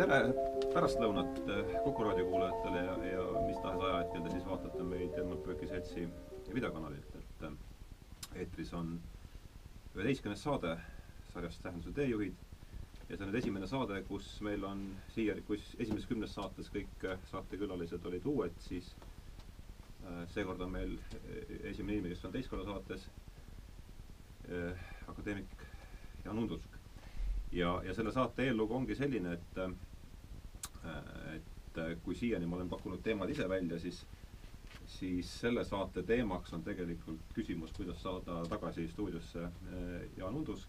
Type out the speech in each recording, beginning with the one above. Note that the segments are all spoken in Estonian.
tere pärastlõunat Kuku raadio kuulajatele ja, ja mis tahes ajahetkel te siis vaatate meid Burke'i seltsi videokanalilt, et äh, eetris on üheteistkümnes saade sarjast Tähenduse teejuhid ja see on nüüd esimene saade, kus meil on siia, kus esimeses kümnes saates kõik äh, saatekülalised olid uued, siis seekord on meil esimene inimene, kes on teist korda saates akadeemik Jaan Undusk. ja, ja selle saate eellugu ongi selline, et kui siiani ma olen pakkunud teemad ise välja, siis siis selle saate teemaks on tegelikult küsimus, kuidas saada tagasi stuudiosse Jaan Undus.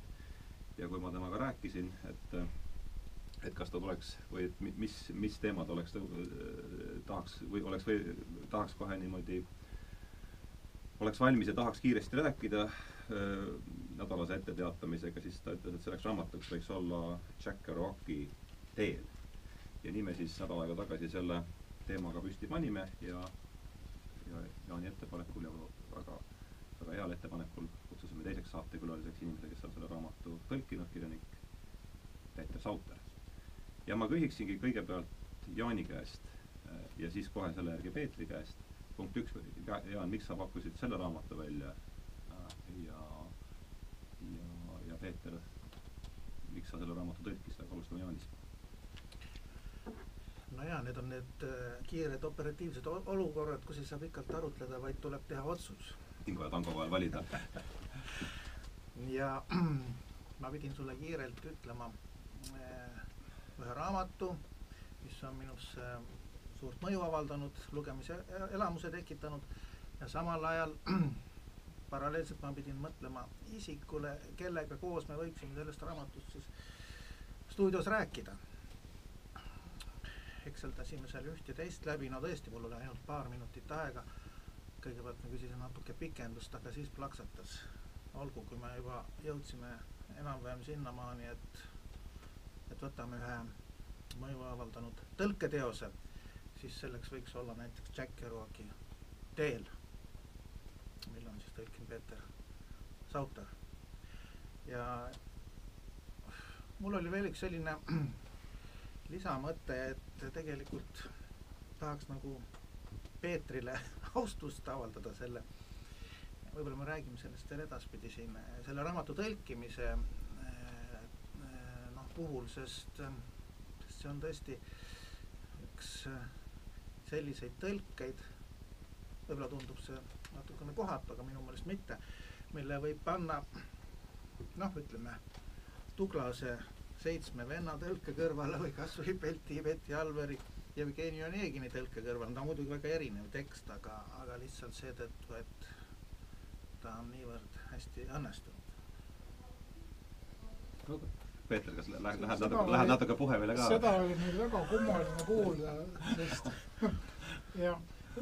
ja kui ma temaga rääkisin, et et kas ta tuleks või et mis, mis teemad oleks, tahaks või oleks või tahaks kohe niimoodi, oleks valmis ja tahaks kiiresti rääkida nädalase etteteatamisega, siis ta ütles, et selleks raamatuks võiks olla Jack Kerouaci Teel. Ja nii me siis nädal aega tagasi selle teemaga püsti panime ja ja Jaani ettepanekul ja väga, väga heal ettepanekul kutsusime teiseks saatekülaliseks inimese, kes on selle raamatu tõlkinud, kirjanik Peeter Sauter. ja ma küsiksingi kõigepealt Jaani käest ja siis kohe selle järgi Peetri käest. punkt üks, Jaan, miks sa pakkusid selle raamatu välja ja, ja, ja Peeter, miks sa selle raamatu tõlkisid, aga alustame Jaanist no jaa, need on need äh, kiired operatiivsed olukorrad, kus ei saa pikalt arutleda, vaid tuleb teha otsus. tingo ja tango vahel valida. Ja ma pidin sulle kiirelt ütlema äh, ühe raamatu, mis on minus äh, suurt mõju avaldanud, lugemise elamuse tekitanud. Ja samal ajal paralleelselt ma pidin mõtlema isikule, kellega koos me võiksime sellest raamatust siis stuudios rääkida hekseldasime seal üht ja teist läbi, no tõesti, mul oli ainult paar minutit aega. kõigepealt ma küsisin natuke pikendust, aga siis plaksatas. olgu, kui me juba jõudsime enam-vähem sinnamaani, et, et võtame ühe mõju avaldanud tõlketeose, siis selleks võiks olla näiteks Jack Kerouaci Teel, mille on siis tõlkinud Peeter Sauter. ja mul oli veel üks selline lisamõte, et tegelikult tahaks nagu Peetrile austust avaldada selle, võib-olla me räägime sellest veel edaspidi siin, selle raamatu tõlkimise noh, puhul, sest, sest see on tõesti üks selliseid tõlkeid, võib-olla tundub see natukene kohatu, aga minu meelest mitte, mille võib panna noh, ütleme Tuglase seitsme venna tõlke kõrvale või kas või Belti, Betty Alveri, Jevgeni Onegini tõlke kõrval, ta on muidugi väga erinev tekst, aga, aga lihtsalt seetõttu, et ta on niivõrd hästi õnnestunud. Peeter, kas lähed, lähed natuke, lähed natuke puhevile ka? seda oli nüüd väga kummaline kuulda, sest jah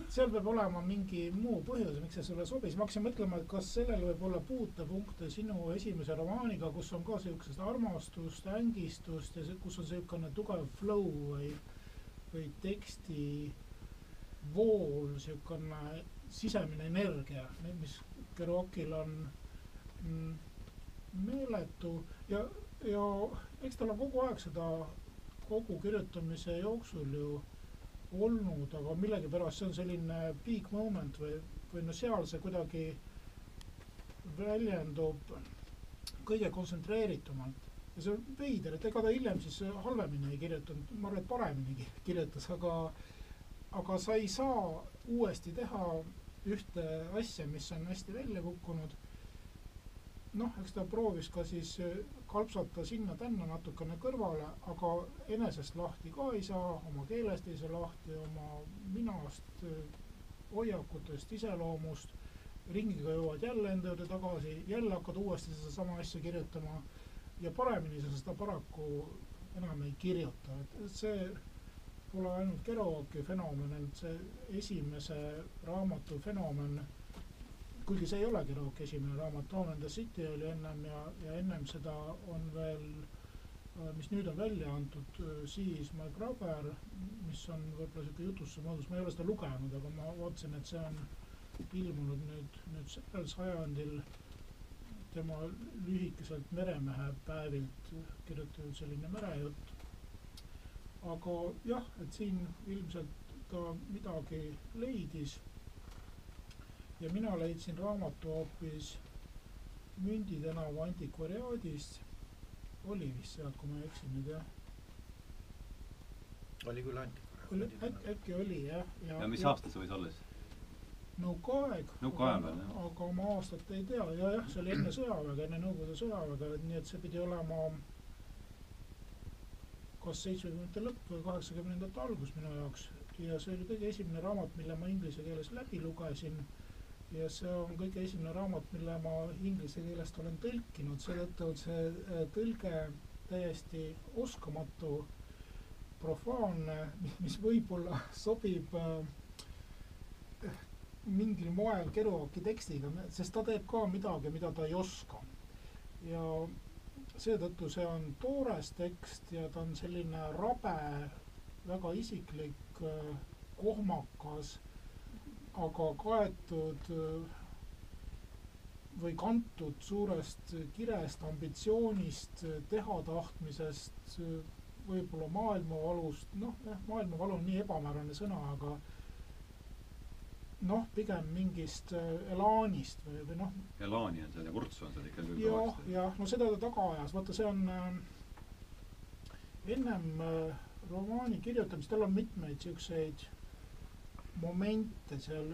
seal peab olema mingi muu põhjus, miks see sulle sobis, ma hakkasin mõtlema, et kas sellel võib olla puutepunkte sinu esimese romaaniga, kus on ka siukest armastust, ängistust ja kus on siukene tugev flow või, või teksti vool, siukene sisemine energia, mis Kerouacil on mm, meeletu. Ja, ja eks tal on kogu aeg seda kogu kirjutamise jooksul ju olnud, aga millegipärast see on selline peak moment või, või no seal see kuidagi väljendub kõige kontsentreeritumalt. ja see on veider, et ega ta hiljem siis halvemini ei kirjutanud, ma arvan, et paremini kirjutas, aga, aga sa ei saa uuesti teha ühte asja, mis on hästi välja kukkunud noh, eks ta proovis ka siis äh, kalpsata sinna-tänna natukene kõrvale, aga enesest lahti ka ei saa, oma keelest ei saa lahti, oma minast, äh, hoiakutest, iseloomust. ringiga jõuad jälle enda juurde tagasi, jälle hakkad uuesti sedasama asja kirjutama ja paremini sa seda paraku enam ei kirjuta, et see pole ainult Kerouaci fenomen, et see esimese raamatu fenomen kuigi see ei olegi Rooki esimene raamat, Dawn and the City oli ennem ja, ja ennem seda on veel, äh, mis nüüd on välja antud, äh, siis My Brother, mis on võib-olla sihuke jutustuse moodus, ma ei ole seda lugenud, aga ma vaatasin, et see on ilmunud nüüd, nüüd sellel sajandil tema lühikeselt meremehe päevilt kirjutatud selline merejutt. aga jah, et siin ilmselt ta midagi leidis. Ja mina leidsin raamatu hoopis Mündi tänava antikvariaadist. oli vist sealt, kui ma ei eksi nüüd jah. oli küll antikvariaat. äkki, äkki oli jah. ja mis aastast see võis olla siis? nõukaaeg. Nõukaajal veel, jah. aga ma aastat ei tea ja jah, see oli enne sõjaväge, enne Nõukogude sõjaväge, nii et see pidi olema kas seitsmekümnendate lõpp või kaheksakümnendate algus minu jaoks ja see oli kõige esimene raamat, mille ma inglise keeles läbi lugesin. Ja see on kõige esimene raamat, mille ma inglise keelest olen tõlkinud, seetõttu on see äh, tõlge täiesti oskamatu, profaanne, mis võib-olla sobib äh, mingil moel Kerouaci tekstiga, sest ta teeb ka midagi, mida ta ei oska. ja seetõttu see on toores tekst ja ta on selline rabe, väga isiklik, kohmakas, aga kaetud või kantud suurest kirest, ambitsioonist, teha tahtmisest, võib-olla maailmavalust, noh jah, maailmavalu on nii ebamäärane sõna, aga noh, pigem mingist äh, elaanist või, või noh. elaani on seal ja vurtsu on seal ikka jah, jah, no seda ta taga ajas, vaata see on äh, ennem äh, romaani kirjutamist, tal on mitmeid siukseid momente seal,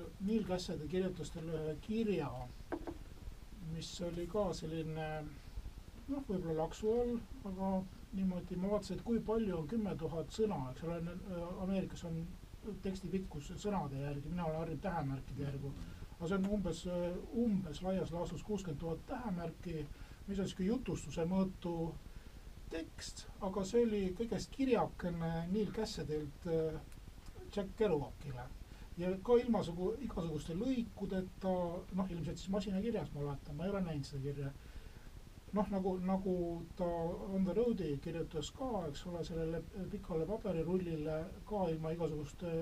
kirjutas talle ühe kirja, mis oli ka selline noh, võib-olla laksu all, aga niimoodi ma vaatasin, et kui palju on kümme tuhat sõna, eks ole, Ameerikas on teksti pikkus sõnade järgi, mina olen harjunud tähemärkide järgi. aga see on umbes, umbes laias laastus kuuskümmend tuhat tähemärki, mis on sihuke jutustuse mõõtu tekst, aga see oli kõigest kirjakene Neil Cassadylt äh, Jack Kerouacile ja ka ilmasugu, igasuguste lõikudeta, noh, ilmselt siis masinakirjas ma oletan, ma ei ole näinud seda kirja noh, nagu, nagu ta On the Road'i kirjutas ka, eks ole, sellele pikale paberirullile ka ilma igasuguste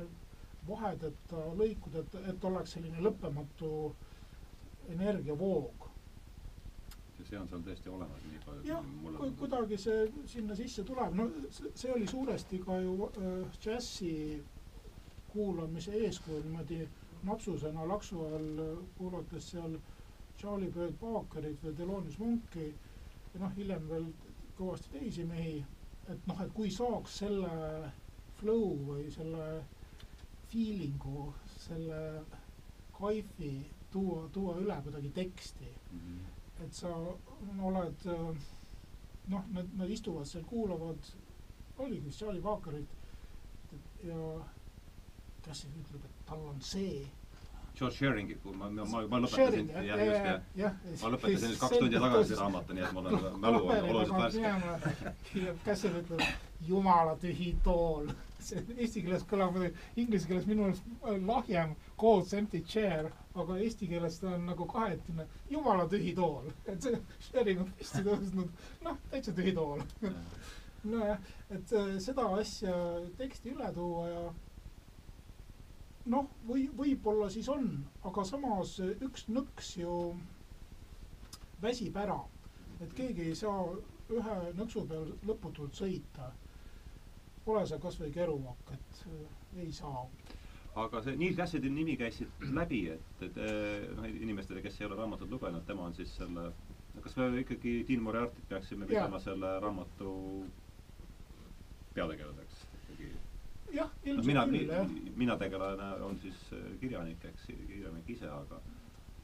vahedeta, lõikudeta, et oleks selline lõppematu energiavoog. ja see on seal tõesti olemas nii palju. jah, kuidagi see sinna sisse tuleb, no see oli suuresti ka ju äh, džässi kuulamise eeskuju niimoodi napsusena laksu all kuulates seal Charlie Bird Parkerit või Thelonious Monki ja noh, hiljem veel kõvasti teisi mehi, et noh, et kui saaks selle flow või selle feeling'u, selle kaifi tuua, tuua üle kuidagi teksti mm. -hmm. et sa oled noh, nad, nad istuvad seal, kuulavad, oligi vist Charlie Parkerit ja kes siis ütleb, et tal on see George Shearingi, kui ma, ma, ma lõpetasin, jah, just, jah ja, ma lõpetasin nüüd kaks tundi tagasi raamatu, nii et mul on mälu on oluliselt värske. Käsel ütleb, jumala tühi tool. see eesti keeles kõlab muidugi, inglise keeles minu arust lahjem, cold empty chair, aga eesti keeles ta on nagu kahetine, jumala tühi tool. et see Shearing on hästi tõusnud, noh, täitsa tühi tool. nojah, et äh, seda asja teksti üle tuua ja noh, või võib-olla siis on, aga samas üks nõks ju väsib ära, et keegi ei saa ühe nõksu peal lõputult sõita. Pole see kasvõi Kerouac, et äh, ei saa. aga see Neil Cassady nimi käis siit läbi, et, et äh, noh, inimestele, kes ei ole raamatut lugenud, tema on siis selle, kas me ikkagi Dean Moriarty't peaksime pidama selle raamatu peategelaseks? Jah, ilmselt no, küll, jah. mina tegelane on siis äh, kirjanik, eks, kirjanik ise, aga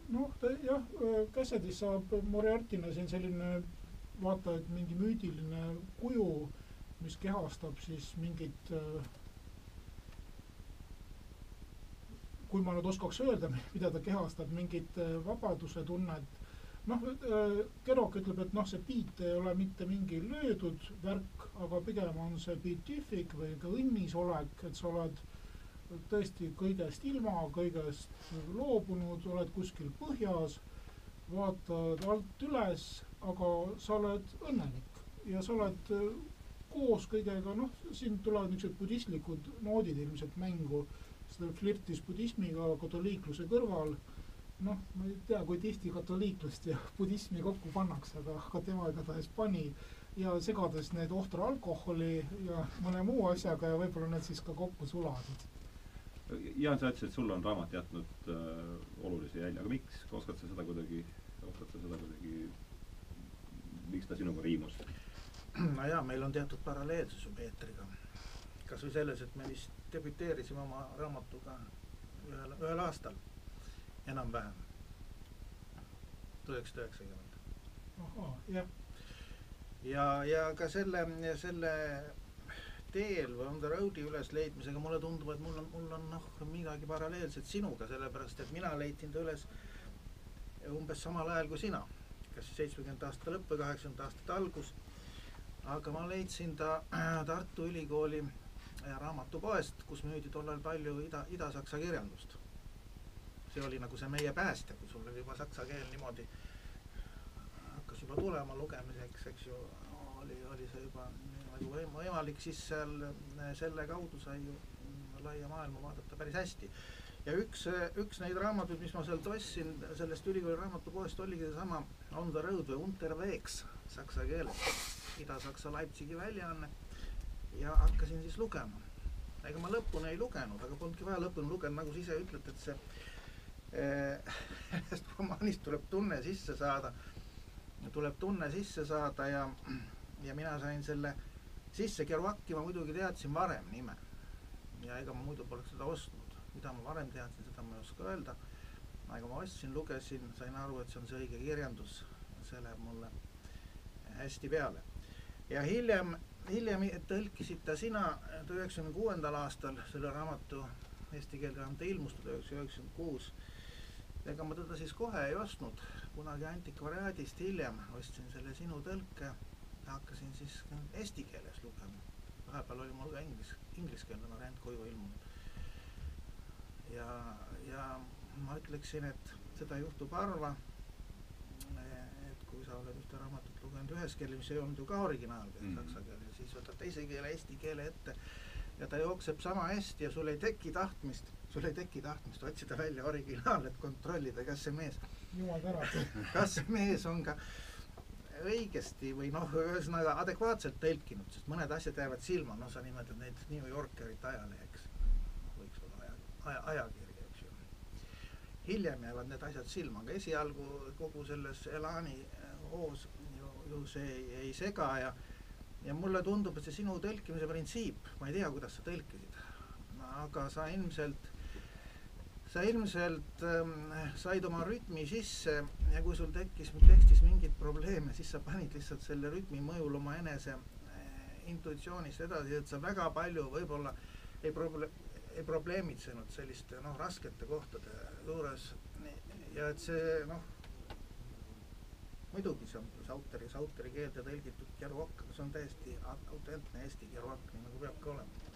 noh, jah, Cassadis saab Moriarty'na siin selline vaata et mingi müüdiline kuju, mis kehastab siis mingit äh, kui ma nüüd oskaks öelda, mida ta kehastab, mingit äh, vabaduse tunnet noh, äh, Kerock ütleb, et noh, see beat ei ole mitte mingi löödud värk, aga pigem on see beatific või ka õnnis olek, et sa oled tõesti kõigest ilma, kõigest loobunud, oled kuskil põhjas, vaatad alt üles, aga sa oled õnnelik. Ja sa oled äh, koos kõigega, noh, siin tulevad niisugused budistlikud noodid ilmselt mängu, seda flirtis budismiga katoliikluse kõrval. Noh, ma ei tea, kui tihti katoliiklust ja budismi kokku pannakse, aga, aga tema igatahes pani ja segades need ohtra alkoholi ja mõne muu asjaga ja võib-olla need siis ka kokku sulasid. Jaan, sa ütlesid, et sulle on raamat jätnud äh, olulisi jälje, aga miks, oskad sa seda kuidagi, oskad sa seda kuidagi, miks ta sinuga riimus? no jaa, meil on teatud paralleelsus ju Peetriga. kas või selles, et me vist debüteerisime oma raamatuga ühel, ühel aastal enam-vähem, tuhat üheksasada üheksakümmend. ahaa, jah. Ja, ja ka selle, selle teel või on the road'i ülesleidmisega mulle tundub, et mul on, mul on noh, midagi paralleelset sinuga, sellepärast et mina leidsin ta üles umbes samal ajal kui sina. kas siis seitsmekümnendate aastate lõpp või kaheksakümnendate aastate algus. aga ma leidsin ta Tartu Ülikooli raamatupoest, kus müüdi tollal palju ida, ida-saksa kirjandust. see oli nagu see meie päästja, kui sul oli juba saksa keel niimoodi hakkas juba tulema lugemiseks, eks ju, oli, oli see juba nagu võim-, võimalik, siis seal selle kaudu sai ju laia maailma vaadata päris hästi. ja üks, üks neid raamatuid, mis ma sealt ostsin, sellest ülikooli raamatupoest oligi seesama On the road või Unterwegs saksa keeles, Ida-Saksa Leipzigi väljaanne ja hakkasin siis lugema. ega ma lõpuni ei lugenud, aga polnudki vaja lõpuni lugeda, nagu sa ise ütled, et see sellest eh, romaanist tuleb tunne sisse saada, tuleb tunne sisse saada ja, ja mina sain selle sisse, Kerouaki ma muidugi teadsin varem nime. ja ega ma muidu poleks seda ostnud, mida ma varem teadsin, seda ma ei oska öelda. aga ma ostsin, lugesin, sain aru, et see on see õige kirjandus, see läheb mulle hästi peale. ja hiljem, hiljem tõlkisid ta sina üheksakümne kuuendal aastal selle raamatu eesti keelde vähemalt ilmus tuhat üheksasada üheksakümmend kuus. ega ma teda siis kohe ei ostnud, kunagi antikvariaadist hiljem ostsin selle sinu tõlke hakkasin siis eesti keeles lugema. vahepeal oli mul ka inglis, ingliskeelne variant koju ilmunud. ja, ja ma ütleksin, et seda juhtub harva. et kui sa oled ühte raamatut lugenud ühes keeles, mis ei olnud ju ka originaal mm. saksa keel ja siis võtad teise keele, eesti keele ette ja ta jookseb sama hästi ja sul ei teki tahtmist, sul ei teki tahtmist otsida välja originaal, et kontrollida, kas see mees, jumal tänatud kas mees on ka õigesti või noh, ühesõnaga adekvaatselt tõlkinud, sest mõned asjad jäävad silma, no sa nimetad näiteks New Yorkerit ajaleheks, võiks olla aja, aja, ajakiri, eks ju. hiljem jäävad need asjad silma, aga esialgu kogu selles Elani hoos ju, ju see ei, ei sega ja ja mulle tundub, et see sinu tõlkimise printsiip, ma ei tea, kuidas sa tõlkisid, aga sa ilmselt sa ilmselt ähm, said oma rütmi sisse ja kui sul tekkis tekstis mingeid probleeme, siis sa panid lihtsalt selle rütmi mõjul oma enese äh, intuitsioonist edasi, et sa väga palju võib-olla ei proble-, ei probleemitsenud selliste noh, raskete kohtade juures. Ja et see noh, muidugi see on Sauteri, Sauteri keelde tõlgitud Kerouac, aga see on täiesti autentne eesti Kerouac, nii nagu peab ka olema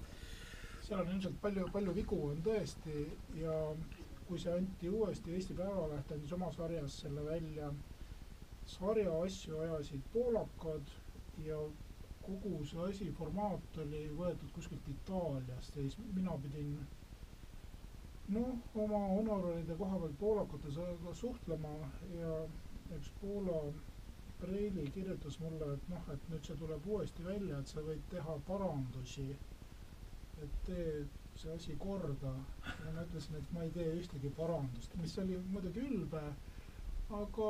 seal on ilmselt palju, palju vigu on tõesti ja kui see anti uuesti, Eesti Päevaleht andis oma sarjas selle välja, sarja asju ajasid poolakad ja kogu see asi, formaat oli võetud kuskilt Itaaliast ja siis mina pidin noh, oma honoraride koha pealt poolakatega suhtlema ja üks Poola Preili kirjutas mulle, et noh, et nüüd see tuleb uuesti välja, et sa võid teha parandusi et tee see asi korda. ja ma ütlesin, et ma ei tee ühtegi parandust, mis oli muidugi ülbe, aga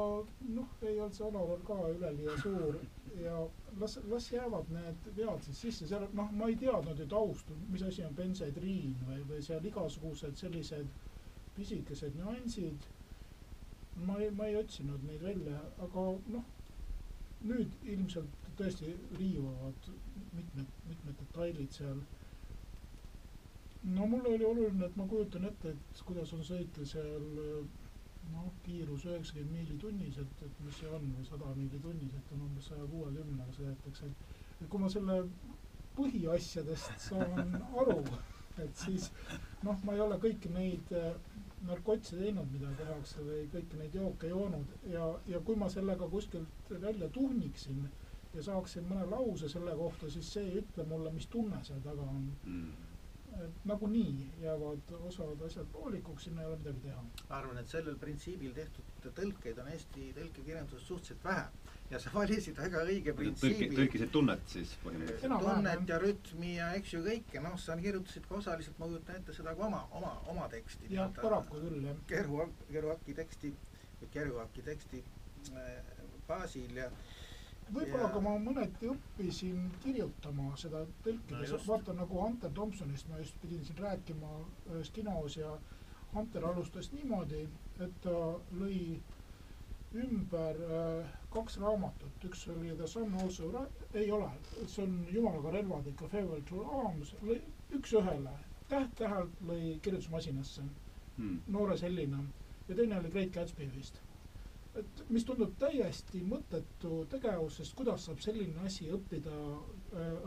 noh, ei olnud see honorar ka üleliia suur ja las, las jäävad need vead siis sisse, seal noh, ma ei teadnud ju taustu, mis asi on bensedriin või, või seal igasugused sellised pisikesed nüansid. ma ei, ma ei otsinud neid välja, aga noh, nüüd ilmselt tõesti riivavad mitmed, mitmed detailid seal no mulle oli oluline, et ma kujutan ette, et kuidas on sõita seal noh, kiirus üheksakümmend miili tunnis, et, et mis see on, või sada miili tunnis, et on umbes saja kuuekümnega sõidetakse, et kui ma selle põhiasjadest saan aru, et siis noh, ma ei ole kõiki neid äh, narkotse teinud, mida tehakse või kõiki neid jooke joonud. Ja, ja kui ma sellega kuskilt välja tuhniksin ja saaksin mõne lause selle kohta, siis see ei ütle mulle, mis tunne seal taga on. Mm nagunii jäävad osad asjad poolikuks, sinna ei ole midagi teha. ma arvan, et sellel printsiibil tehtud tõlkeid on Eesti tõlkekirjanduses suhteliselt vähe ja sa valisid väga õige printsiibi. tõlkisid tunnet siis põhimõtteliselt? Tunnet ja rütmi ja eks ju kõike, noh, sa kirjutasid ka osaliselt, ma kujutan ette seda ka oma, oma, oma teksti. jah, paraku küll, jah. Keru, Keruaki teksti või Keruaki teksti äh, baasil ja võib-olla ka ma mõneti õppisin kirjutama seda tõlkides. No,, vaata nagu Hunter Thompsonist ma just pidin siin rääkima ühes kinos ja Hunter alustas niimoodi, et ta lõi ümber äh, kaks raamatut, üks oli The Sun Also Ra-, ei ole, see on Jumalaga relvad ikka Farewell to Arms, lõi üks-ühele, täht-tähelt lõi kirjutusmasinasse Hmm. noore sellina. Ja teine oli Great Gatsby vist. Et mis tundub täiesti mõttetu tegevus, sest kuidas saab selline asi õppida,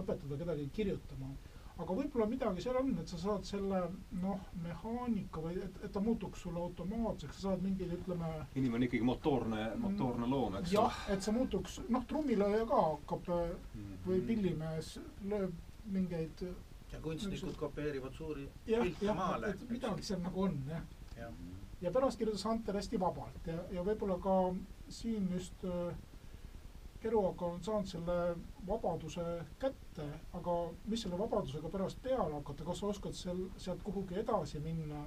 õpetada kedagi kirjutama. aga võib-olla midagi seal on, et sa saad selle noh, mehaanika või et, et ta muutuks sulle automaatseks, sa saad mingeid, ütleme inimene on ikkagi motoorne, motoorne loom, eks jah, et see muutuks, noh, trummilööja ka hakkab äh, Mhm. või pillimees lööb mingeid ja kunstnikud kopeerivad suuri pilte maale et. midagi seal nagu on jah. jah, ja pärast kirjutas Hunter hästi vabalt ja, ja võib-olla ka siin just äh, Keruaga on saanud selle vabaduse kätte, aga mis selle vabadusega pärast peale hakata, kas sa oskad seal, sealt kuhugi edasi minna,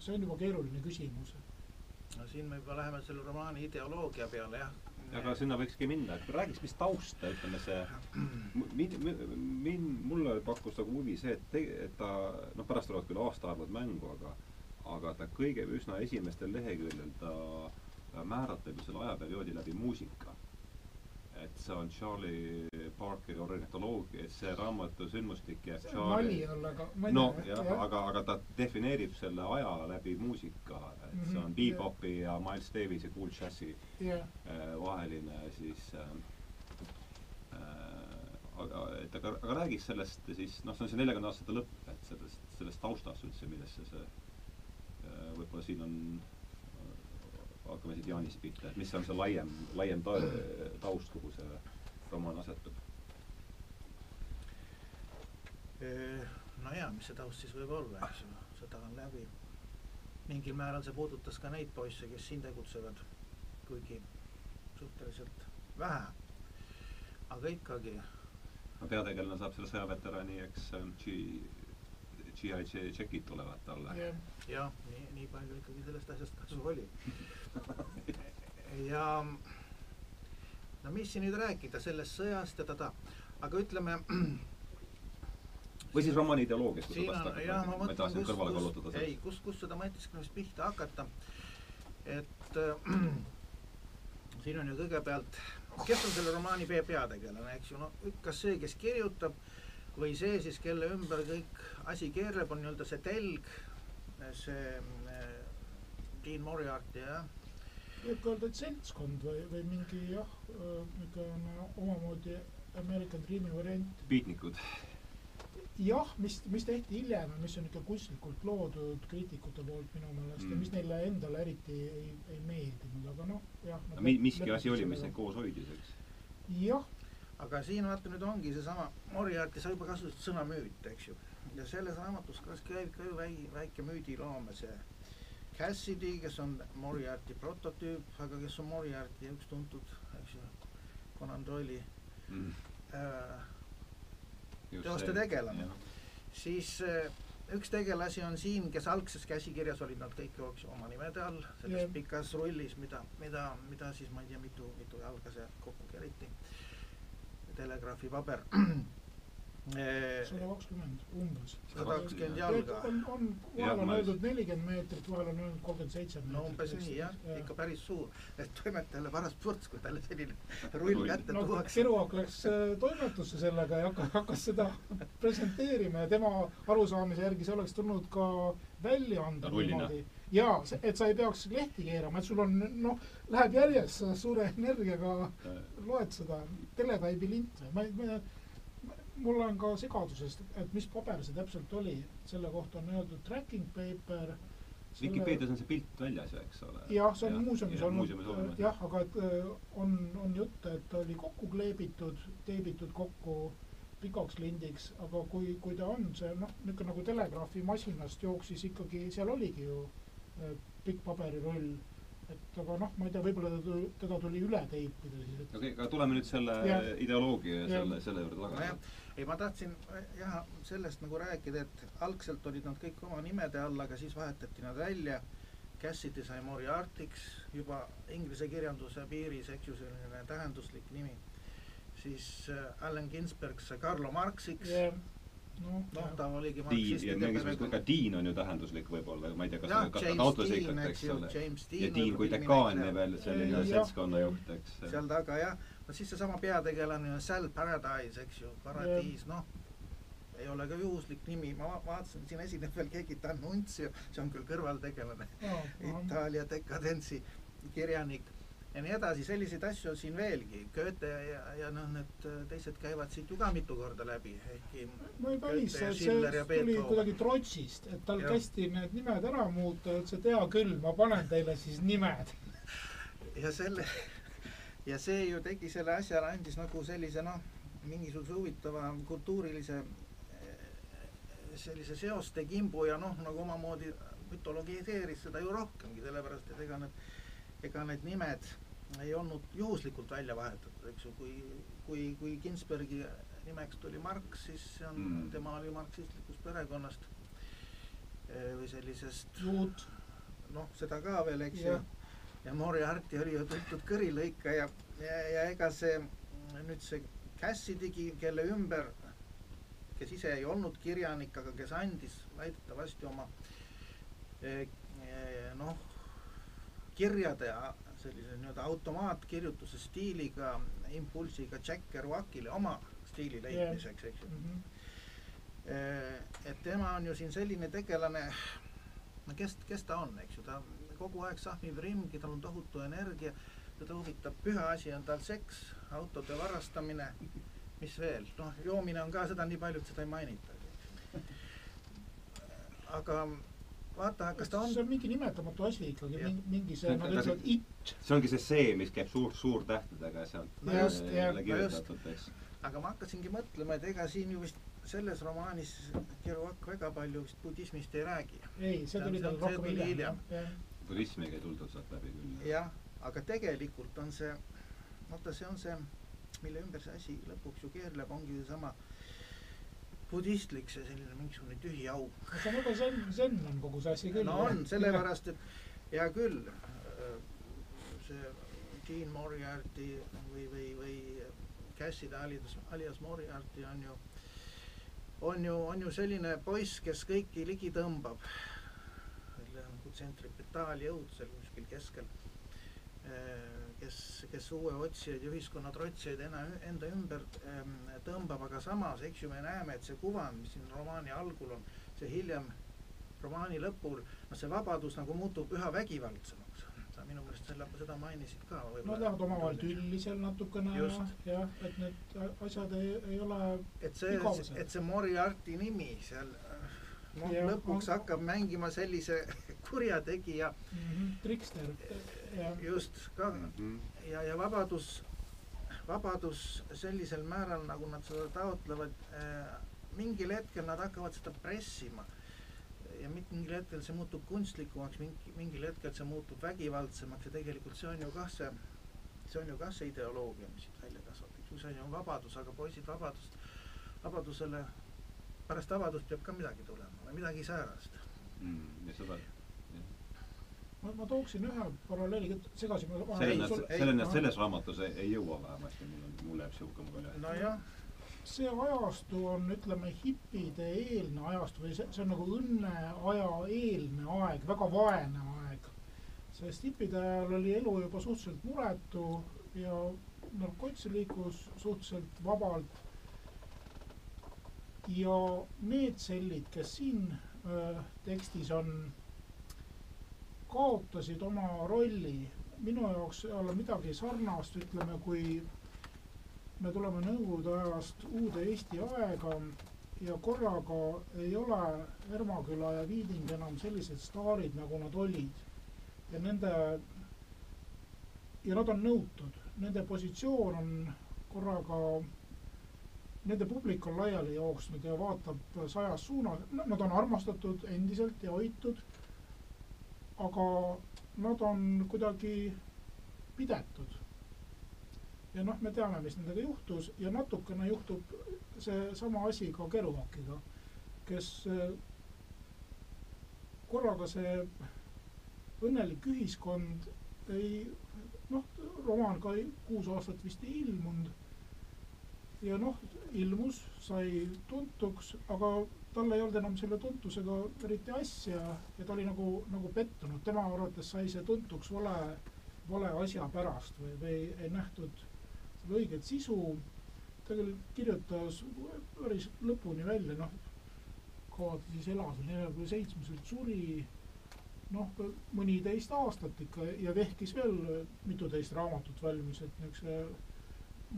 see on juba keeruline küsimus. no siin me juba läheme selle romaani ideoloogia peale jah. aga sinna võikski minna, et räägiks, mis tausta, ütleme see, mind, mind, mulle pakkus nagu huvi see, et te-, et ta, noh, pärast tulevad küll aastaarvud mängu, aga aga ta kõige, üsna esimestel lehekülgedel ta määratleb ju selle ajaperioodi läbi muusika. et see on Charlie Parkeri ornitoloogia, et see raamatu sündmustik jääb nali olla, aga no jah, aga, aga ta defineerib selle aja läbi muusika, et see on Mhm, bebopi ja Miles Davise Cool Jazzi jah, äh, vaheline siis äh, äh, aga, et aga, aga räägiks sellest siis, noh, see on see neljakümne aastate lõpp, et sellest, sellest taustast üldse, millesse see võib-olla siin on äh, hakkame siit Jaanist pihta, et mis on see laiem, laiem ta-, taust, kuhu see romaan asetub? no jaa, mis see taust siis võib olla, eks ju, sõda on läbi. mingil määral see puudutas ka neid poisse, kes siin tegutsevad, kuigi suhteliselt vähe. aga ikkagi, no peategelane saab selle sõjaveterani, eks äh, G, GI tšekid tulevad talle. jah, nii, nii palju ikkagi sellest asjast kasu oli. ja no mis siin nüüd rääkida sellest sõjast ja tada, aga ütleme, või siis romaani ideoloogiast, kui sa on tahtsid jah, ma ma mõtlen, tahtsin kõrvale kallutada ei, sellest. kus, kus seda mõtisklemist pihta hakata. et äh, siin on ju kõigepealt, kes on selle romaani pea- peategelane, eks ju, no kas see, kes kirjutab või see siis, kelle ümber kõik asi keerleb, on nii-öelda see telg, see äh, Dean Moriarty jah, võib ka öelda, et seltskond või, või mingi jah, niisugune omamoodi American Dream'i variant. piitnikud. jah, mis, mis tehti hiljem ja mis on ikka kunstlikult loodud kriitikute poolt minu meelest mm. ja Mm. mis neile endale eriti ei, ei meeldinud, aga noh, jah. Mi-, miski asi oli, mis neid koos hoidis, eks. jah, aga siin vaata nüüd ongi seesama Moriarty, sa juba kasutasid sõna müüt, eks ju. ja selles raamatus kas käib ka ju väi-, väike müüdiloome, see Cassidy, kes on Moriarty prototüüp, aga kes on Moriarty üks tuntud, eks ju, Conan Doyle'i äh, teoste tegelane. siis äh, üks tegelasi on siin, kes algses käsikirjas olid nad kõik ju eks ju oma nimede all, selles yeah. pikas rullis, mida, mida, mida siis ma ei tea, mitu, mitu jalga see kokku keriti. Telegraafipaber. sada kakskümmend umbes. sada kakskümmend jalga. on, on, vahel on öeldud nelikümmend meetrit, vahel on öeldud kolmkümmend seitse meetrit. no umbes nii jah, ikka päris suur, et toimetajale paras purts, kui talle selline rull kätte no tuuakse. Keruak läks äh, toimetusse sellega ja hakkas, hakkas seda presenteerima ja tema arusaamise järgi see oleks tulnud ka välja anda niimoodi. jaa, et sa ei peaks lehti keerama, et sul on noh, läheb järjest suure energiaga loed seda teletaibi-linti, ma ei, ma mul on ka segadusest, et mis paber see täpselt oli, selle kohta on öeldud tracking paper. Vikipeedias on see pilt väljas ju, eks ole. jah, see on muuseumis olnud. muuseumis, olemas. jah, aga et äh, on, on jutt, et ta oli kokku kleebitud, teebitud kokku pikaks lindiks, aga kui, kui ta on see noh, niisugune nagu telegraafimasinast jooksis ikkagi, seal oligi ju äh, pikk paberiroll, et aga noh, ma ei tea, võib-olla teda tuli, üle teipida siis, et okei okay,, aga tuleme nüüd selle Ja. ideoloogia ja Ja. selle, selle juurde tagasi., ei ma tahtsin jah, sellest nagu rääkida, et algselt olid nad kõik oma nimede all, aga siis vahetati nad välja. Cassidy sai Moriarty'ks juba inglise kirjanduse piiris, eks ju, selline tähenduslik nimi. siis äh, Allan Ginsberg sai Carlo Marxiks. ja noh, ta oligi Dean ja marksistide mingis mõttes ka Dean on ju tähenduslik võib-olla, ma ei tea, kas James ta autos ikkagi, eks ole., ja Dean. Kui dekaan ja veel selline Jah. seltskonna juht, eks. seal taga jah, no siis seesama peategelane on Sal Paradise, eks ju, paradiis, noh, ei ole ka juhuslik nimi, ma va- vaatasin, siin esineb veel keegi D'Annunzio, see on küll kõrvaltegelane, Itaalia dekadentsi kirjanik ja nii edasi, selliseid asju on siin veelgi, Goethe ja, ja noh, need teised käivad siit ju ka mitu korda läbi, ehkki ma ei ja et see ja tuli kuidagi trotsist, et tal Jah. kästi need nimed ära muuta ja ütles, et hea küll, ma panen teile siis nimed. ja selle ja see ju tegi selle asjale, andis nagu sellise noh, mingisuguse huvitava kultuurilise eh, sellise seoste kimbu ja noh, nagu omamoodi mütologiseeris seda ju rohkemgi, sellepärast et ega need, ega need nimed ei olnud juhuslikult välja vahetatud, eks ju, kui, kui, kui Ginsbergi nimeks tuli Marx, siis see on Mm. tema oli marksistlikust perekonnast eh, või sellisest noh, seda ka veel, eks ju. Ja Moriarty oli ju tuntud kõrilõikaja ja, ja ega see nüüd see Cassidigi, kelle ümber, kes ise ei olnud kirjanik, aga kes andis väidetavasti oma eh, eh, noh, kirjade sellise nii-öelda automaatkirjutuse stiiliga impulsiga Jack Kerouacile oma stiili leidmiseks, eks ju. Mhm. et tema on ju siin selline tegelane, no kes, kes ta on, eks ju, ta kogu aeg sahmib ringi, tal on tohutu energia, teda huvitab, püha asi on tal seks, autode varastamine, mis veel, noh, joomine on ka seda nii palju, et seda ei mainitagi. aga vaata, kas ta on see on mingi nimetamatu asi ikkagi mingi see, nad see- ütlevad it, see ongi see see, mis käib suur, suurtähtedega sealt No just, jälle kirjutatud, eks. aga ma hakkasingi mõtlema, et ega siin ju vist selles romaanis Kerouac väga palju vist budismist ei räägi. ei, see See on- tuli see tal see rohkem hiljem, budismiga ei tuldud sealt läbi küll. jah, aga tegelikult on see, vaata, see on see, mille ümber see asi lõpuks ju keerleb, ongi seesama budistlik see selline mingisugune tühi auk. no see on väga zen, zen on kogu see asi küll. no on, sellepärast et hea küll, see Gene Moriarty või, või, või Cassidy alias, alias Moriarty on ju, on ju, on ju selline poiss, kes kõiki ligi tõmbab. selle nagu tsentripetaaljõud seal kuskil keskel, kes, kes uue otsijaid ja ühiskonna trotsijaid ena, enda ümber ähm, tõmbab, aga samas, eks ju, me näeme, et see kuvand, mis siin romaani algul on, see hiljem romaani lõpul, noh, see vabadus nagu muutub üha vägivaldsemaks. sa minu meelest selle, seda mainisid ka Nad lähevad omavahel tülli seal natukene ja jah, et need asjad ei, ei ole et see et see Moriarty nimi seal noh, lõpuks on- hakkab mängima sellise kurjategija mm -hmm, trikster ja just ka Mhm. ja, ja vabadus, vabadus sellisel määral, nagu nad seda taotlevad äh,, mingil hetkel nad hakkavad seda pressima. ja mingil hetkel see muutub kunstlikumaks, mingi, mingil hetkel see muutub vägivaldsemaks ja tegelikult see on ju kah see, see on ju kah see ideoloogia, mis siit välja kasvab, eks ju, see on ju vabadus, aga poisid, vabadust, vabadusele, pärast vabadust peab ka midagi tulema või midagi säärast. Mm, ja seda, ma, ma tooksin ühe paralleeli, segasin ma selleni selleni noh. selles raamatus ei, ei jõua vähemasti, mul on, mul jääb siuke mulje. nojah, see ajastu on, ütleme, hipide eelne ajastu või see, see on nagu õnneaja eelne aeg, väga vaene aeg. sest hipide ajal oli elu juba suhteliselt muretu ja narkoots liikus suhteliselt vabalt. ja need sellid, kes siin öö, tekstis on, kaotasid oma rolli. minu jaoks ei ole midagi sarnast, ütleme, kui me tuleme Nõukogude ajast uude Eesti aega ja korraga ei ole Ermaküla ja Viiding enam sellised staarid, nagu nad olid. ja nende, ja nad on nõutud, nende positsioon on korraga nende publik on laiali jooksnud ja vaatab sajas suunas, nad on armastatud endiselt ja hoitud, aga nad on kuidagi pidetud. ja noh, me teame, mis nendega juhtus ja natukene juhtub seesama asi ka Kerouaciga, kes korraga see õnnelik ühiskond ei noh, romaan ka kuus aastat vist ei ilmunud. ja noh, ilmus, sai tuntuks, aga tal ei olnud enam selle tuntusega eriti asja ja ta oli nagu, nagu pettunud, tema arvates sai see tuntuks vale, vale asja pärast või, või ei, ei nähtud selle õiget sisu. ta küll kirjutas päris lõpuni välja, noh, kaua ta siis elas, neljakümne seitsmeselt suri noh, mõniteist aastat ikka ja tehkis veel mituteist raamatut valmis, et niisuguse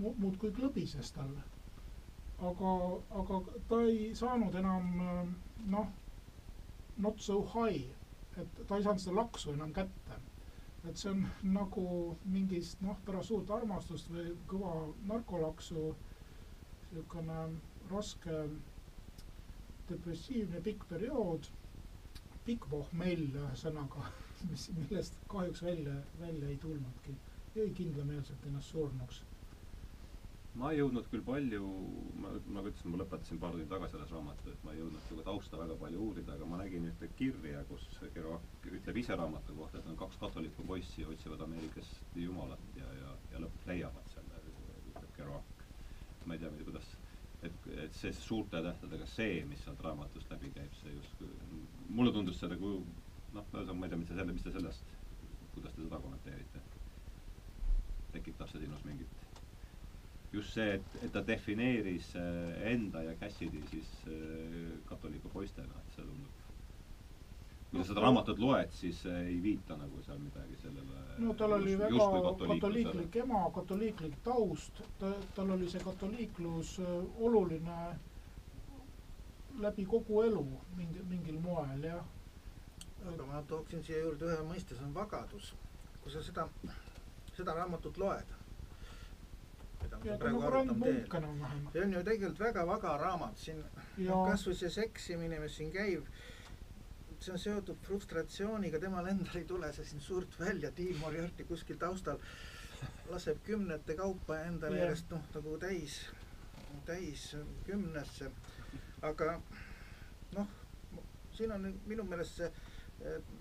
mu-, muudkui klõbises tal. Aga, aga ta ei saanud enam noh, not so high, et ta ei saanud seda laksu enam kätte. et see on nagu mingist noh, pärast suurt armastust või kõva narkolaksu niisugune raske depressiivne pikk periood pikk pohmell ühesõnaga, mis, millest kahjuks välja, välja ei tulnudki. jõi kindlameelselt ennast surnuks. Ma ei jõudnud küll palju, ma, nagu ütlesin, ma lõpetasin paar tundi tagasi selles raamatu, et ma ei jõudnud nagu tausta väga palju uurida, aga ma nägin ühte kirja, kus Kerouac ütleb ise raamatu kohta, et on kaks katolikku poissi otsivad Ameerikast Jumalat ja, ja, ja lõpuks leiavad selle, ütleb Kerouac. ma ei tea, kuidas et, et see suurte tähtedega see, mis sealt raamatust läbi käib, see justkui, mulle tundus see nagu noh, ühesõnaga ma ei tea, mis te selle, mis te sellest, kuidas te seda kommenteerite? tekitab see sinus mingit, just see, et, et ta defineeris äh, enda ja Cassidy siis äh, katoliku poistena, et see tundub kui sa seda raamatut loed, siis ei viita nagu seal midagi sellele. no tal oli väga katoliiklik ema, katoliiklik taust, ta, tal oli see katoliiklus äh, oluline läbi kogu elu mingi, mingil moel, jah. aga ma tooksin siia juurde ühe mõiste, see on vagadus. kui sa seda, seda raamatut loed, mida me praegu nagu arutame teel, see on ju tegelikult väga vaga raamat, siin noh, kasvõi see seksimine, mis siin käib see on seotud frustratsiooniga, temal endal ei tule see siin suurt välja, Dean Moriarty kuskil taustal laseb kümnete kaupa endale yeah. järjest noh, nagu täis, täis kümnesse. aga noh, siin on minu meelest see,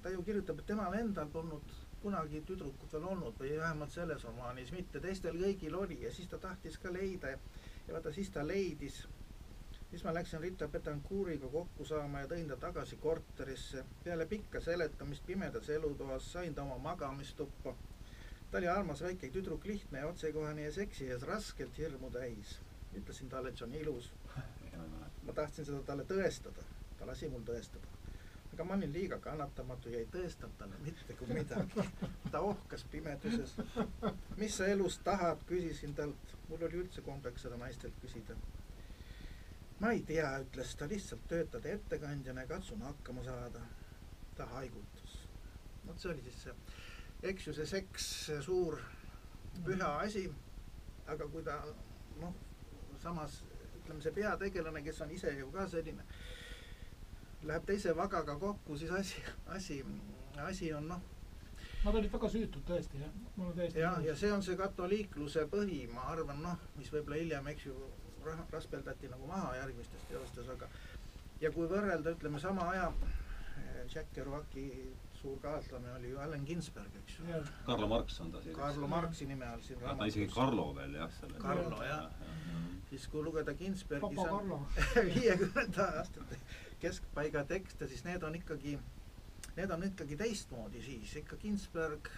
ta ju kirjutab, et temal endal polnud kunagi tüdrukut veel olnud või vähemalt selles romaanis mitte, teistel kõigil oli ja siis ta tahtis ka leida ja, ja vaata siis ta leidis siis ma läksin Rita Betancouriga kokku saama ja tõin ta tagasi korterisse. peale pikka seletamist pimedas elutoas sain ta oma magamistuppa. ta oli armas väike tüdruk, lihtne ja otsekohene ja seksi ees raskelt hirmu täis. ütlesin talle, et see on ilus. ma tahtsin seda talle tõestada, ta lasi mul tõestada. Aga ma olin liiga kannatamatu ja ei tõestanud talle mitte kui midagi. ta ohkas pimeduses. mis sa elust tahad, küsisin talt. mul oli üldse kombeks seda naistelt küsida ma ei tea, ütles ta, lihtsalt töötad ettekandjana ja katsun hakkama saada. ta haigutas. vot see oli siis see, eks ju, see seks, suur püha asi. aga kui ta noh, samas ütleme, see peategelane, kes on ise ju ka selline, läheb teise vagaga kokku, siis asi, asi, asi on noh Nad olid väga süütud tõesti jah, mul on täiesti jah, ja see on see katoliikluse põhi, ma arvan, noh, mis võib-olla hiljem, eks ju, raspeldati nagu maha järgmistes teostes, aga ja kui võrrelda, ütleme sama aja Jack Kerouaci suur kaaslane oli ju Allen Ginsberg, eks ju. Karlo Marx on ta siis. Karlo Marxi nime all siin raamatus. ta isegi Karlo veel jah. Karlo jah ja. ja.. Siis kui lugeda Ginsbergi viiekümnenda aastate keskpaiga tekste, siis need on ikkagi, need on ikkagi teistmoodi siis, ikka Ginsberg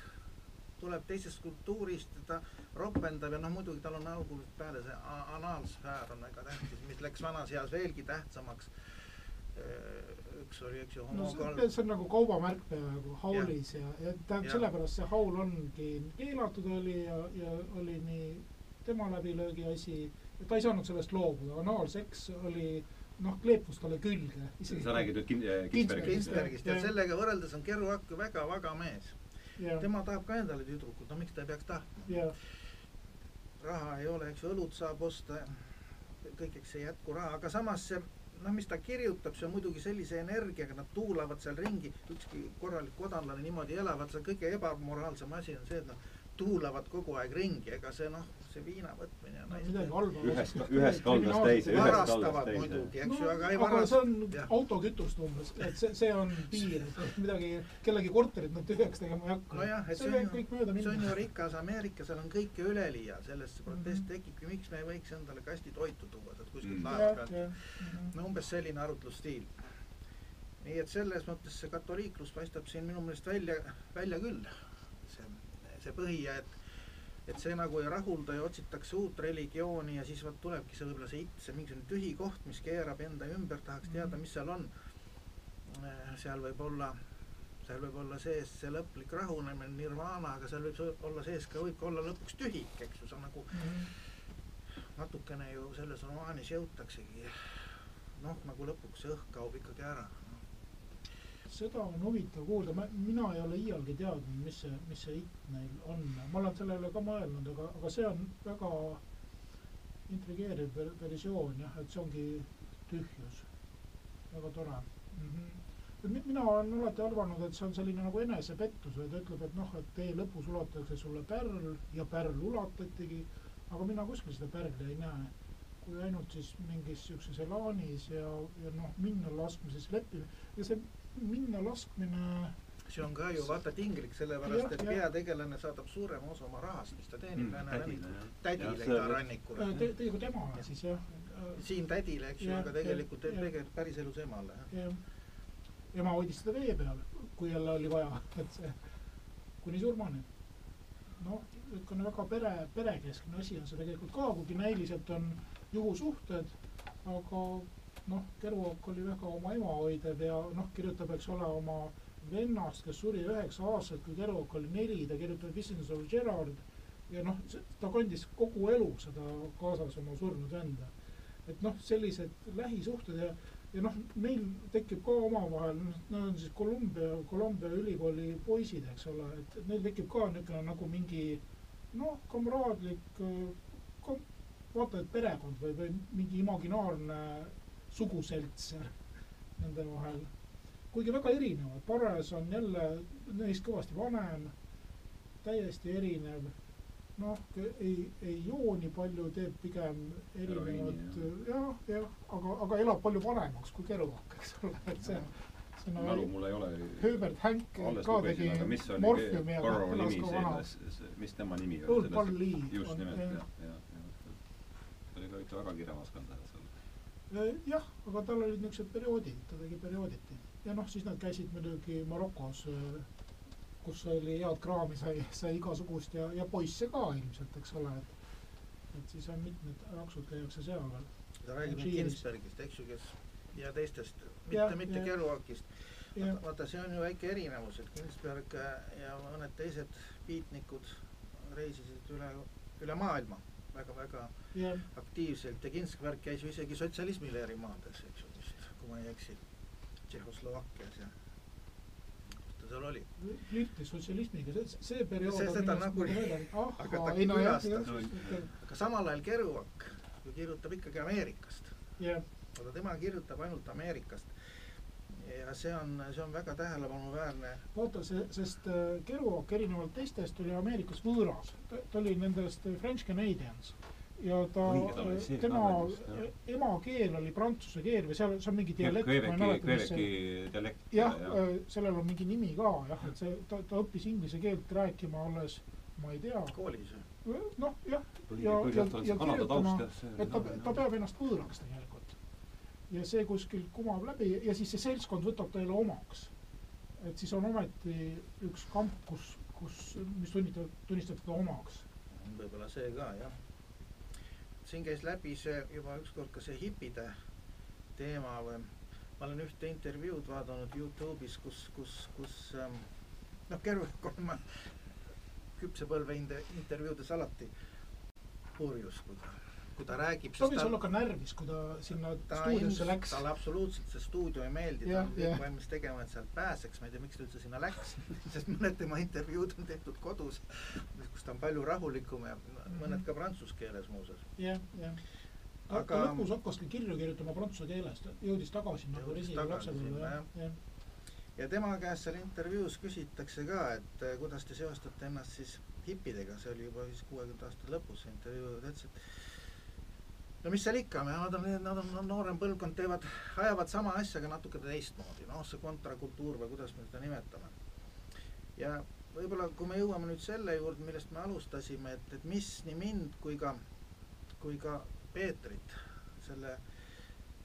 tuleb teisest kultuurist, ta ropendab ja noh, muidugi tal on algusest peale see anaalsfäär on väga tähtis, mis läks vanas eas veelgi tähtsamaks. üks oli, eks ju, homokool no,. see on nagu kaubamärk peaaegu haulis ja, ja, ja tähendab sellepärast see haul ongi keelatud oli ja, ja oli nii tema läbilöögi asi, ta ei saanud sellest loobuda, anaalseks oli noh, kleepus talle külge. sa räägid nüüd kin-, Kinsbergist, Kinsbergist ja sellega võrreldes on Kerouac ju väga vaga mees. Tema tahab ka endale tüdrukut, no miks ta ei peaks tahtma? raha ei ole, eks ju, õlut saab osta, kõigeks ei jätku raha, aga samas see noh, mis ta kirjutab, see on muidugi sellise energiaga, nad tuulavad seal ringi, ükski korralik kodanlane niimoodi ei ela, vaat see kõige ebamoraalsem asi on see, et nad tuulavad kogu aeg ringi, ega see noh, see viina võtmine on halba. ühest, ühest kaldast teise, ühest kaldast varastavad teise. muidugi, eks no, ju, aga ei varasta. see on autokütust umbes, et see, see on piir, midagi, kellegi korterit nad tühjaks tegema ei hakka nojah, et see on ju, see on ju rikas Ameerika, seal on kõike üleliia, sellest see protest Mhm. tekibki, miks me ei võiks endale kasti toitu tuua sealt kuskilt Mm. laeva jah, pealt. jah. no umbes selline arutlusstiil. nii et selles mõttes see katoliiklus paistab siin minu meelest välja, välja küll. see, põhi ja et, et see nagu ei rahulda ja otsitakse uut religiooni ja siis vot tulebki see võib-olla see it, see mingisugune tühi koht, mis keerab enda ümber, tahaks teada, mis seal on. seal võib olla, seal võib olla sees see lõplik rahunemine, nirvana, aga seal võib olla sees ka, võib ka olla lõpuks tühik, eks ju, see on nagu natukene ju selles romaanis jõutaksegi noh, nagu lõpuks see õhk kaob ikkagi ära. Seda on huvitav kuulda, mina ei ole iialgi teadnud, mis see, mis see it neil on. ma olen selle üle ka mõelnud, aga, aga see on väga intrigeeriv ver- versioon jah, et see ongi tühjus. väga tore mm. -hmm. mina olen alati arvanud, et see on selline nagu enesepettus või ta ütleb, et noh, et tee lõpus ulatatakse sulle pärl ja pärl ulatatigi, aga mina kuskil seda pärli ei näe kui ainult siis mingis siukses elaanis ja, ja noh, minna laskmises leppimine ja see minna laskmine. See on ka ju vaata tinglik, sellepärast et peategelane saadab suurema osa oma rahast, mis ta teenib Mm, rannikul. tädile see- rannikule. Te, te, tema siis jah. siin tädile, eks ju, aga tegelikult tegelikult päriselus emale, ema hoidis teda vee peal, kui jälle oli vaja, et see kuni surmani. noh, niisugune väga pere, perekeskne asi on see tegelikult ka, kuigi näiliselt on juhusuhted, aga noh, Kerouac oli väga oma ema hoidev ja noh, kirjutab, eks ole, oma vennast, kes suri üheksa aastaselt, kui Kerouac oli neli, ta kirjutab Business of Gerard ja noh, ta kandis kogu elu seda kaasas oma surnud venda. et noh, sellised lähisuhted ja ja noh, neil tekib ka omavahel, nad on siis Columbia, Columbia ülikooli poisid, eks ole, et neil tekib ka niisugune nagu mingi noh, kamraadlik kom,, vaata et perekond või, või mingi imaginaarne suguselts nende vahel. kuigi väga erinevad, Pares on jälle neist kõvasti vanem, täiesti erinev, noh, ei, ei joo nii palju, teeb pigem erinevat jah, jah, aga, aga elab palju vanemaks kui Kerouac, eks ole, et see, on mälu mul ei ole Herbert Hank ka tegi aga Burrow elas nimi ka vana., mis tema nimi oli just nimelt jah. jah, jah, ta oli ka ikka väga kirjaoskanda seal. Eh, jah, aga tal olid niisugused perioodid, ta tegi periooditi ja noh, siis nad käisid muidugi Marokos, kus oli head kraami, sai, sai igasugust ja, ja poisse ka ilmselt, eks ole, et et siis on mitmed raksud käiakse seal veel. ta räägib nüüd Alžeeris. Ginsbergist, eks ju, kes ja teistest, mitte, mitte jah, vaata, see on ju väike erinevus, et Ginsberg ja mõned teised biitnikud reisisid üle, üle maailma väga-väga jah, aktiivselt ja Ginsberg käis ju isegi sotsialismi leerimaades, eks ju vist, kui ma ei eksi, Tšehhoslovakkias ja kus ta seal oli. flirtis sotsialismiga, see, see periood See- on seda nagu- mööda- aga ta külastas. aga samal ajal Kerouac ju kirjutab ikkagi Ameerikast, jah, aga tema kirjutab ainult Ameerikast. Ja see on, see on väga tähelepanuväärne. Vaata see, sest äh, Kerouac erinevalt teistest oli Ameerikas võõras, ta oli nendest äh, French Canadians. Ja ta ka tema e- emakeel oli prantsuse keel või seal, see on mingi dialekt, ma ei mäleta, mis see jah, sellel on mingi nimi ka jah, et see, ta, ta õppis inglise keelt rääkima alles, ma ei tea, koolis. noh jah, ja, ja ja Kanada kirjutama et ta ta peab ennast võõraks tegelikult. Ja see kuskil kumab läbi ja siis see seltskond võtab ta jälle omaks. et siis on ometi üks kamp, kus, kus, mis tunnitab, tunnistab teda omaks. võib-olla see ka jah. siin käis läbi see juba ükskord ka see hipide teema või ma olen ühte intervjuud vaadanud Youtube'is, kus, kus, kus ähm, noh, Kerouac on ma küpse põlve inde- intervjuudes alati purjus, kui ta, kui ta räägib. ta võis olla ka närvis, kui ta sinna stuudiosse läks. talle absoluutselt see stuudio ei meeldi, ta on kõik valmis tegema, et sealt pääseks, ma ei tea, miks ta üldse sinna läks, sest mõned tema intervjuud on tehtud kodus, kus ta on palju rahulikum ja mõned ka prantsuse keeles muuseas. jah, jah, ta Aga- lõpus hakkaski kirju kirjutama prantsuse keeles, ta jõudis tagasi nagu Jõudis resiga tagasi lapsepõlve sinna, jah, ja tema käest seal intervjuus küsitakse ka, et eh, kuidas te seostate ennast siis hipidega, see oli juba vist kuuekümnendate aastate lõpus see intervjuu, ta ütles, et no mis seal ikka, nad on, nad on, noorem põlvkond teevad, ajavad sama asja, aga natuke teistmoodi, noh, see kontrakultuur või kuidas me seda nimetame. ja võib-olla, kui me jõuame nüüd selle juurde, millest me alustasime, et, et mis nii mind kui ka, kui ka Peetrit selle,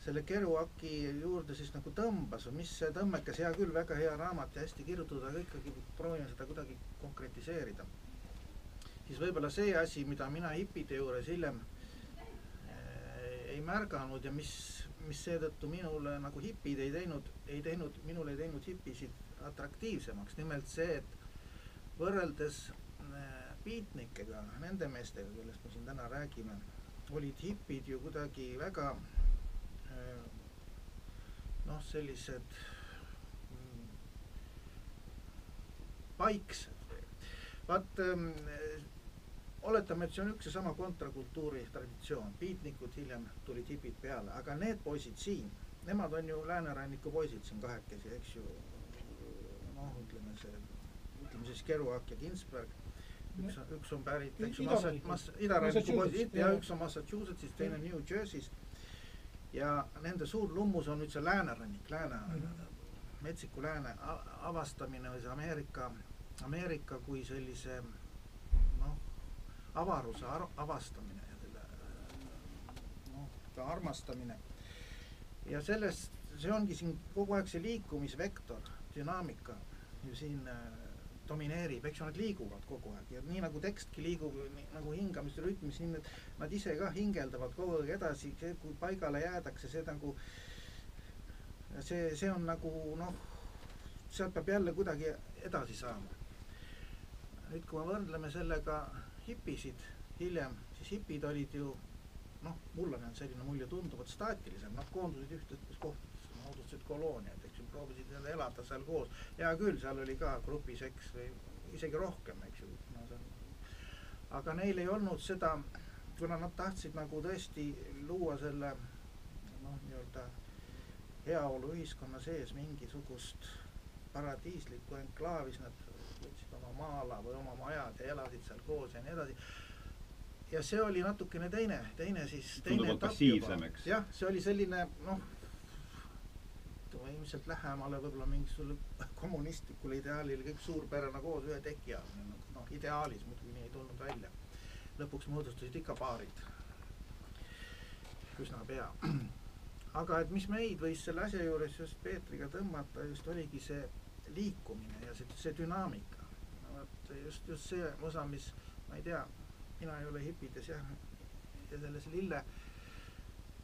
selle Keruaki juurde siis nagu tõmbas või mis see tõmmekas, hea küll, väga hea raamat ja hästi kirjutatud, aga ikkagi proovime seda kuidagi konkretiseerida. siis võib-olla see asi, mida mina hipide juures hiljem ei märganud ja mis, mis seetõttu minule nagu hipid ei teinud, ei teinud, minule ei teinud hipisid atraktiivsemaks, nimelt see, et võrreldes äh, beatnikega, nende meestega, kellest me siin täna räägime, olid hipid ju kuidagi väga äh, noh, sellised mm, paiksed. vaat ähm, oletame, et see on üks ja sama kontrakultuuri traditsioon, beatnikud hiljem tulid hipid peale, aga need poisid siin, nemad on ju lääneranniku poisid siin kahekesi, eks ju. noh, ütleme see, ütleme siis Kerouac ja Ginsberg. üks, üks on pärit, eks ju, Idaranniku- poisid ja üks on Massachusettsist, teine New Jersey'st. ja nende suur lummus on nüüd see läänerannik, lääne Mhm. metsiku lääne avastamine või see Ameerika, Ameerika kui sellise avaruse ar- avastamine ja selle noh, ka armastamine. ja sellest, see ongi siin kogu aeg see liikumisvektor, dünaamika ju siin äh, domineerib, eks ju, nad liiguvad kogu aeg ja nii nagu tekstki liigub nii, nagu hingamisrütmis, nii need, nad ise ka hingeldavad kogu aeg edasi, kui paigale jäädakse, see nagu see, see on nagu noh, sealt peab jälle kuidagi edasi saama. nüüd, kui me võrdleme sellega hipisid hiljem, siis hipid olid ju noh, mul on selline mulje tunduvalt staatilisem, nad koondusid ühtedesse kohtadesse, moodustasid kolooniaid, eks ju, proovisid jälle elada seal koos. hea küll, seal oli ka grupiseks või isegi rohkem, eks ju no,. aga neil ei olnud seda, kuna nad tahtsid nagu tõesti luua selle noh, nii-öelda heaoluühiskonna sees mingisugust paradiislikku enklaavi, siis nad maa-ala või oma majad ja elasid seal koos ja nii edasi. ja see oli natukene teine, teine siis. Tunduvalt passiivsem, eks. jah, see oli selline noh, ütleme ilmselt lähemale võib-olla mingisugusele kommunistlikule ideaalile, kõik suurperena koos ühe teki all, noh ideaalis muidugi nii ei tulnud välja. lõpuks moodustasid ikka paarid üsna pea aga et mis meid võis selle asja juures just Peetriga tõmmata, just oligi see liikumine ja see, see dünaamika. Vot just, just see osa, mis ma ei tea, mina ei ole hipides jah, ja selles lille,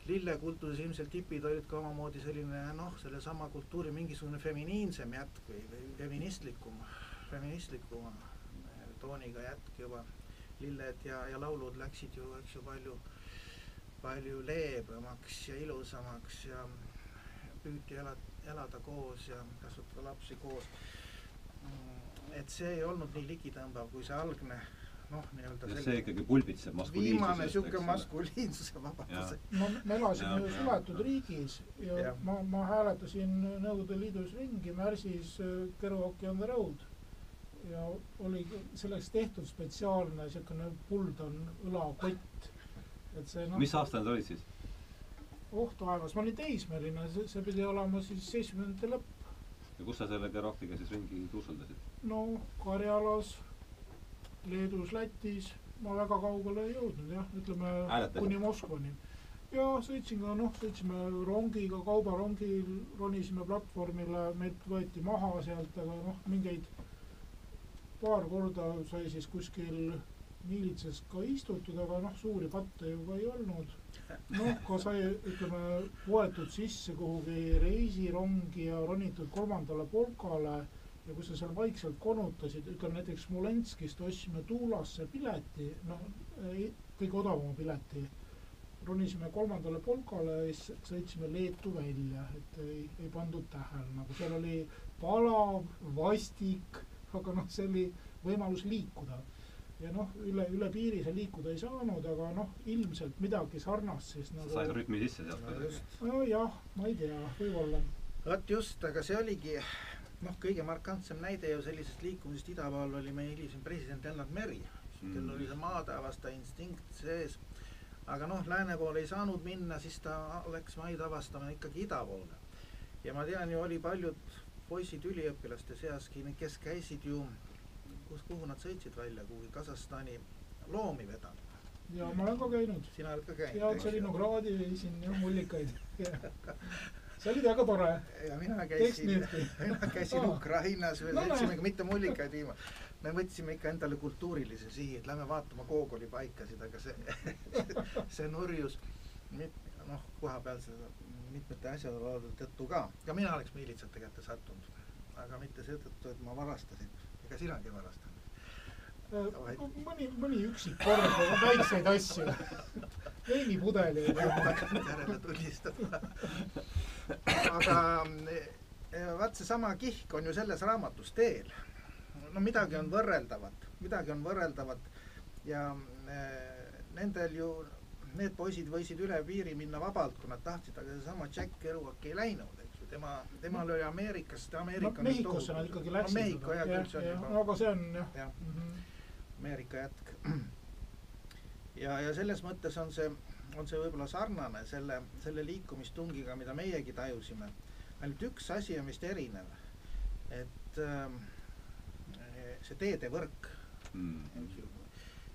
lillekultuuris ilmselt hipid olid ka omamoodi selline noh, sellesama kultuuri mingisugune feminiinsem jätk või, või feministlikum, feministlikuma tooniga jätk juba. lilled ja, ja laulud läksid ju, eks ju, palju palju leebemaks ja ilusamaks ja püüti elada, elada koos ja kasvatada lapsi koos. Et see ei olnud nii ligitõmbav kui see algne noh, nii-öelda ja see ikkagi pulbitseb maskuliinsusest. viimane sihuke maskuliinsuse vabaduse. no me elasime ju suletud riigis ja, ja. ma, ma hääletasin Nõukogude Liidus ringi Märsis äh, Kerouac on the road ja oli selleks tehtud spetsiaalne niisugune puldan õlakott, et see noh, mis aasta need olid siis? oh taevas, ma olin teismeline, see, see pidi olema siis seitsmekümnendate lõpp, ja kus sa selle Kerokiga siis ringi tuuseldasid? No Karjalas, Leedus, Lätis, ma väga kaugele ei jõudnud jah, ütleme Hääletasid? kuni Moskvani. ja sõitsin ka noh, sõitsime rongiga, kaubarongil, ronisime platvormile, meid võeti maha sealt, aga noh, mingeid paar korda sai siis kuskil miilitses ka istutud, aga noh, suuri patte ju ka ei olnud. noh, ka sai, ütleme, poetud sisse kuhugi reisirongi ja ronitud kolmandale polkale ja kui sa seal vaikselt konutasid, ütleme näiteks Smolenskist ostsime Tuulasse pileti, noh, kõige odavama pileti, ronisime kolmandale polkale ja siis sõitsime Leetu välja, et ei, ei pandud tähele, nagu seal oli palav, vastik, aga noh, see oli võimalus liikuda. ja noh, üle, üle piiri sa liikuda ei saanud, aga noh, ilmselt midagi sarnast siis sa nagu said rütmi sisse sealt no kuidagi. nojah, ma ei tea, võib-olla. vot just, aga see oligi noh, kõige markantsem näide ju sellisest liikumisest ida pool oli meie hilisem president Lennart Meri, kel Mm. oli see maatavastaja instinkt sees. aga noh, lääne poole ei saanud minna, siis ta läks maid avastama ikkagi ida poole. ja ma tean ju, oli paljud poisid üliõpilaste seaski, kes käisid ju, kus, kuhu nad sõitsid välja, kuhugi Kasahstani loomi vedama. ja ma olen ka käinud. sina oled ka käinud? ja Tšernogradi viisin jah mullikaid. see oli väga tore. ja mina käisin, mina käisin Aa. Ukrainas, me No sõitsime ka mitte mullikaid viima. me võtsime ikka endale kultuurilise sihi, et lähme vaatama Gogoli paikasid, aga see, see nurjus noh, kohapealse mitmete asjaolude tõttu ka. ka mina oleks miilitsate kätte sattunud, aga mitte seetõttu, et ma varastasin. ega sinagi varastanud. mõni, mõni üksik kord, väikseid asju. veinipudeli. järele tunnistada. aga eh, vaat seesama kihk on ju selles raamatus teel. no midagi on võrreldavat, midagi on võrreldavat ja eh, nendel ju, need poisid võisid üle piiri minna vabalt, kui nad tahtsid, aga seesama Jack Kerouac ei läinud, eks ju, tema, temal oli Ameerikas, no Ameerika Mehhikosse nad ikkagi läksid. Mehhiko jah, küll see on no juba aga see on jah jah, mm -hmm. Ameerika jätk. ja, ja selles mõttes on see, on see võib-olla sarnane selle, selle liikumistungiga, mida meiegi tajusime. ainult üks asi on vist erinev, et ähm, see teedevõrk, eks ju.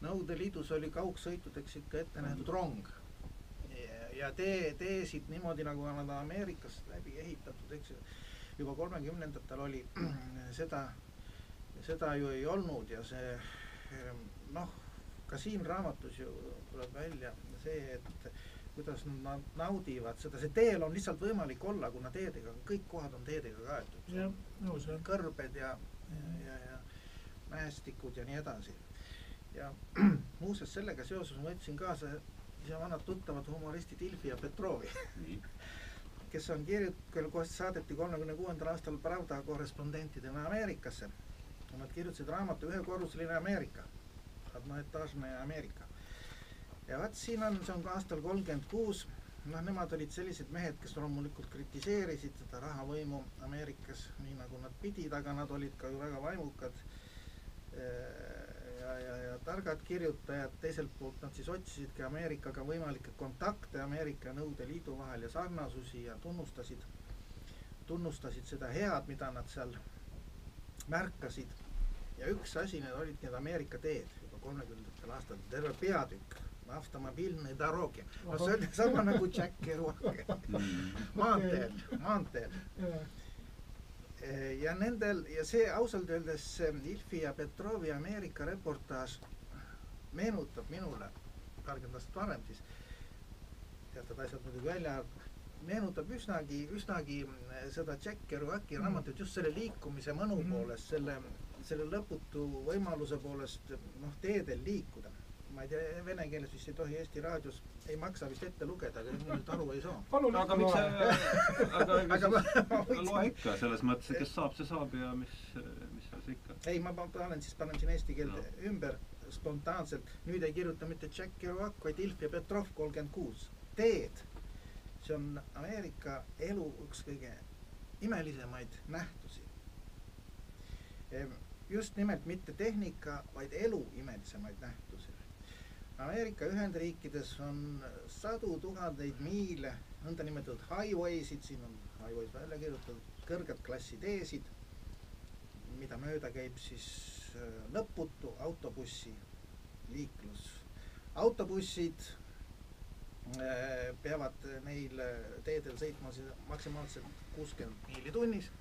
Nõukogude Liidus oli kaugsõitudeks ikka ette nähtud rong. ja tee, teesid niimoodi, nagu nad Ameerikas läbi ehitatud, eks ju. juba kolmekümnendatel oli seda, seda ju ei olnud ja see noh, ka siin raamatus ju tuleb välja see, et kuidas nad naudivad seda, see teel on lihtsalt võimalik olla, kuna teedega, kõik kohad on teedega kaetud. jah, nõus jah. kõrbed ja, ja, ja, ja mäestikud ja nii edasi. ja muuseas sellega seoses ma võtsin kaasa ise vanad tuttavad humoristit Ilfi ja Petrovi, nii, kes on kirjut-, kelle kohe saadeti kolmekümne kuuendal aastal Pravda korrespondentidena Ameerikasse. Nad kirjutasid raamatu Ühekorruseline Ameerika, adnoetaažne Ameerika. ja vaat siin on, see on ka aastal kolmkümmend kuus, noh, nemad olid sellised mehed, kes loomulikult kritiseerisid seda rahavõimu Ameerikas, nii nagu nad pidid, aga nad olid ka ju väga vaimukad ja, ja, ja targad kirjutajad, teiselt poolt nad siis otsisidki Ameerikaga võimalikke kontakte Ameerika ja Nõukogude Liidu vahel ja sarnasusi ja tunnustasid, tunnustasid seda head, mida nad seal märkasid. Ja üks asi, need olidki need Ameerika teed juba kolmekümnendatel aastatel, terve peatükk, automobiilne dorogi. no see oli sama nagu Jack Kerouac, maanteel, maanteel. ja nendel ja see ausalt öeldes Ilfi ja Petrovi Ameerika reportaaž meenutab minule, paarkümmend aastat varem siis, teatud asjad muidugi välja arvatud, meenutab üsnagi, üsnagi seda Jack Kerouaci raamatut just selle liikumise mõnu Mhm. poolest, selle, selle lõputu võimaluse poolest noh, teedel liikuda. ma ei tea, vene keeles vist ei tohi Eesti raadios, ei maksa vist ette lugeda, aga nüüd aru ei saa. palun aga miks see, aga aga ma, ma siis loe ikka, selles mõttes, et kes saab, see saab ja mis, mis seal see ikka. ei, ma pa- panen siis, panen siin eesti keelde No. ümber spontaanselt. nüüd ei kirjuta mitte Jack Kerouac, vaid Ilf ja Petrov kolmkümmend kuus. teed, see on Ameerika elu üks kõige imelisemaid nähtusi. Just nimelt mitte tehnika, vaid elu imelisemaid nähtusi. Ameerika Ühendriikides on sadu tuhandeid miile nõndanimetatud highway'sid, siin on highways välja kirjutatud, kõrget klassi teesid, mida mööda käib siis äh, lõputu autobussi liiklus. autobussid äh, peavad neil teedel sõitma siis maksimaalselt kuuskümmend miili tunnis.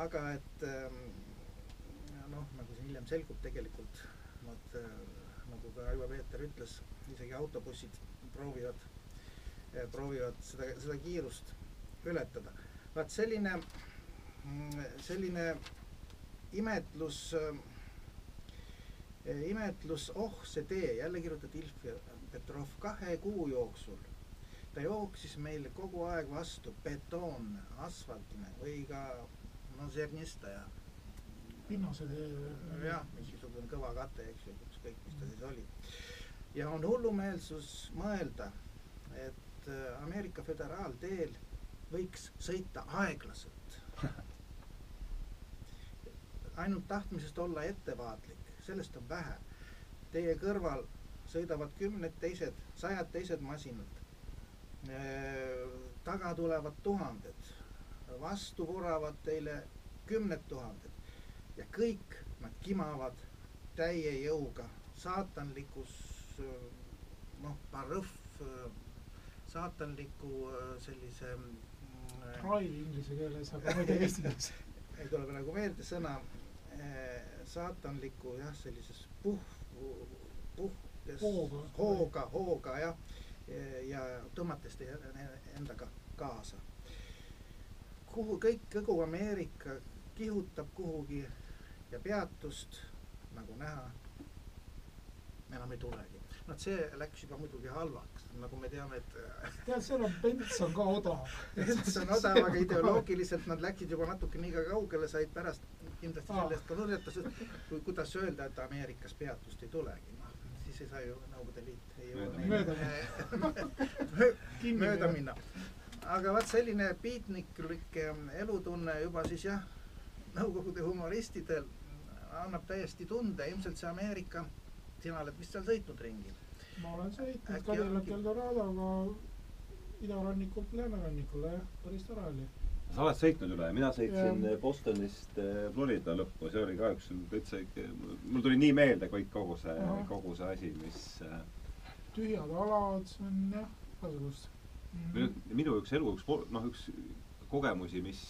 Aga et ähm, noh, nagu siin hiljem selgub, tegelikult nad äh, nagu ka Aivo Peeter ütles, isegi autobussid proovivad, proovivad seda, seda kiirust ületada. vaat selline, selline imetlus, imetlus, oh see tee, jälle kirjutati Ilf ja Petrov kahe kuu jooksul. ta jooksis meil kogu aeg vastu betoonne, asfaltine või ka no Zernistaja pinnased jah, mingisugune kõva kate, eks ju, ükskõik, mis ta siis oli. ja on hullumeelsus mõelda, et äh, Ameerika föderaalteel võiks sõita aeglaselt. ainult tahtmisest olla ettevaatlik, sellest on vähe. Teie kõrval sõidavad kümned teised, sajad teised masinad. taga tulevad tuhanded, vastu vuravad teile kümned tuhanded ja kõik nad kimavad täie jõuga saatanlikus noh, barõhv, saatanliku äh, sellise mm, drive inglise keeles, aga ma ei tea eesti keeles. ei tule praegu meelde sõna, saatanliku jah, sellises puh-, puhkes Hooga. hooga, hooga jah, ja tõmmates endaga kaasa. Kuhu kõik, kogu Ameerika kihutab kuhugi ja peatust, nagu näha, enam ei tulegi. noh, see läks juba muidugi halvaks, nagu me teame, et tead, seal on bents on ka odav. see on odav, aga ideoloogiliselt nad läksid juba natuke liiga kaugele, said pärast kindlasti Aa. selle eest ka nurjatused, kui, kuidas öelda, et Ameerikas peatust ei tulegi, noh, siis ei saa ju Nõukogude Liit ei jõua mööda minna. aga vaat selline piitniklik elutunne juba siis jah, Nõukogude humoristidel annab täiesti tunde, ilmselt see Ameerika, sina oled vist seal sõitnud ringi? ma olen sõitnud Cadillac Eldoradoga idarannikult läänerannikule jah, päris tore oli. sa oled sõitnud üle, mina sõitsin Jah. Bostonist eh, Florida lõppu, see oli ka üks täitsa ikka, mul tuli nii meelde kõik kogu see kogu see asi, mis äh, tühjad alad, see on jah, igasugust. minu, minu üks elu üks noh, üks kogemusi, mis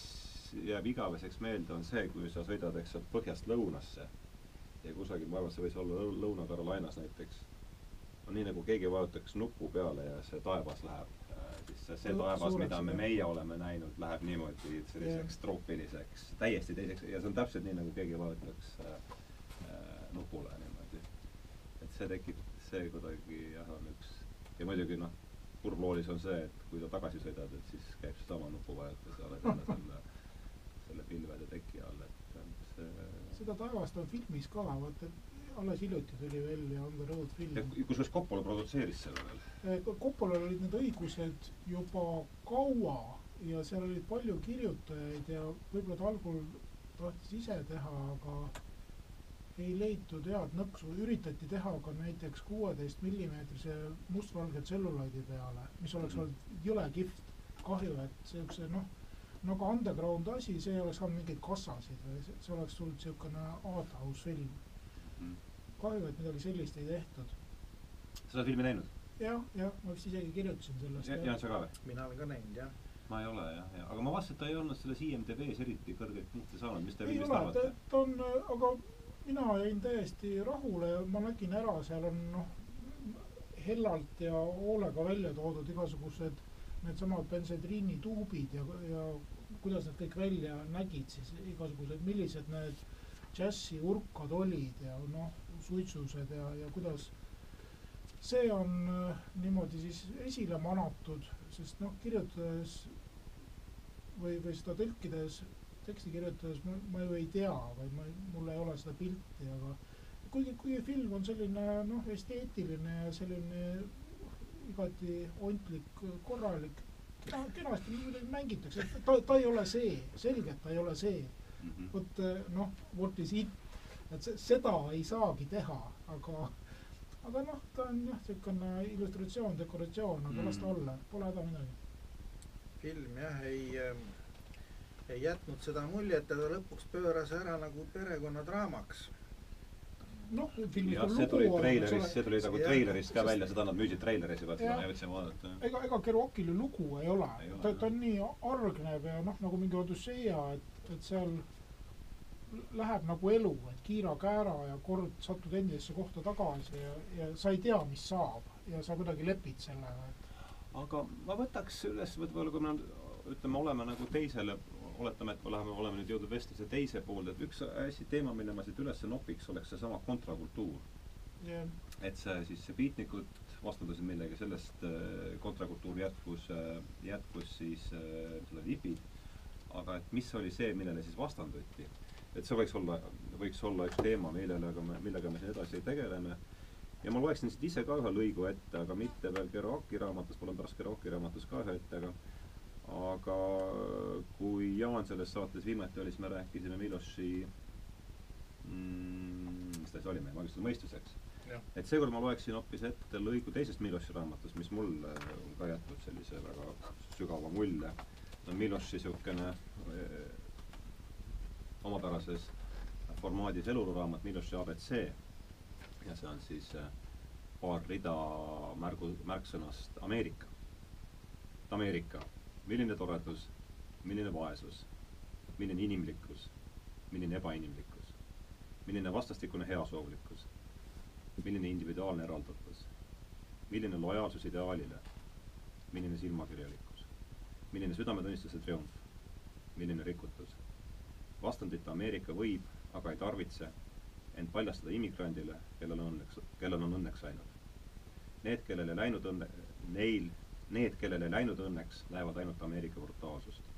jääb igaveseks meelde, on see, kui sa sõidad, eks sealt põhjast lõunasse ja kusagil, ma arvan, see võis olla Lõu- Lõuna-Carolinas näiteks, on nii, nagu keegi vajutaks nupu peale ja see taevas läheb, siis see, see taevas, mida me meie oleme näinud, läheb niimoodi selliseks Jah. troopiliseks, täiesti teiseks ja see on täpselt nii, nagu keegi vajutaks äh, äh, nupule niimoodi. et see tekib, see kuidagi jah, on üks ja muidugi noh, kurb loolis on see, et kui sa tagasi sõidad, et siis käib seesama nupuvajutus ja oled jälle selle, selle pilvede teki all, et see seda taevast on filmis ka, vaata alles hiljuti tuli välja On the Road ja film. kusjuures Coppola produtseeris selle veel. Coppolal olid need õigused juba kaua ja seal olid palju kirjutajaid ja võib-olla ta algul tahtis ise teha, aga ei leitud head nõksu, üritati teha ka näiteks kuueteist millimeetrise mustvalge tselluloidi peale, mis oleks Mhm. olnud jõle kihvt. kahju, et siukse noh, nagu underground asi, see ei oleks saanud mingeid kassasid või see, oleks tulnud siukene arthouse film. kahju, et midagi sellist ei tehtud. oled filmi näinud? jah, jah, ma vist isegi kirjutasin sellest. Jaan, sa ka või? mina olen ka näinud jah. ma ei ole jah, jah, aga ma vaatasin, et ta ei olnud selles IMDB-s eriti kõrgeid punkte saanud, mis te ei filmist arvate?, ta on, aga mina jäin täiesti rahule ma nägin ära, seal on noh, hellalt ja hoolega välja toodud igasugused needsamad bensodriinituubid ja, ja kuidas need kõik välja nägid siis igasugused, millised need džässi urkad olid ja noh, suitsused ja, ja kuidas see on äh, niimoodi siis esile manatud, sest noh, kirjutades või, või seda tõlkides teksti kirjutades ma, ma ju ei tea või ma, mul ei ole seda pilti, aga kuigi, kuigi film on selline noh, esteetiline ja selline igati ontlik, korralik, kena, kenasti muidugi mängitakse, ta, ta ei ole see, selge, et ta ei ole see. vot eh, noh, what is it, et se- seda ei saagi teha, aga aga noh, ta on jah, niisugune illustratsioon, dekoratsioon, aga las ta Mhm. olla, pole häda midagi. film jah, ei äh, ei jätnud seda muljet, ta lõpuks pööras ära nagu perekonnadraamaks. noh, filmis jah, see lugu tuli treilerist, see tuli nagu treilerist ka välja, seda nad müüsid treileris juba, et seda Jah. ma jõudsin vaadata. ega, ega Kerouacil ju lugu ei ole, ta, ta on nii argnev ja noh, nagu mingi Odüsseia, et, et seal läheb nagu elu, et kiira-käära ja kord satud endisesse kohta tagasi ja, ja sa ei tea, mis saab ja sa kuidagi lepid sellega, et aga ma võtaks üles, võib-olla kui me ütleme, oleme nagu teisele, oletame, et me läheme, oleme nüüd jõudnud vestluse teise poolde, et üks asi, teema, mille ma siit üles nopiks, oleks seesama kontrakultuur. ja et see siis, see beatnikud vastandusid millegi, sellest äh, kontrakultuur jätkus äh,, jätkus siis äh, selle hipid, aga et mis oli see, millele siis vastanduti? et see võiks olla võiks olla üks teema, millega me, millega me siin edasi tegeleme. ja ma loeksin siit ise ka ühe lõigu ette, aga mitte veel Kerouaci raamatust, mul on pärast Kerouaci raamatust ka ühe ette, aga aga kui Jaan selles saates viimati oli, siis me rääkisime Miloši mm, mis ta siis oli, meie magistuse mõistuseks. et seekord ma loeksin hoopis ette lõigu teisest Miloši raamatust, mis mulle on ka jätnud sellise väga sügava mulje. on Miloši niisugune eh, omapärases formaadis eluluraamat Miloši abc ja see on siis eh, paar rida märgu, märksõnast Ameerika. Ameerika milline toredus, milline vaesus, milline inimlikkus, milline ebainimlikkus, milline vastastikune heasoovlikkus, milline individuaalne eraldatus, milline lojaalsus ideaalile, milline silmakirjalikkus, milline südametunnistuse triumf, milline rikutus. vastandita Ameerika võib, aga ei tarvitse end paljastada immigrandile, kellel on õnneks, kellel on õnneks läinud. Need, kellel ei läinud õnne, neil Need, kellel ei läinud õnneks, näevad ainult Ameerika brutaalsust.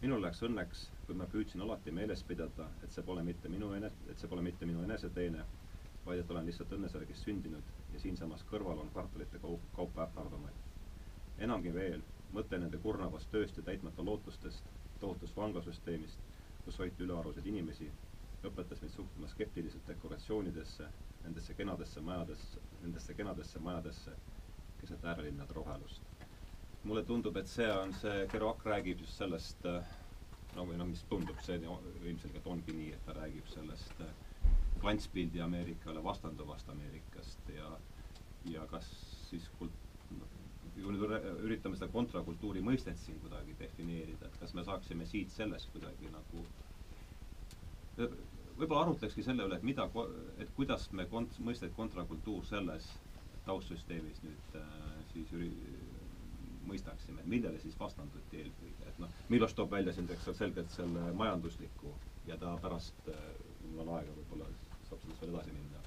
Minul läks õnneks, kui ma püüdsin alati meeles pidada, et see pole mitte minu enes-, et see pole mitte minu eneseteene, vaid et olen lihtsalt õnnesärgis sündinud ja siinsamas kõrval on kvartalite kaup, kaupa ähvardamaid. enamgi veel, mõte nende kurnavast tööst ja täitmata lootustest, tohutust vanglasüsteemist, kus hoiti ülearuseid inimesi, õpetas meid suhtuma skeptiliselt dekoratsioonidesse, nendesse kenadesse majadesse, nendesse kenadesse majadesse, keset äärelinnade rohelust mulle tundub, et see on see, Kerouac räägib just sellest äh, no või noh, mis tundub, see ilmselgelt ongi nii, et ta räägib sellest äh, klantspildi Ameerikale vastanduvast Ameerikast ja ja kas siis kult-, kui nüüd üritame seda kontrakultuuri mõistet siin kuidagi defineerida, et kas me saaksime siit sellest kuidagi nagu võib-olla arutlekski selle üle, et mida, et kuidas me kont-, mõistet kontrakultuur selles taustsüsteemis nüüd äh, siis üri-, mõistaksime, millele siis vastanduti eelkõige, et noh, Miloš toob välja siin, selgelt selle majandusliku ja ta pärast, äh, mul on aega, võib-olla saab sellest veel edasi minna.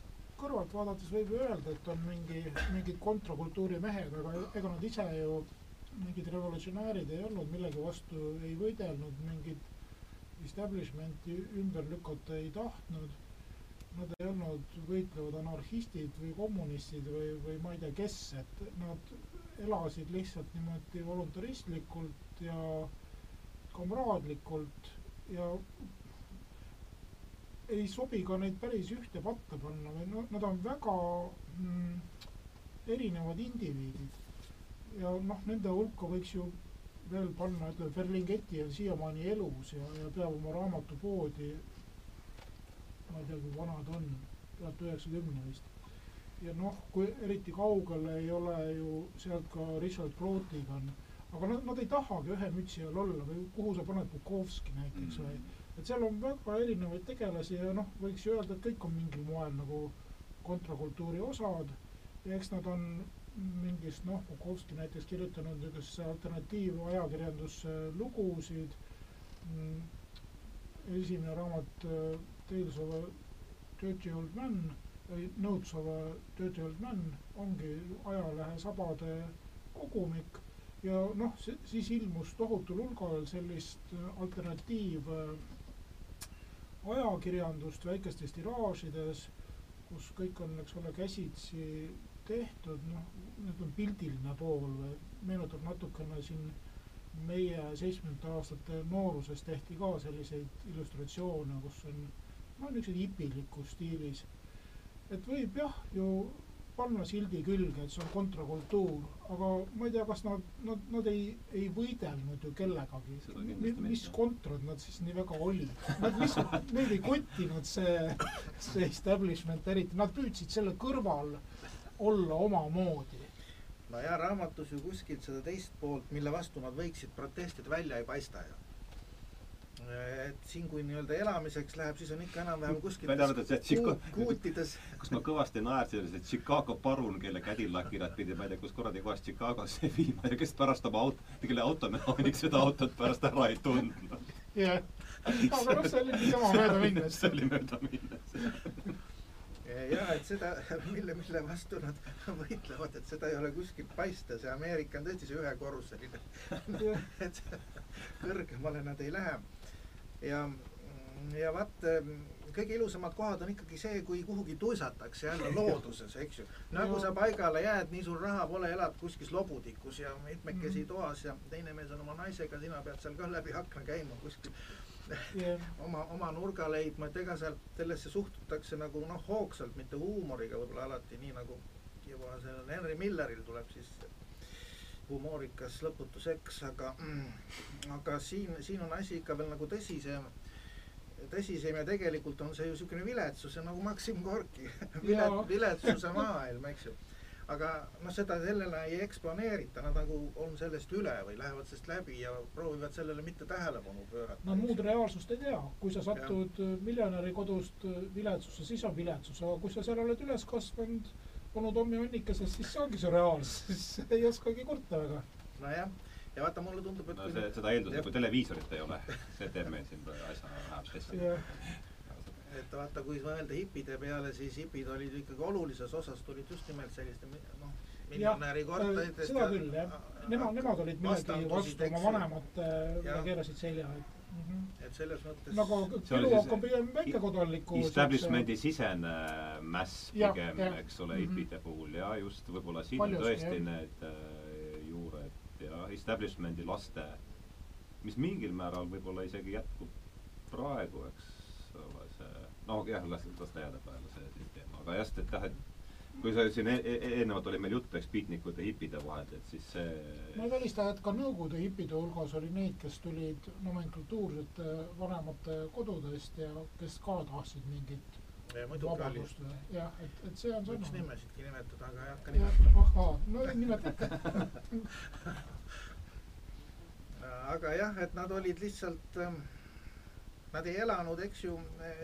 kõrvalt vaadates võib ju öelda, et on mingi, mingid kontrakultuuri mehed, aga ega nad ise ju mingid revolutsionäärid ei olnud, millegi vastu ei võidelnud, mingit establishment'i ümber lükata ei tahtnud. Nad ei olnud võitlevad anarhistid või kommunistid või, või ma ei tea, kes, et nad elasid lihtsalt niimoodi voluntaristlikult ja kamraadlikult ja ei sobi ka neid päris ühte patta panna või noh, nad on väga mm, erinevad indiviidid. ja noh, nende hulka võiks ju veel panna, ütleme, Ferlinghetti on siiamaani elus ja, ja peab oma raamatupoodi, ma ei tea, kui vana ta on, tuhat üheksakümne vist ja noh, kui eriti kaugel ei ole ju sealt ka Richard Brotiga on, aga nad, nad ei tahagi ühe mütsi all olla või kuhu sa paned Bukovski näiteks mm. Või, et seal on väga erinevaid tegelasi ja noh, võiks ju öelda, et kõik on mingil moel nagu kontrakultuuri osad. Ja eks nad on mingist noh, Bukovski näiteks kirjutanud niisugusesse alternatiivajakirjandusse lugusid mm,, esimene raamat uh, Tales of a Dirty Old Man Notes of a Dirty Old Man ongi ajalehe sabade kogumik. Ja noh, siis ilmus tohutul hulgal sellist alternatiiv ajakirjandust väikestes tiraažides, kus kõik on, eks ole, käsitsi tehtud, noh, nüüd on pildiline pool meenutab natukene siin meie seitsmekümnendate aastate nooruses tehti ka selliseid illustratsioone, kus on no niisugused hipilikus stiilis et võib jah ju panna sildi külge, et see on kontrakultuur, aga ma ei tea, kas nad, nad, nad ei, ei võidelnud ju kellegagi. mis kontrad nad siis nii väga olid? Nad lihtsalt, neid ei kottinud see, see establishment eriti, nad püüdsid selle kõrval olla omamoodi. no ja raamatus ju kuskilt seda teist poolt, mille vastu nad võiksid protestida, välja ei paista ju et siin, kui nii-öelda elamiseks läheb, siis on ikka enam-vähem kuskil välja arvatud see Chicago kuutides. kus ma kõvasti naersin, see Chicago parun, kelle Cadillac'irat pidi ma ei tea, kus kuradi kohast Chicagosse viima ja kes pärast oma auto, kelle automehaanik seda autot pärast ära ei tundnud. jah, aga noh, see oli niisama möödaminnes. see oli möödaminnes jah, et seda, mille, mille vastu nad võitlevad, et seda ei ole kuskilt paista, see Ameerika on tõesti see ühekorruseline. Et kõrgemale nad ei lähe ja, ja vaat kõige ilusamad kohad on ikkagi see, kui kuhugi tuisatakse jälle looduses, eks ju. nagu sa paigale jääd, nii sul raha pole, elad kuskil lobutikus ja mitmekesi Mhm. toas ja teine mees on oma naisega, sina pead seal ka läbi akna käima kuskil jah, oma, oma nurga leidma, et ega seal sellesse suhtutakse nagu noh, hoogsalt, mitte huumoriga võib-olla alati, nii nagu juba sellel Henry Milleril tuleb siis humoorikas lõputu seks, aga aga siin, siin on asi ikka veel nagu tõsisem, tõsisem ja tegelikult on see ju niisugune viletsus ja nagu Maksim Gorki vilet, viletsuse maailm, eks ju. aga noh, seda sellele ei eksponeerita, nad nagu on sellest üle või lähevad sellest läbi ja proovivad sellele mitte tähelepanu pöörata. no muud reaalsust ei tea, kui sa satud miljonäri kodust äh, viletsusse, siis on viletsus, aga kui sa seal oled üles kasvanud, olnud hommikunikas, siis see ongi see reaalsus, siis ei oskagi kurta väga. nojah, ja vaata, mulle tundub, et no see, seda eeldusel, jah. kui televiisorit ei ole, see teeb meil siin asja vähemalt hästi. et vaata, kui mõelda hipide peale, siis hipid olid ikkagi olulises osas tulid just nimelt selliste noh, miljonäri korteritest. seda küll jah, nemad, nemad olid millegi vastu oma Jah. keerasid selja, et. Et selles mõttes nagu siis on pigem väikekodaniku Establishment'i sisene mäss pigem, eks ole, Mhm. hipide puhul ja just võib-olla siin on tõesti jah. need äh, juured ja establishment'i laste, mis mingil määral võib-olla isegi jätkub praegu, eks ole, see no jah, las, las ta jääda peale see teema, aga jah, et jah, et kui sa siin e e eelnevalt oli meil juttu, eks beatnikute ja hipide vahel, et siis see ma ei välista, et ka Nõukogude hipide hulgas oli neid, kes tulid nomenklatuursete vanemate kodudest ja kes ka tahtsid mingit või jah, et, et see on võiks nimesidki nimetada, aga ei hakka nimetama. ahhaa, no nimetage. aga jah, et nad olid lihtsalt ähm, Nad ei elanud, eks ju,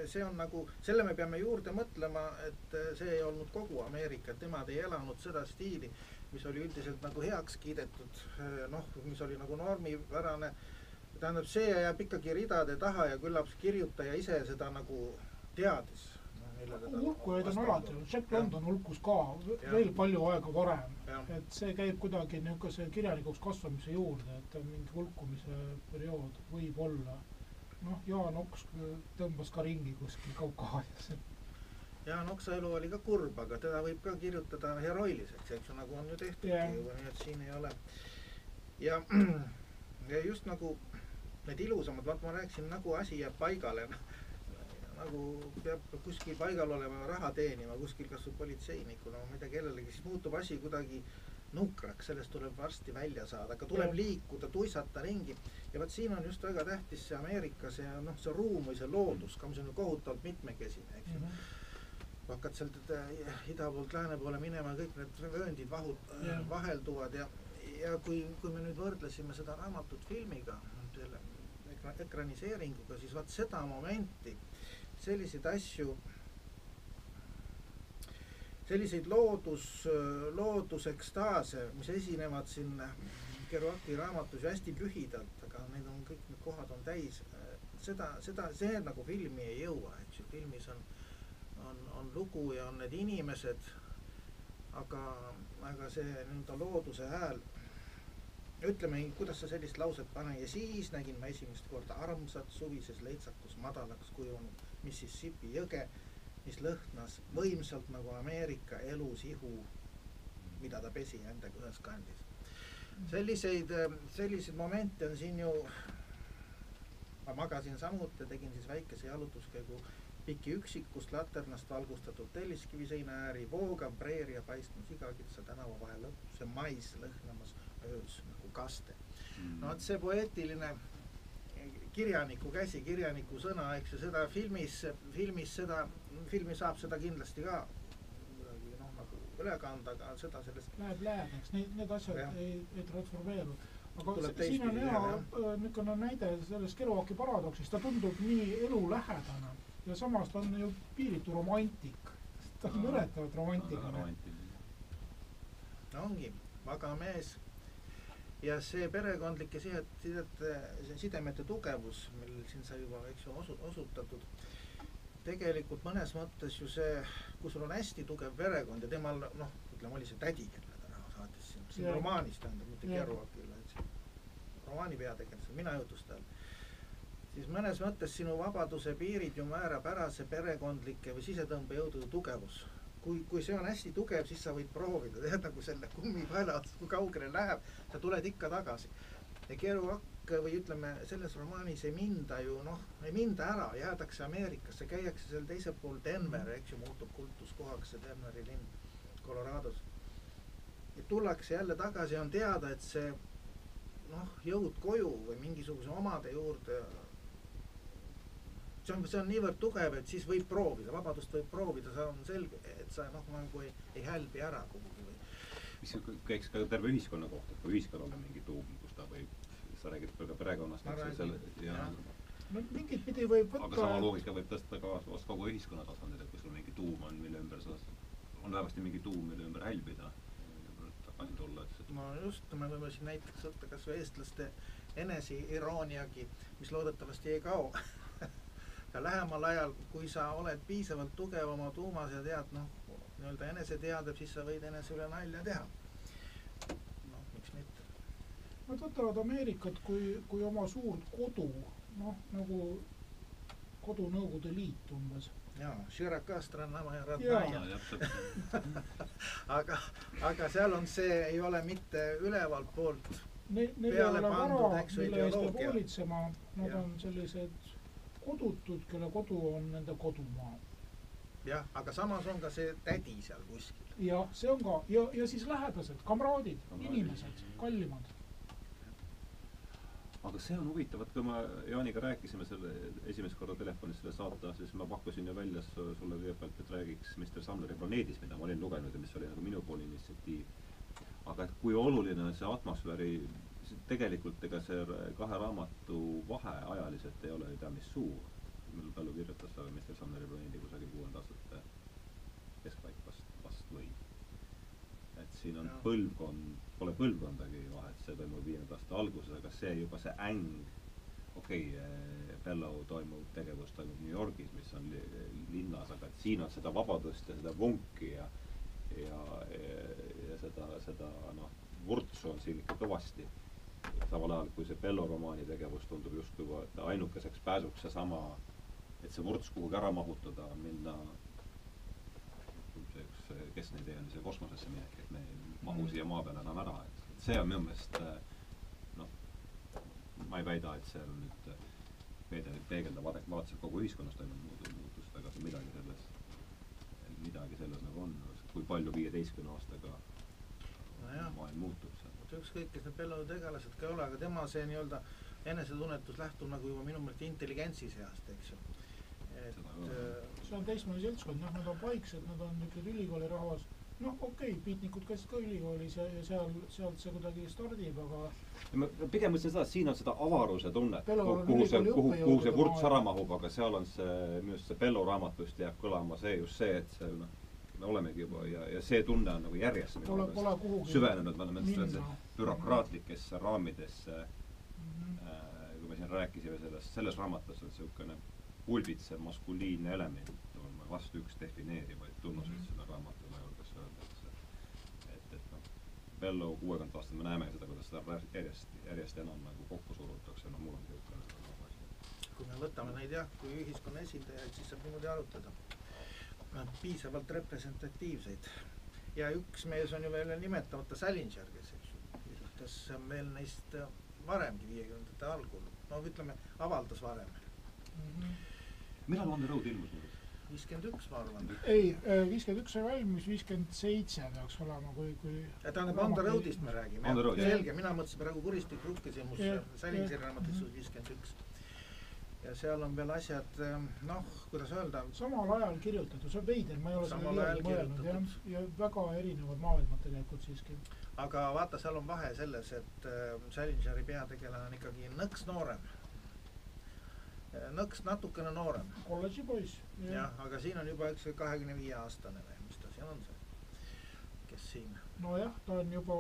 see on nagu, selle me peame juurde mõtlema, et äh, see ei olnud kogu Ameerika, et nemad ei elanud seda stiili, mis oli üldiselt nagu heaks kiidetud, noh, mis oli nagu normipärane. tähendab, see jääb ikkagi ridade taha ja küllap kirjutaja ise seda nagu teadis no,. hulkujaid on alati olnud, Jack. London hulkus ka Jah. veel palju aega varem. et see käib kuidagi niisuguse kirjanikuks kasvamise juurde, et mingi hulkumise periood võib olla. noh, Jaan Oks tõmbas ka ringi kuskil Kaukaasias. Jaan Oksa elu oli ka kurb, aga teda võib ka kirjutada heroiliseks, eks ju, nagu on ju tehtudki Jah. juba, nii et siin ei ole. ja, ja just nagu need ilusamad, vaata ma rääkisin, nagu asi jääb paigale. nagu peab kuskil paigal olema, raha teenima kuskil politseinikuna või ma ei tea kellelegi, siis muutub asi kuidagi nukraks, sellest tuleb varsti välja saada, aga tuleb liikuda, tuisata ringi. ja vot siin on just väga tähtis see Ameerika see noh, see ruum või see loodus ka, mis on ju kohutavalt mitmekesine, eks ju. kui hakkad sealt äh, ida poolt lääne poole minema, kõik need vööndid vahu- Jah., vahelduvad ja, ja kui, kui me nüüd võrdlesime seda raamatut filmiga, selle ekra- ekraniseeringuga, siis vaat seda momenti, selliseid asju, selliseid loodus, loodusekstaase, mis esinevad siin Kerouaki raamatus ju hästi lühidalt, aga need on kõik need kohad on täis, seda, seda, see nagu filmi ei jõua, eks ju, filmis on on, on lugu ja on need inimesed, aga, aga see nii-öelda looduse hääl, ütleme, kuidas sa sellist lauset pane ja siis nägin ma esimest korda armsat suvises leitsakus madalaks kujunud Mississippi jõge, mis lõhnas võimsalt nagu Ameerika elusihu, mida ta pesi endaga ühes kandis. selliseid, selliseid momente on siin ju, ma magasin samuti, tegin siis väikese jalutuskäigu piki üksikust laternast valgustatud telliskiviseina ääri, voogav preeria paistmas igakitsa tänava vahel lõpus, see mais lõhnamas öös nagu kaste. no vot see poeetiline kirjaniku käsi, kirjaniku sõna, eks ju, seda filmis, filmis seda, filmi saab seda kindlasti ka kuidagi noh, nagu üle kanda, aga seda sellest Läheb lähedaks, need, need asjad Jah. ei, ei transformeeru. aga siin on hea äh, niisugune näide sellest Kerouaki paradoksist, ta tundub nii elulähedane ja samas ta on ju piiritu romantik. ta on ületavalt romantiline. no ongi vaga mees ja see perekondlike sidet, sidete, sidemete tugevus, millel siin sai juba, eks ju, osu-, osutatud. Tegelikult mõnes mõttes ju see, kui sul on hästi tugev perekond ja temal noh, ütleme oli see tädi, kelle ta raha saatis siin, siin romaanis tähendab, mitte Jah. Kerouakile, et siin romaani peategelasel, mina jutustajal. siis mõnes mõttes sinu vabaduse piirid ju määrab ära see perekondlike või sisetõmbejõudude tugevus. kui, kui see on hästi tugev, siis sa võid proovida, tead nagu selle kummipaela, kui kaugele läheb, sa tuled ikka tagasi. ja Kerouac või ütleme, selles romaanis ei minda ju noh, ei minda ära, jäädakse Ameerikasse, käiakse seal teisel pool Denver, eks ju, muutub kultuskohaks see Denveri linn Colorados. ja tullakse jälle tagasi, on teada, et see noh, jõud koju või mingisuguse omade juurde see on, see on niivõrd tugev, et siis võib proovida, vabadust võib proovida, see on selge, et sa noh, nagu ei, ei hälbi ära kuhugi või. mis käiks ka terve ühiskonna kohta, et kui ühiskonnal on mingi tuum, sa räägid ka perekonnast, eks ju, selle ja, ja. no mingit pidi võib võtta aga sama loogika võib tõsta ka kogu ühiskonna tasandil, et kui sul mingi tuum on, mille ümber sa, on vähemasti mingi tuum, mille ümber hälbida, tagasi tulla, et see no just, me võime siin näiteks võtta kas või eestlaste eneseirooniagi, mis loodetavasti ei kao ja lähemal ajal, kui sa oled piisavalt tugev oma tuumas ja tead noh, nii-öelda enese teadeb, siis sa võid enese üle nalja teha. Nad võtavad Ameerikat kui, kui oma suurt kodu, noh nagu kodu Nõukogude Liit umbes. jaa, Širakas, Strannamaja, Jaa. Ratnaja. aga, aga seal on see, ei ole mitte ülevalt poolt Ne-, Peale pandud, eks ju, ideoloogia. hoolitsema, nad Jah. on sellised kodutud, kelle kodu on nende kodumaa. jah, aga samas on ka see tädi seal kuskil. jah, see on ka ja, ja siis lähedased, kamraadid, Kamraadid. inimesed, kallimad. Aga see on huvitav, et kui ma Jaaniga rääkisime selle esimest korda telefonis selle saate, siis ma pakkusin ju välja su- sulle kõigepealt, et räägiks Mr Sumneri planeedist, mida ma olin lugenud ja mis oli nagu minupoolne initsiatiiv. aga et kui oluline on see atmosfääri, tegelikult ega see kahe raamatu vahe ajaliselt ei ole ju teab mis suur. millal Kallu kirjutas Mr Sumneri planeedi kusagil kuuenda aastate keskpaik vast, vast või. et siin on Jah. põlvkond, pole põlvkondagi vahet, see toimub viienda aasta alguses, aga see juba see äng, okei okay,, Bellow toimub, tegevus toimub New Yorgis, mis on li, linnas, aga et siin on seda vabadust ja seda vunki ja ja, ja, ja seda, seda noh, vurtsu on siin ikka kõvasti. samal ajal, kui see Bello romaani tegevus tundub justkui ainukeseks pääsuks seesama, et see vurts kuhugi ära mahutada, minna see üks, kes neid ei olnud, see kosmosesse minek, et me ei mahu Mm. siia maa peale enam ära, et et see on minu meelest äh, noh, ma ei väida, et see on nüüd äh, peegel- peegeldab adekvaatselt kogu ühiskonnas toimunud muutu- muutust, aga midagi selles, midagi selles nagu on, kui palju viieteistkümne aastaga nojah, maailm muutub seal. ükskõik, kes need Bellow tegelased ka ei ole, aga tema see nii-öelda enesetunnetus lähtub nagu juba minu meelest intelligentsi seast, eks ju. et äh, see on teismeline seltskond, noh, nad on paiksed, nad on niisugused ülikoolirahvas. Noh, okei okay,, beatnikud käisid ka ülikoolis ja, ja seal, sealt see kuidagi stardib, aga ma pigem mõtlesin seda, et siin on seda avaruse tunnet, kuhu see, kuhu, kuhu see vurts ära mahub, aga seal on see, minu arust see Bello raamatust jääb kõlama see just see, et see noh, me olemegi juba ja, ja see tunne on nagu järjest minu pole, meelest pole kuhugi süvenenud, me oleme sellesse bürokraatlikesse raamidesse Mhm. äh, kui me siin rääkisime sellest, selles raamatus on niisugune pulbitsev maskuliinne element, on vastu üks defineerivaid tunnuseid Mhm. selle raamatule julgeks öelda, et see, et, et noh, Bello kuuekümnendat aastat me näeme seda, kuidas seda järjest, järjest enam nagu kokku surutakse, no mul on niisugune nagu asi. kui me võtame neid jah, kui ühiskonna esindajaid, siis saab niimoodi arutada. Nad piisavalt representatiivseid. ja üks mees on ju veel nimetamata, Salinger, kes eks ju kirjutas veel neist varemgi, viiekümnendate algul, no ütleme, avaldas varem, Mhm. millal On the Road ilmus nüüd? Viiskümmend üks, ma arvan. ei, viiskümmend üks sai valmis, viiskümmend seitse peaks olema, kui, kui ja tähendab, On the Roadist me räägime. Selge, mina mõtlesin praegu Kuristik Rukkis Jah, Salingeri jah. raamatus viiskümmend üks. ja seal on veel asjad, noh, kuidas öelda, samal ajal kirjutatud, see on veider, ma ei ole selle Samal ajal liiagi mõelnud jah, kirjutatud. ja väga erinevad maailmad tegelikult siiski. aga vaata, seal on vahe selles, et äh, Salingeri peategelane on ikkagi nõks noorem. Nõks natukene noorem, kolledži poiss. jah, aga siin on juba üks kahekümne viie aastane või mis ta siin on see, kes siin, nojah, ta on juba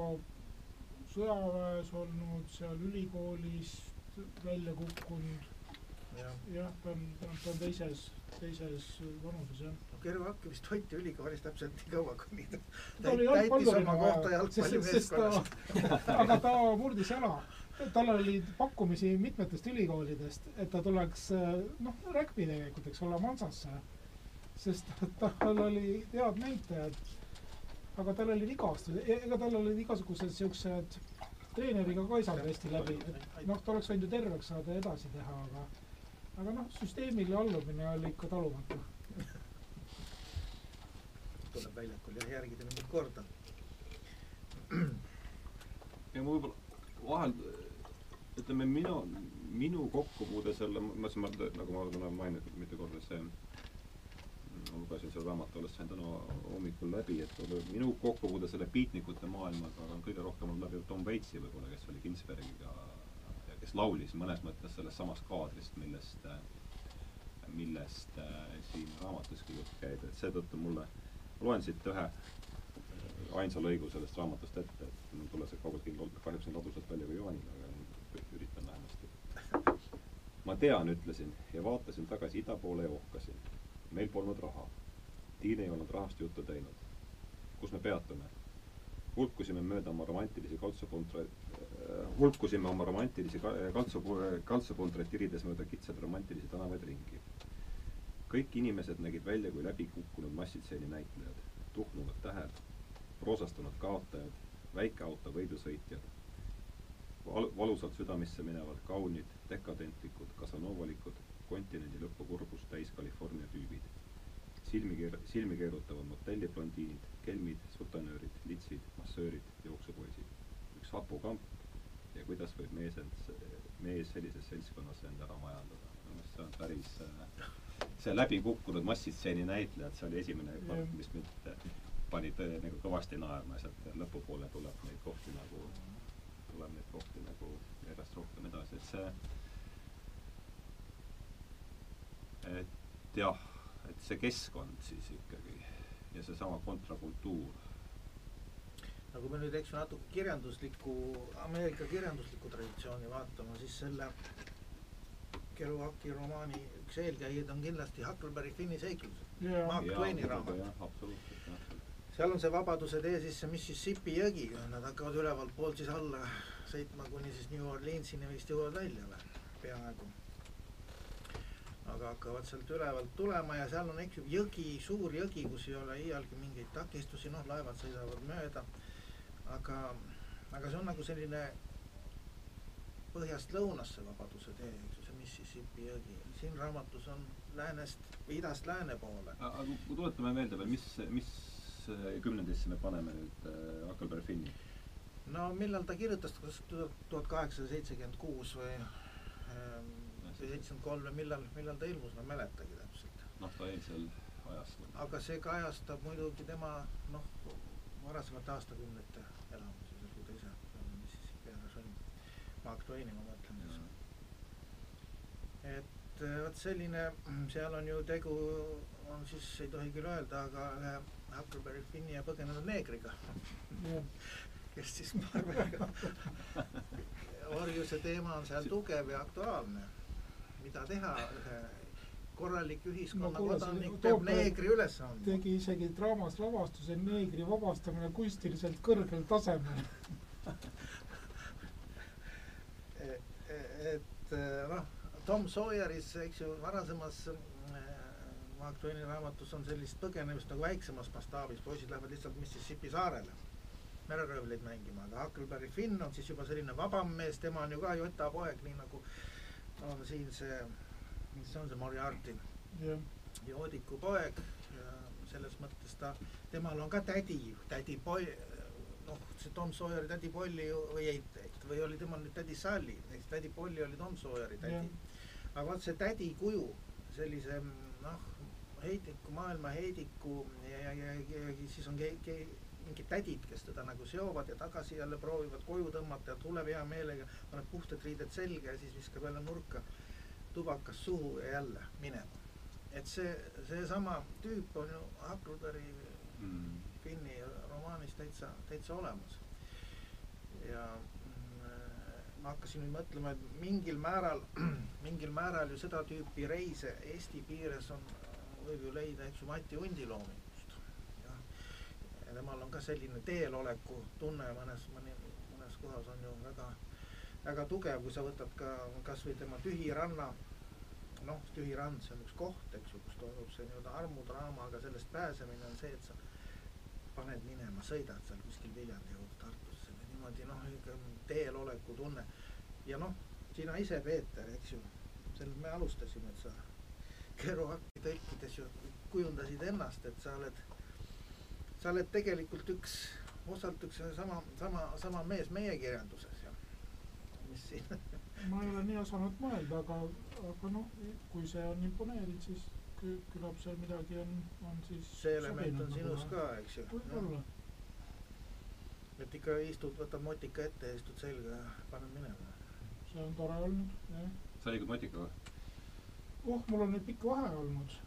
sõjaväes olnud, seal ülikoolist välja kukkunud, jah. jah, ta on, ta on, ta teises, teises vanuses jah. no Kervo Akki vist hoiti ülikoolis täpselt nii kaua, kuni ta ta oli täitis oma kohta jalgpallimeeskonnas. ta, aga ta murdis jala. Tal oli pakkumisi mitmetest ülikoolidest, et ta tuleks noh, rugby tegelikult, eks ole, Mansasse. sest tal oli head näitajad. aga tal oli vigastus, ega tal olid igasugused siuksed, treeneriga ka ei saanud hästi läbi, et noh, ta oleks võinud ju terveks saada ja edasi teha, aga aga noh, süsteemile allumine oli ikka talumatu. tuleb väljakul jah järgida mingit korda. ja ma võib-olla vahel ütleme minu minu kokkupuude selle ma ma nagu ma täna maininud mitu korda see ma lugesin selle raamatu alles sain täna hommikul läbi et minu kokkupuude selle beatnikute maailmaga on kõige rohkem olnud läbi Tom Waitsi võib-olla kes oli Ginsbergiga ja kes laulis mõnes mõttes sellest samast kaadrist millest millest äh, siin raamatuski jutt käib et seetõttu mulle loen siit ühe ainsa lõigu sellest raamatust ette, et mul pole see kaugeltki kahjuks nii ladusalt välja kui Joanil, aga üritan vähemasti. ma tean, ütlesin ja vaatasin tagasi ida poole ja ohkasin. meil polnud raha. Tiina ei olnud rahast juttu teinud. kus me peatume? hulkusime mööda oma romantilisi kaltsupuntre- äh,, hulkusime oma romantilisi ka- kaltsu, kaltsupuntreid tirides mööda kitsaid romantilisi tänavaid ringi. kõik inimesed nägid välja kui läbikukkunud massitseeni näitlejad, tuhmunud tähed, roosastunud kaotajad, väikeauto võidusõitjad, val-, valusalt südamesse minevad kaunid, dekadentlikud, kasanovalikud, kontinendi lõpu kurbust täis California tüübid. silmi keer-, silmi keerutavad motelliblondiinid, kelmid, sutenöörid, litsid, massöörid, jooksupoisid. üks hapukamp ja kuidas võib mees end, mees sellises seltskonnas end ära majandada. minu meelest see on päris äh, see läbikukkunud massistseeni näitlejad, see oli esimene part, mis mind pani tõe nagu kõvasti naerma ja sealt lõpupoole tuleb neid kohti nagu, tuleb neid kohti nagu järjest rohkem edasi, et see et jah, et see keskkond siis ikkagi ja seesama kontrakultuur. no kui me nüüd, eks ju, natuke kirjanduslikku, Ameerika kirjanduslikku traditsiooni vaatame, siis selle Kerouaki romaani üks eelkäijaid on kindlasti Huckleberry Finni seiklused. Mark Twaini raamat. Seal on see Vabaduse tee siis see Mississippi jõgi, nad hakkavad ülevalt poolt siis alla sõitma kuni siis New Orleansini vist jõuavad välja või, peaaegu. aga hakkavad sealt ülevalt tulema ja seal on, eks ju, jõgi, suur jõgi, kus ei ole iialgi mingeid takistusi, noh, laevad sõidavad mööda. aga, aga see on nagu selline põhjast lõunasse Vabaduse tee, eks ju, see Mississippi jõgi. siin raamatus on läänest idast lääne poole. aga tuletame meelde veel, mis, mis kümnendisse me paneme nüüd äh, Huckleberry Finni? no millal ta kirjutas, kas tuhat kaheksasada seitsekümmend kuus või ähm, või seitsekümmend kolm või millal, millal ta ilmus, ma ei mäletagi täpselt. noh, ta eilsel ajastul. aga see kajastab muidugi tema noh, varasemate aastakümnete elamusi, kui ta ise Mississippi ääres oli. Mark Twaini ma mõtlen siis. et äh, vot selline, seal on ju tegu, on siis, ei tohi küll öelda, aga ühe Huckleberry Finni ja põgenenud neegriga, kes siis Marveliga orjuse teema on seal tugev ja aktuaalne. mida teha, ühe korralik No ühiskonna kuule, see kodanik peab neegri üles andma. tegi isegi draamas lavastuse neegri vabastamine kunstiliselt kõrgel tasemel. et noh, Tom Sawyeris, eks ju, varasemas äh, Mark Twaini raamatus on sellist põgenemist nagu väiksemas mastaabis, poisid lähevad lihtsalt Mississippi saarele mereröövleid mängima, aga Huckleberry Finn on siis juba selline vabam mees, tema on ju ka jotapoeg, nii nagu on siin see, mis see on see Moriarty, jah, joodiku poeg ja selles mõttes ta, temal on ka tädi, tädi Poi-, noh, see Tom Sawyeri tädi Polly ju- või ei, või oli temal nüüd tädi Sally, ehk tädi Polly oli Tom Sawyeri tädi Jah.. aga vot see tädi kuju, sellise noh, heidiku, maailma heidiku ja, ja, ja, ja, siis on ke-, ke-, mingid tädid, kes teda nagu seovad ja tagasi jälle proovivad koju tõmmata ja tuleb hea meelega, paneb puhtad riided selga ja siis viskab jälle nurka tubakas suhu ja jälle minema. et see, seesama tüüp on ju Huckleberry Mm. Finni romaanis täitsa, täitsa olemas. ja mm, ma hakkasin nüüd mõtlema, et mingil määral, mingil määral ju seda tüüpi reise Eesti piires on, võib ju leida, eks ju, Mati Undi loomingust. ja temal on ka selline teeloleku tunne mõnes, mõnes kohas on ju väga, väga tugev, kui sa võtad ka kasvõi tema Tühi ranna noh, Tühi rand, see on üks koht, eks ju, kus toimub see nii-öelda armudraama, aga sellest pääsemine on see, et sa paned minema, sõidad seal kuskil Viljandi kaudu Tartusse või niimoodi noh, teeloleku tunne. ja noh, sina ise, Peeter, eks ju, sellest me alustasime, et sa Kerouaci tõlkides ju kujundasid ennast, et sa oled, sa oled tegelikult üks, osalt üks sama, sama, sama mees meie kirjanduses ja mis siin ma ei ole nii osanud mõelda, aga, aga noh, kui see on imponeerinud, siis kü-, küllap seal midagi on, on siis see element on sinus ka, eks ju. võib-olla. et ikka istud, võtad motika ette ja istud selga ja paned minema. see on tore olnud, jah. sa liigud motikaga? Oh, mul on nüüd pikk vahe olnud.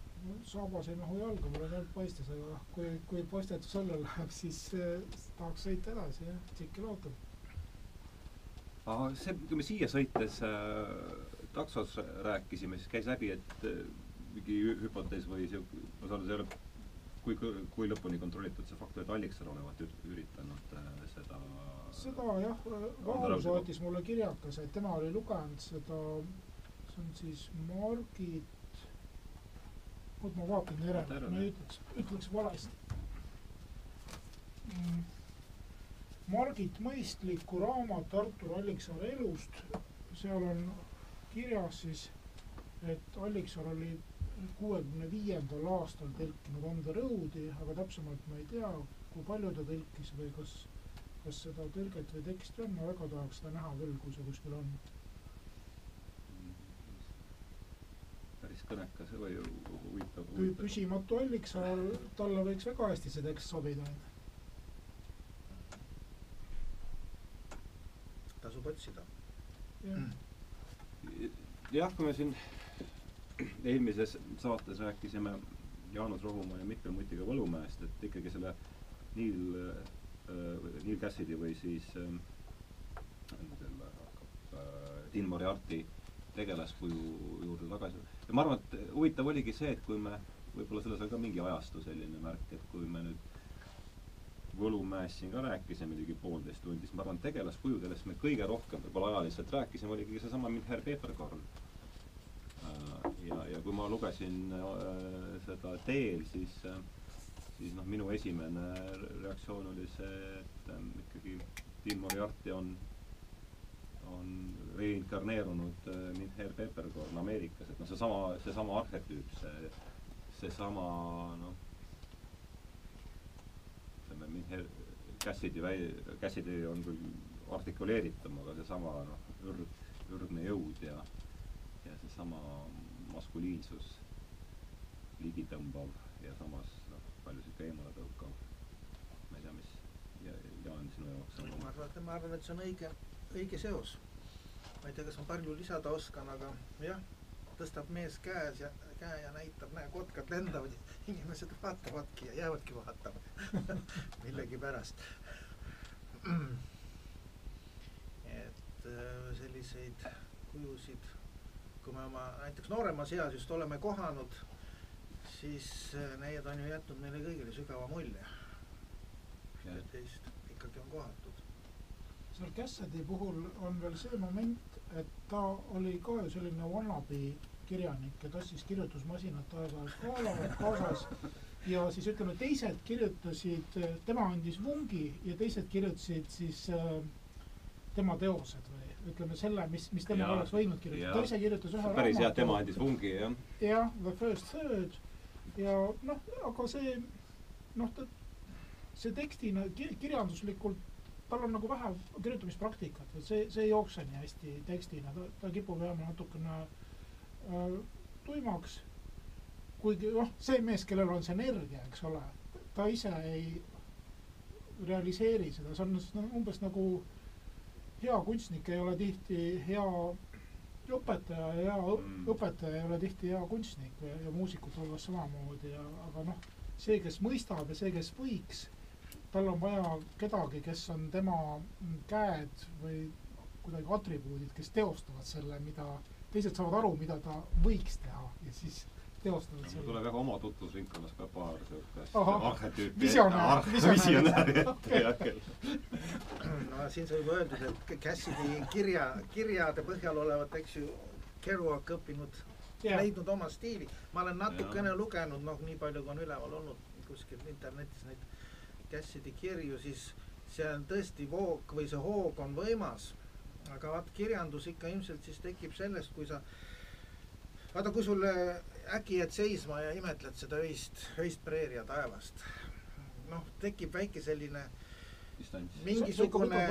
saabas ei mahu jalga, mul on ainult poistes, aga kui, kui poistetus alla läheb, siis äh, tahaks sõita edasi, jah, tsikkel ootab see, kui me siia sõites äh, taksos rääkisime, siis käis läbi, et äh, mingi hüpotees või sihuke, ma saan aru, see ei ole kui, kui lõpuni kontrollitud see fakt, et Allikson olevat üritanud äh, seda seda jah, Vahur saatis mulle kirjakese, et tema oli lugenud seda, see on siis Margit, oot ma vaatan järele, ma ei ütleks, ütleks valesti. Mm. Margit Mõistliku raamat Artur Alliksaare elust, seal on kirjas siis, et Alliksaar oli kuuekümne viiendal aastal tõlkinud On the Road'i, aga täpsemalt ma ei tea, kui palju ta tõlkis või kas, kas seda tõlget või teksti on, ma väga tahaks seda näha küll, kui see kuskil on. Päris kõnekas või huvitav. püsimatu Alliksaar, talle võiks väga hästi see tekst sobida tasub otsida. jah, kui me siin eelmises saates rääkisime Jaanus Rohumaa ja Mikkel Mutiga Võlumäest, et ikkagi selle Neil äh,, Neil Cassidy või siis äh, selle hakkab äh, Dean Moriarty tegelaskuju juurde tagasi. Ja ma arvan, et huvitav oligi see, et kui me, võib-olla selles on ka mingi ajastu selline märk, et kui me nüüd Võlumäest siin ka rääkisime ligi poolteist tundi, siis ma arvan, tegelaskuju, kellest me kõige rohkem võib-olla ajaliselt rääkisime, oli ikkagi seesama Mihhail Peeterkorn. Äh, ja, ja kui ma lugesin äh, seda Teel, siis, äh, siis noh, minu esimene reaktsioon oli see, et ikkagi Dean Moriarty on, on reinkarneerunud Mihhail Peeterkorn Ameerikas, et noh, seesama, seesama arhetüüp, see, seesama noh ütleme, Mihhail Cassidy väi-, Cassidy on küll artikuleeritum, aga seesama noh, ürg, ürgne jõud ja ja seesama maskuliinsus, ligitõmbav ja samas noh, paljusid ka eemale tõukav. ma ei tea, mis ja, Jaan, sinu jaoks on ma arvan, et ma arvan, et see on õige, õige seos. ma ei tea, kas ma palju lisada oskan, aga jah, tõstab mees käes ja käe ja näitab, näe, kotkad lendavad inimesed vaatavadki ja jäävadki vaatama millegipärast. et äh, selliseid kujusid, kui me oma näiteks nooremas eas just oleme kohanud, siis äh, need on ju jätnud meile kõigile sügava mulje. ja teist ikkagi on kohatud. Cassidy puhul on veel see moment, et ta oli ka ju selline wannabe kirjanik ja tassis kirjutusmasinat aeg-ajalt kaasas. Ja siis ütleme, teised kirjutasid, tema andis vungi ja teised kirjutasid siis äh, tema teosed või ütleme selle, mis, mis tema ja, oleks võinud kirjutada. ta ise kirjutas ühe päris hea, tema andis vungi, jah. jah, The First Third. Ja noh, aga see noh, ta, see tekstina kirjanduslikult tal on nagu vähe kirjutamispraktikat, et see, see ei jookse nii hästi tekstina, ta, ta kipub jääma natukene äh, tuimaks. kuigi noh, see mees, kellel on see energia, eks ole, ta ise ei realiseeri seda, see on no, umbes nagu hea kunstnik ei ole tihti hea õpetaja ja hea mm. õpetaja ei ole tihti hea kunstnik ja, ja muusikud olles samamoodi ja, aga noh, see, kes mõistab ja see, kes võiks tal on vaja kedagi, kes on tema käed või kuidagi atribuudid, kes teostavad selle, mida teised saavad aru, mida ta võiks teha ja siis teostavad selle. tuleb jah oma tutvusringkonnas ka paar Ahah. arhetüüpi Visionäär, visionääri. ette jah no siin sai juba öeldud, et Cassidy kirja, kirjade põhjal olevat, eks ju, Kerouac õppinud Jah. leidnud oma stiili. ma olen natukene ja. lugenud, noh, nii palju kui on üleval olnud kuskil internetis neid Cassidy kirju, siis see on tõesti voog või see hoog on võimas. aga vaat kirjandus ikka ilmselt siis tekib sellest, kui sa, vaata, kui sul äh, äkki jääd seisma ja imetled seda öist, öist preeria taevast. noh, tekib väike selline distants mingisugune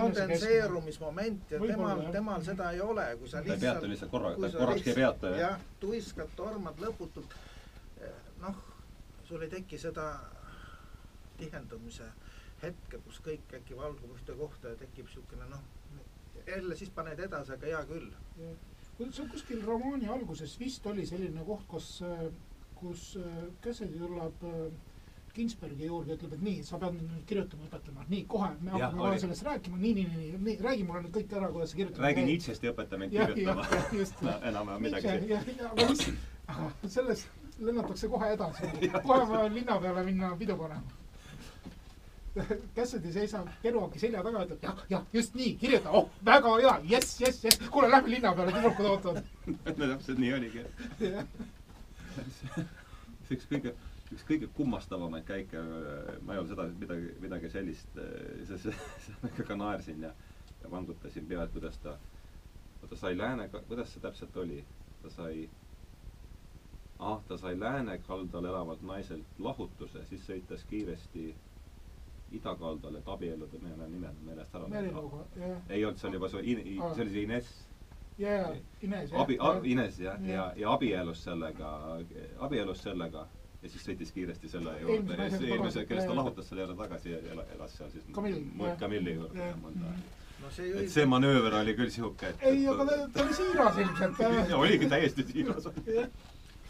kondenseerumismoment ja temal, temal seda ei ole, kui sa ta ei peatu lihtsalt korra kui ta sa korrakski ei lihtsalt- peata jah, tuiskad, tormad lõputult. noh, sul ei teki seda tihendumise hetke, kus kõik äkki valgub ühte kohta ja tekib siukene noh, jälle siis paned edasi, aga hea küll. see on kuskil romaani alguses vist oli selline koht, kus, kus äh, Cassidy tuleb äh, Ginsbergi juurde, ütleb, et nii, sa pead nüüd kirjutama õpetama, nii kohe, me hakkame kohe sellest rääkima, nii, nii, nii, nii, räägi mulle nüüd kõik ära, kuidas sa kirjutama räägi Nietzsche'st ja õpeta mind kirjutama. no, enam-vähem midagi. jah, jah, aga mis, selles lennatakse kohe edasi, kohe on vaja linna peale minna pidu panema. Cassidy seisab Kerouaci selja taga, ütleb jah, jah, just nii, kirjuta, oh, väga hea, jess, jess, jess, kuule, lähme linna peale, tüdrukud ootavad. no täpselt nii oligi. See üks kõige üks kõige kummastavamaid käike ma ei ole seda midagi midagi sellist ikka ka naersin ja ja vangutasin pead kuidas ta ta sai lääne kuidas see täpselt oli? Ta sai ah ta sai lääne kaldal elavalt naiselt lahutuse siis sõites kiiresti idakaldale et abielluda meil on nimed meelest ära Merilauga, jah, ei olnud see oli juba see In- see oli see Ines ja, Ines, abi, Ines jah, Jah. ja, ja abiellus sellega, abiellus sellega ja siis sõitis kiiresti selle Eelmise juurde, naisega eelmise, tagasi, kellest ta jah. lahutas selle jälle tagasi ja ela- elas seal siis jah. Kamilli juurde Jah. ja mõnda Mhm. no see et see manööver oli küll sihuke, et ei, aga ta, ta oli siiras ilmselt. ja oligi täiesti siiras.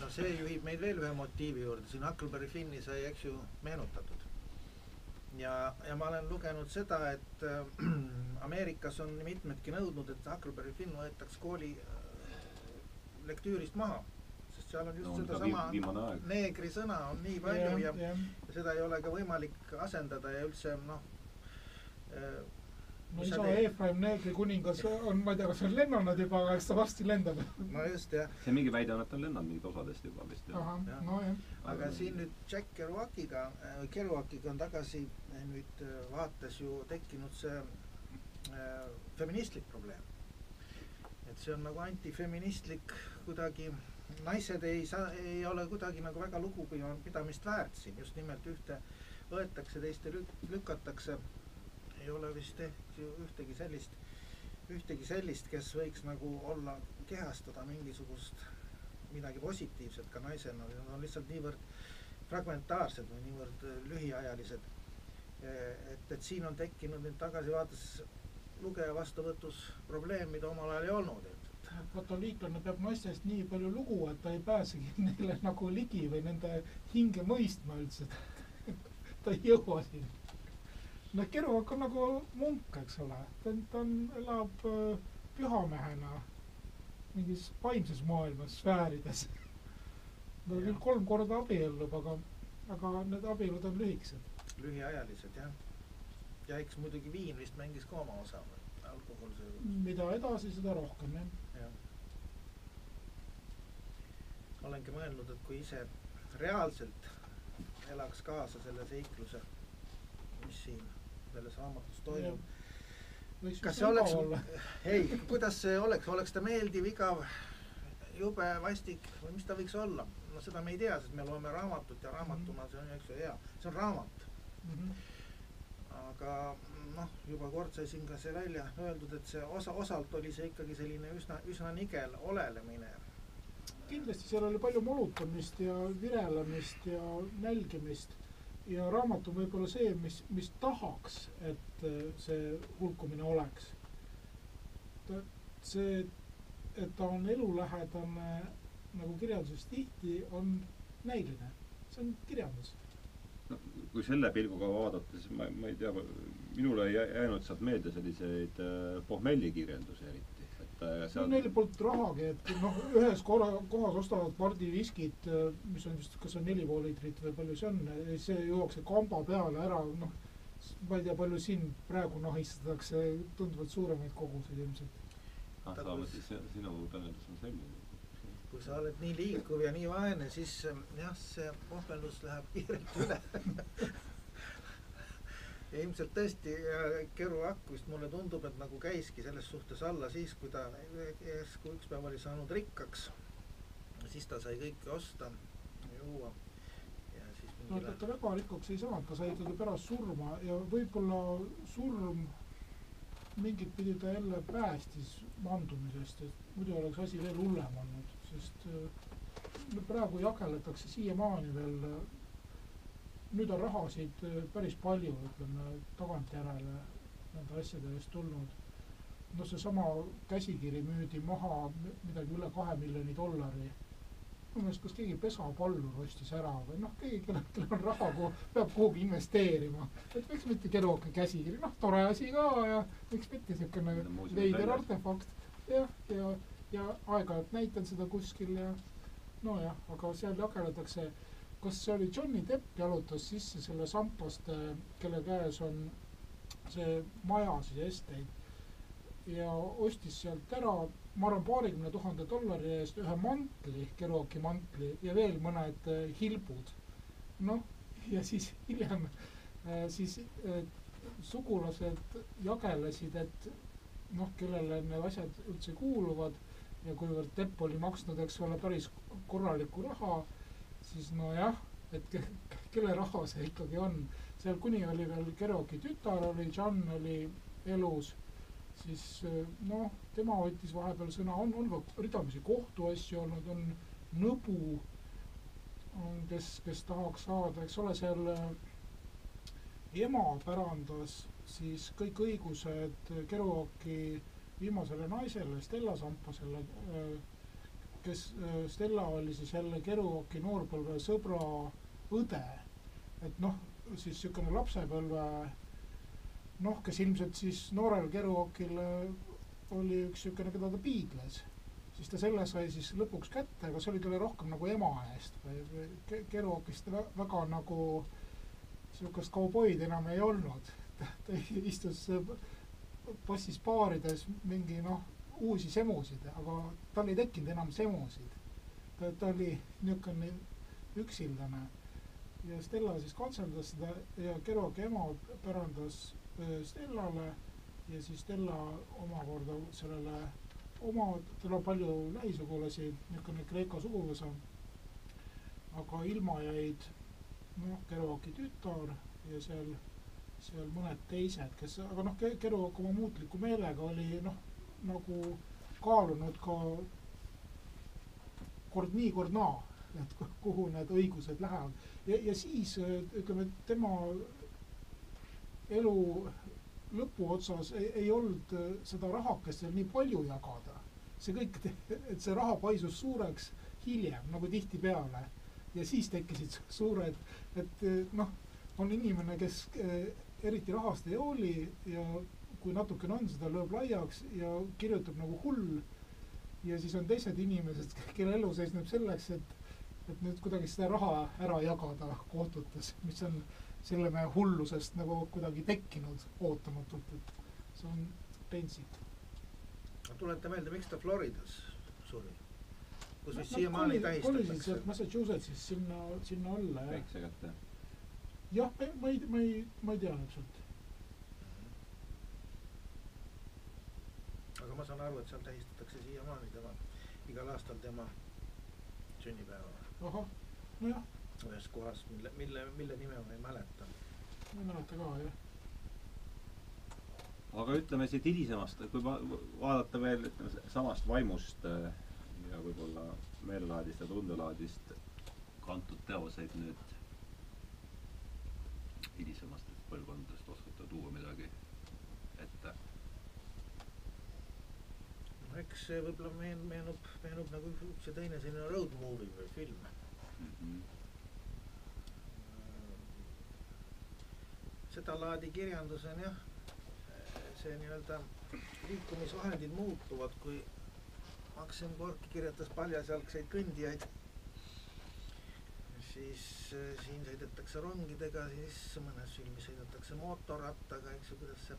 no see juhib meid veel ühe motiivi juurde, siin Huckleberry Finni sai, eks ju, meenutatud. ja, ja ma olen lugenud seda, et äh, Ameerikas on mitmedki nõudnud, et Huckleberry Finn võetaks kooli äh, lektüürist maha, sest seal on just no sedasama neegri sõna on nii palju ja, ja jah, seda ei ole ka võimalik asendada ja üldse noh äh, no isa? Efraim Neegri kuningas on, ma ei tea, kas on lennanud juba, aga eks ta varsti lendab. no just jah, see mingi väide on, et ta on lennanud mingit osadest juba vist ahah Jah., nojah. Aga siin nüüd Jack Kerouaciga, Kerouaciga on tagasi äh, nüüd äh, vaates ju tekkinud see äh, feministlik probleem. et see on nagu antifeministlik kuidagi, naised ei saa, ei ole kuidagi nagu väga lugupidamist väärt siin, just nimelt ühte võetakse, teiste lük-, lükatakse. ei ole vist ehk ju ühtegi sellist, ühtegi sellist, kes võiks nagu olla, kehastada mingisugust midagi positiivset ka naisena, nad on lihtsalt niivõrd fragmentaarsed või niivõrd äh, lühiajalised. et, et siin on tekkinud nüüd tagasivaates lugeja vastuvõtus probleem, mida omal ajal ei olnud ilmselt. katoliiklane peab naistest nii palju lugu, et ta ei pääsegi neile nagu ligi või nende hinge mõistma üldse. ta ei jõua sinna. noh, Kerouac on nagu munk, eks ole, ta on, ta on, elab äh, pühamehena mingis vaimses maailmas sfäärides. ta Jah. küll kolm korda abiellub, aga, aga need abielud on lühikesed. lühiajalised jah. ja eks muidugi viin vist mängis ka oma osa, alkohol see mida edasi, seda rohkem, jah. jah. olengi mõelnud, et kui ise reaalselt elaks kaasa selle seikluse, mis siin selles raamatus toimub. Kas see oleks ei, kuidas see oleks, oleks ta meeldiv, igav, jube, vastik või mis ta võiks olla? no seda me ei tea, sest me loeme raamatut ja raamatuna see on ju, eks ju, hea, see on raamat. Mhm. aga noh, juba kord sai siin ka see välja öeldud, et see osa, osalt oli see ikkagi selline üsna, üsna nigel olelemine. kindlasti seal oli palju molutamist ja virelemist ja nälgimist ja raamat on võib-olla see, mis, mis tahaks, et äh, see hulkumine oleks. see, et ta on elulähedane nagu kirjanduses tihti, on näiline, see on kirjandus. no kui selle pilguga vaadata, siis ma, ma ei tea, minule ei jää- jäänud sealt meelde selliseid äh, pohmellikirjandusi eriti, et ja no seal neil polnud rahagi, et noh, ühes korra, kohas ostavad pardiviskit, mis on vist, kas on neli pool liitrit või palju see on, see juuakse kamba peale ära, noh, ma ei tea, palju siin praegu nahistatakse tunduvalt suuremaid koguseid ilmselt. ah, sa mõtlesid, see sinu tõlgendus on selline. kui sa oled nii liikuv ja nii vaene, siis ähm, jah, see pohmelus läheb kiirelt üle ja ilmselt tõesti äh, Keru Akk vist mulle tundub, et nagu käiski selles suhtes alla siis, kui ta järsku üks päev oli saanud rikkaks. siis ta sai kõike osta, juua ja siis no ta, ta väga rikkaks ei saanud, ta sai ikkagi pärast surma ja võib-olla surm mingit pidi ta jälle päästis mandumisest, et muidu oleks asi veel hullem olnud, sest äh, praegu jageletakse siiamaani veel nüüd on rahasid äh, päris palju, ütleme tagantjärele nende asjade eest tulnud. noh, seesama käsikiri müüdi maha midagi üle kahe miljoni dollari. minu meelest, kas keegi pesapallur ostis ära või noh, keegi, kellel, kellel on raha, peab kuhugi investeerima. et miks mitte keruaka käsikiri, noh, tore asi ka ja miks mitte niisugune veider artefakt. jah, ja, ja, ja aeg-ajalt näitan seda kuskil ja nojah, aga seal jageletakse kas see oli Johnny Depp jalutas sisse selle sampaste, kelle käes on see maja siis Estate ja ostis sealt ära, ma arvan, paarikümne tuhande dollari eest ühe mantli, Kerouaci mantli ja veel mõned äh, hilbud. noh, ja siis hiljem äh, siis äh, sugulased jagelesid, et noh, kellele need asjad üldse kuuluvad ja kuivõrd Depp oli maksnud, eks ole, päris korralikku raha siis nojah, et ke, kelle raha see ikkagi on. seal kuni oli veel Kerouaci tütar oli, John oli elus, siis noh, tema võttis vahepeal sõna, on, on ka ridamisi kohtuasju olnud, on Nõbu, kes, kes tahaks saada, eks ole, seal ema pärandas siis kõik õigused Kerouaci viimasele naisele, Stella Sampasele äh, kes äh, Stella oli siis jälle Kerouaci noorpõlve sõbra õde. et noh, siis niisugune lapsepõlve noh, kes ilmselt siis noorel Kerouacil oli üks niisugune, keda ta piidles, siis ta selle sai siis lõpuks kätte, aga see oli talle rohkem nagu ema eest või, või Kerouacist väga nagu niisugust kauboid enam ei olnud. ta istus passis baarides mingi noh, uusi semusid, aga tal ei tekkinud enam semusid. ta, ta oli niisugune üksildane ja Stella siis katseldas seda ja Kerouaci ema pärandas Stellale ja siis Stella omakorda sellele oma, tal on palju lähisugulasi, niisugune Kreeka suguvõsa. aga ilma jäid noh, Kerouaci tütar ja seal, seal mõned teised, kes, aga noh, Kerouac oma muutliku meelega oli noh nagu kaalunud ka kord nii, kord naa, et kuhu need õigused lähevad. ja, ja siis ütleme, tema elu lõpuotsas ei, ei olnud seda rahakest seal nii palju jagada. see kõik, et see raha paisus suureks hiljem, nagu tihtipeale. ja siis tekkisid suured, et noh, on inimene, kes eriti rahast ei hooli ja kui natukene on, seda lööb laiaks ja kirjutab nagu hull. ja siis on teised inimesed, kelle elu seisneb selleks, et, et nüüd kuidagi seda raha ära jagada kohtutes, mis on selle mehe hullusest nagu kuidagi tekkinud ootamatult, et see on pentsik. tuleta meelde, miks ta Floridas suri? kus vist no, siiamaani tähistatakse. tähistatakse. sealt Massachusettsist sinna, sinna alla jah. väikse kätte. jah, ma ei, ma ei, ma ei tea täpselt aga ma saan aru, et seal tähistatakse siiamaani tema, igal aastal tema sünnipäeva. ahah, nojah. ühes kohas, mille, mille, mille nime ma ei mäleta. ma ei mäleta ka, jah. aga ütleme siit hilisemast, kui va vaadata veel ütleme samast vaimust äh, ja võib-olla meelelaadist ja tundelaadist kantud teoseid nüüd hilisemastest põlvkondadest, oskate tuua midagi ette? no eks see võib-olla meen-, meenub, meenub nagu üks ja teine selline road movie või film mm. -hmm. sedalaadi kirjandus on jah, see nii-öelda liikumisvahendid muutuvad, kui Maksim Gorki kirjutas paljasjalgseid kõndijaid, siis äh, siin sõidetakse rongidega, siis mõnes filmis sõidetakse mootorrattaga, eks ju, kuidas see,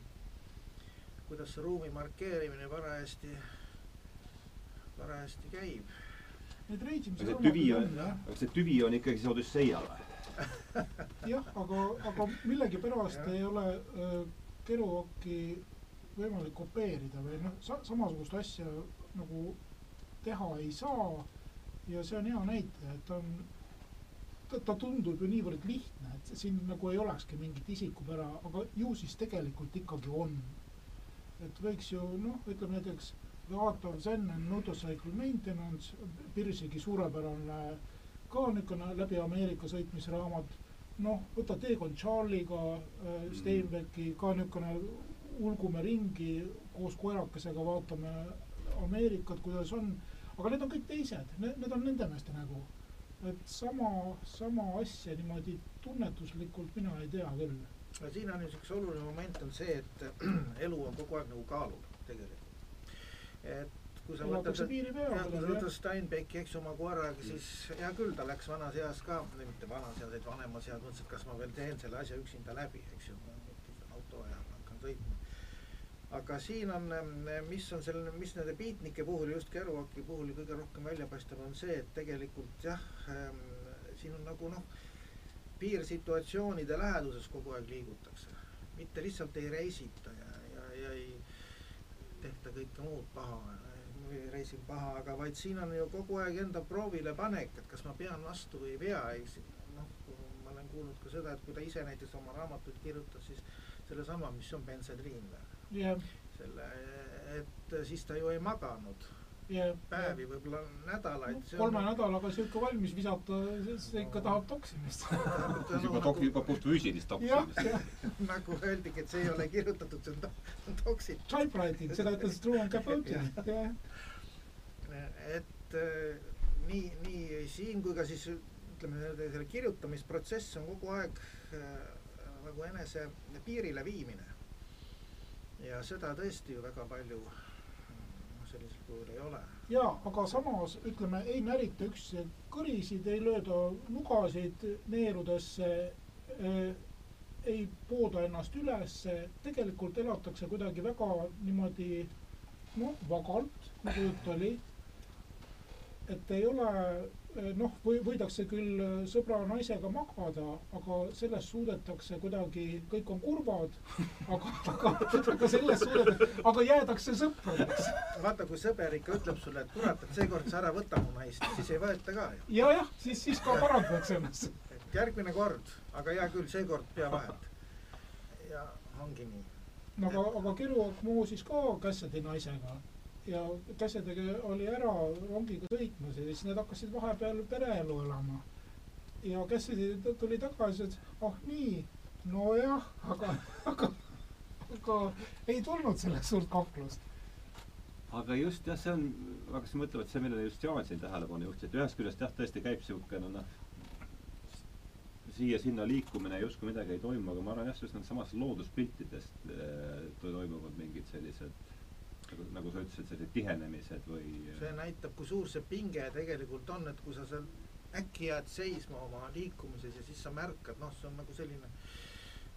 kuidas see ruumi markeerimine parajasti, parajasti käib. Aga see tüvi on, aga see tüvi on ikkagi see Odüsseia või? jah, aga, aga millegipärast ei ole äh, Kerouaki võimalik kopeerida või noh, sa-, samasugust asja nagu teha ei saa ja see on hea näitaja, et on, ta, ta tundub ju niivõrd lihtne, et siin nagu ei olekski mingit isikupära, aga ju siis tegelikult ikkagi on. et võiks ju noh, ütleme näiteks The Art of Zen and Motorcycle Maintenance, Pirsigi suurepärane ka niisugune läbi Ameerika sõitmisraamat, noh, võta Teekond Charlie'ga äh, Steinbecki, ka niisugune ulgume ringi koos koerakesega, vaatame Ameerikat, kuidas on, aga need on kõik teised, need, need on nende meeste nägu. et sama, sama asja niimoodi tunnetuslikult mina ei tea küll. siin on üks oluline moment on see, et elu on kogu aeg nagu kaalul tegelikult. Et kui sa võtad jah, kui sa võtad Steinbecki, eks ju, oma koeraga, siis hea küll, ta läks vanas eas ka, mitte vanas eas, vaid vanemas eas, mõtles, et kas ma veel teen selle asja üksinda läbi, eks ju, ma võtsin auto ja hakkan sõitma. aga siin on, mis on selle, mis nende beatnike puhul, just Kerouaki puhul kõige rohkem välja paistab, on see, et tegelikult jah ähm,, siin on nagu noh, piirsituatsioonide läheduses kogu aeg liigutakse. mitte lihtsalt ei reisita ja, ja, ja ei tehta kõike muud paha või reisil paha, aga vaid siin on ju kogu aeg enda proovile panek, et kas ma pean vastu või ei pea, eks. Noh, ma olen kuulnud ka seda, et kui ta ise näiteks oma raamatuid kirjutas, siis sellesama, mis on bensodriin või? Jah, selle, et siis ta ju ei maganud. Päevi, võib-olla nädalaid. kolme nädalaga sihuke valmis visata, see ikka tahab toksimist. juba tok-, juba puhtfüüsilist toksimist. nagu öeldigi, et see ei ole kirjutatud, see on on toksik. Typewriting, seda ütles Truman Capote, jah. et äh, nii, nii siin kui ka siis ütleme, selle- selle kirjutamisprotsess on kogu aeg äh, nagu enese piirile viimine. ja seda tõesti ju väga palju kujul ei ole. jaa, aga samas ütleme, ei närita üksteise kõrisid, ei lööda nugasid neerudesse eh,, ei pooda ennast ülesse, tegelikult elatakse kuidagi väga niimoodi noh, vagalt, nagu jutt oli. et ei ole noh, või võidakse küll eh, sõbra naisega magada, aga sellest suudetakse kuidagi, kõik on kurvad, aga, aga, aga sellest suudetakse, aga jäädakse sõpradeks vaata, kui sõber ikka ütleb sulle, et kurat, et seekord sa ära võta mu naist, siis ei võeta ka ju. ja jah, siis, siis ka parandatakse ennast. järgmine kord, aga hea küll, seekord pea vahelt. ja ongi nii. no aga, aga Kerouac moosis ka Cassidy naisega ja Cassidyga oli ära rongiga sõitmas ja siis nad hakkasid vahepeal pereelu elama. ja t- tuli tagasi, et ah nii, nojah, aga, aga, aga ei tulnud sellest suurt kaklust. aga just jah, see on, ma hakkasin mõtlema, et see, millele just Jaan siin tähelepanu juhtis, et ühest küljest jah, tõesti käib niisugune noh, siia-sinna liikumine justkui midagi ei toimu, aga ma arvan jah, just nendest looduspiltidest eh, toimuvad mingid sellised nagu, nagu sa ütlesid, sellised tihenemised või see näitab, kui suur see pinge tegelikult on, et kui sa seal äkki jääd seisma oma liikumises ja siis sa märkad, noh, see on nagu selline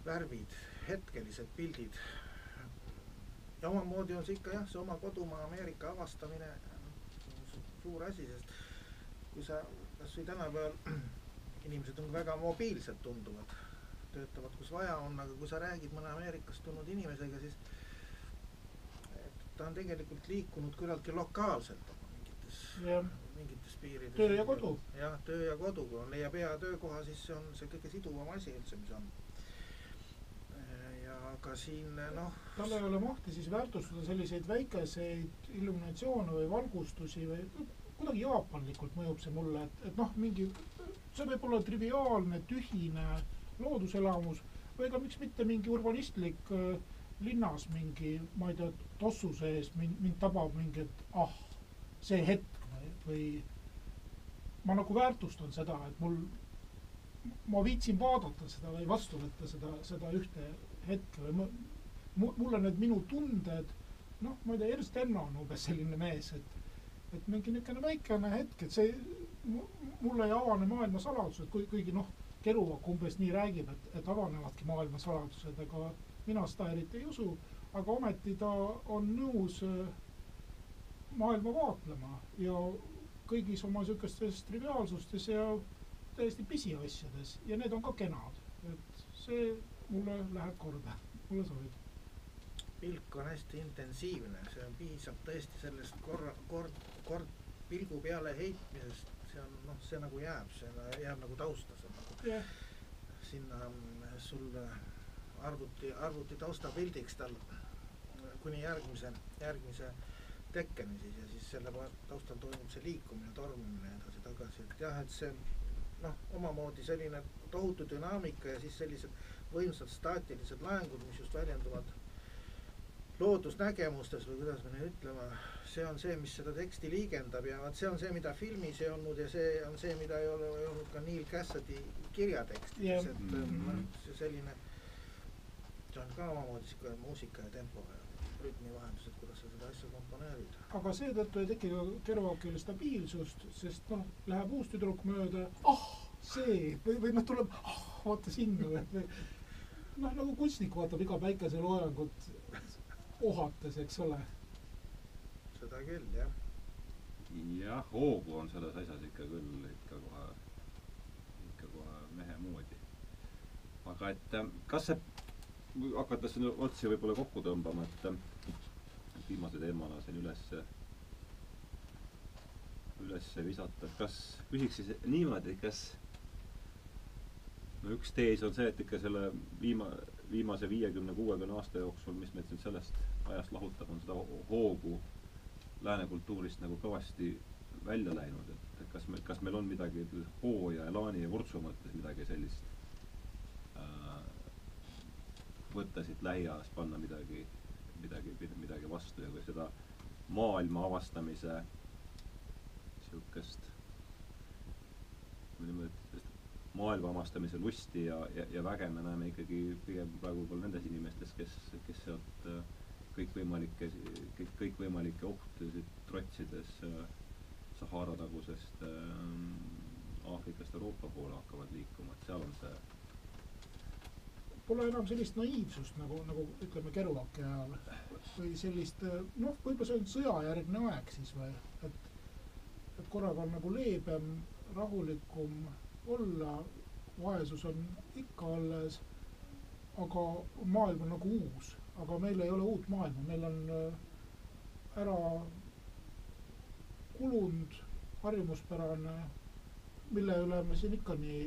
värvid, hetkelised pildid. ja omamoodi on see ikka jah, see oma kodumaa Ameerika avastamine noh, su- suur asi, sest kui sa kasvõi tänapäeval inimesed on väga mobiilsed, tunduvad, töötavad kus vaja on, aga kui sa räägid mõne Ameerikast tulnud inimesega, siis ta on tegelikult liikunud küllaltki lokaalselt oma mingites mingites piirides. Töö ja kodu. jah, töö ja kodu, kui on, leiab hea töökoha, siis see on see kõige siduvam asi üldse, mis on. ja ka siin noh, tal ei ole mahti siis väärtustada selliseid väikeseid illuminatsioone või valgustusi või kuidagi jaapanlikult mõjub see mulle, et, et noh, mingi, see võib olla triviaalne, tühine looduselamus või ka miks mitte mingi urbanistlik äh, linnas mingi, ma ei tea, tossu sees mind, mind tabab mingi, et ah, see hetk või, või ma nagu väärtustan seda, et mul, ma viitsin vaadata seda või vastu võtta seda, seda ühte hetke või ma, mu- mulle need minu tunded noh, ma ei tea, Ernst Enno on umbes selline mees, et et mingi niisugune väikene hetk, et see mu- mulle ei avane maailma saladused, kui, kuigi noh, Keruak umbes nii räägib, et, et avanevadki maailma saladused, aga mina seda eriti ei usu, aga ometi ta on nõus äh, maailma vaatlema ja kõigis oma niisugustes triviaalsustes ja täiesti pisiasjades. Ja need on ka kenad, et see mulle läheb korda, mulle sobib. pilk on hästi intensiivne, see on, piisab tõesti sellest korra, kord, kord pilgu peale heitmisest, see on noh, see nagu jääb, see jääb nagu tausta, see on nagu jah, sinna mm, sul arvuti, arvuti taustapildiks tal kuni järgmise, järgmise tekkeni siis ja siis selle taustal toimub see liikumine, tormimine edasi-tagasi, et jah, et see noh, omamoodi selline tohutu dünaamika ja siis sellised võimsad staatilised laengud, mis just väljenduvad loodusnägemustes või kuidas me nüüd ütleme, see on see, mis seda teksti liigendab ja vot see on see, mida filmis ei olnud ja see on see, mida ei ole ei olnud ka Neil Cassady kirjatekstis. Et mm -hmm. selline, see on ka omamoodi sihuke muusika ja tempo ja rütmivahendus, et kuidas sa seda asja komponeerid. aga seetõttu ei teki ka Kerouakil stabiilsust, sest noh, läheb uus tüdruk mööda, ah, see või, või noh, tuleb, ah, vaata sinna või, või noh, nagu kunstnik vaatab iga päikeseloojangut ohates, eks ole. seda küll jah, jah, hoogu on selles asjas ikka küll ikka kohe, ikka kohe mehe moodi. aga et kas see, hakates nüüd otsi võib-olla kokku tõmbama, et viimase teemana siin üles, üles visata, et kas, küsiks siis niimoodi, kas no üks tees on see, et ikka selle viima-, viimase viiekümne, kuuekümne aasta jooksul, mis meid nüüd sellest ajast lahutab, on seda ho- hoogu lääne kultuurist nagu kõvasti välja läinud, et kas me, kas meil on midagi hoo ja elaani ja vurtsu mõttes midagi sellist äh, võtta siit lähiajast, panna midagi, midagi, midagi vastu ja kui seda maailma avastamise niisugust maailma avastamise lusti ja, ja, ja väge me näeme ikkagi pigem praegu võib-olla nendes inimestes, kes, kes sealt äh, kõikvõimalikke, kõik, kõikvõimalikke ohtusid trotsides äh, Sahara tagusest äh, Aafrikast Euroopa poole hakkavad liikuma, et seal on see Pole enam sellist naiivsust nagu, nagu ütleme Kerouaki ajal. Või sellist noh, võib-olla see on sõjajärgne aeg siis või, et, et korraga on nagu leebem, rahulikum olla, vaesus on ikka alles, aga maailm on nagu uus, aga meil ei ole uut maailma, meil on äh, ära kulunud harjumuspärane, mille üle me siin ikka nii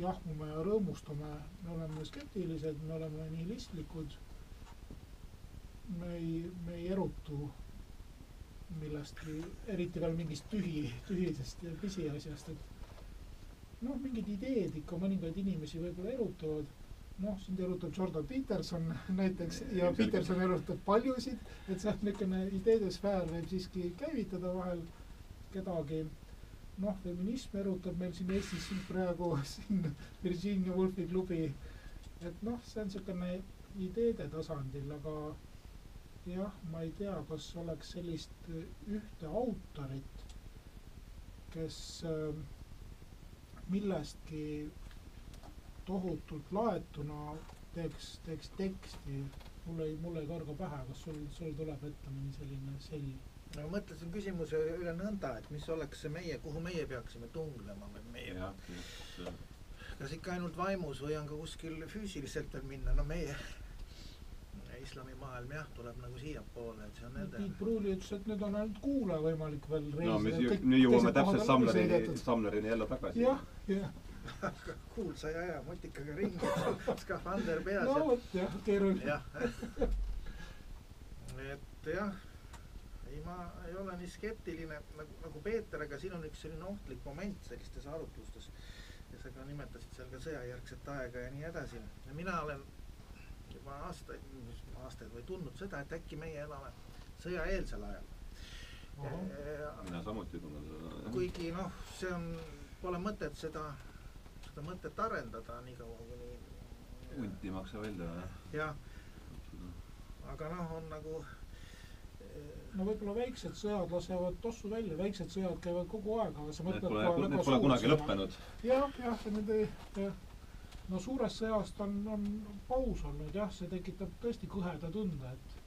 jahmume ja rõõmustame, me oleme skeptilised, me oleme nihilistlikud. me ei, me ei erutu millestki, eriti veel mingist tühi, tühisest ja pisiasjast, et noh, mingid ideed ikka mõningaid inimesi võib-olla erutavad. noh, sind erutab Jordan Peterson näiteks ja. Peterson erutab paljusid, et see on niisugune ideede sfäär võib siiski käivitada vahel kedagi noh, feminism erutab meil siin Eestis siin praegu siin Virginia Woolfi klubi. et noh, see on niisugune ideede tasandil, aga jah, ma ei tea, kas oleks sellist ühte autorit, kes äh, millestki tohutult laetuna teeks, teeks teksti. mul ei, mul ei karga pähe, kas sul, sul tuleb ette mõni selline sell? Ma mõtlesin küsimuse üle nõnda, et mis oleks see meie, kuhu meie peaksime tunglema või meie kas ikka ainult vaimus või on ka kuskil füüsiliselt veel minna, no meie islamimaailm jah, tuleb nagu siiapoole, et see on nende Tiit Pruuli ütles, et nüüd on ainult kuule võimalik veel reisida. no me ju- nüüd jõuame täpselt Samlerini, Samlerini jälle tagasi. jah, jah, kuulsa ja hea mutikaga ringi, skafander peas no ja vot jah, keeruline. jah, et jah, ei ma ei ole nii skeptiline nagu, nagu Peeter, aga siin on üks selline ohtlik moment sellistes arutlustes. ja sa ka nimetasid seal ka sõjajärgset aega ja nii edasi. ja mina olen juba aastaid, aastaid või tundnud seda, et äkki meie elame sõjaeelsel ajal. mina samuti tunnen seda. kuigi noh, see on, pole mõtet seda, seda mõtet arendada niikaua kuni. hunt ei maksa välja, jah. jah, aga noh, on nagu no võib-olla väiksed sõjad lasevad tossu välja, väiksed sõjad käivad kogu aeg, aga sa Need mõtled pole, need pole kunagi lõppenud. jah, jah, nende jah. no suurest sõjast on, on paus olnud jah, see tekitab tõesti kõheda tunde, et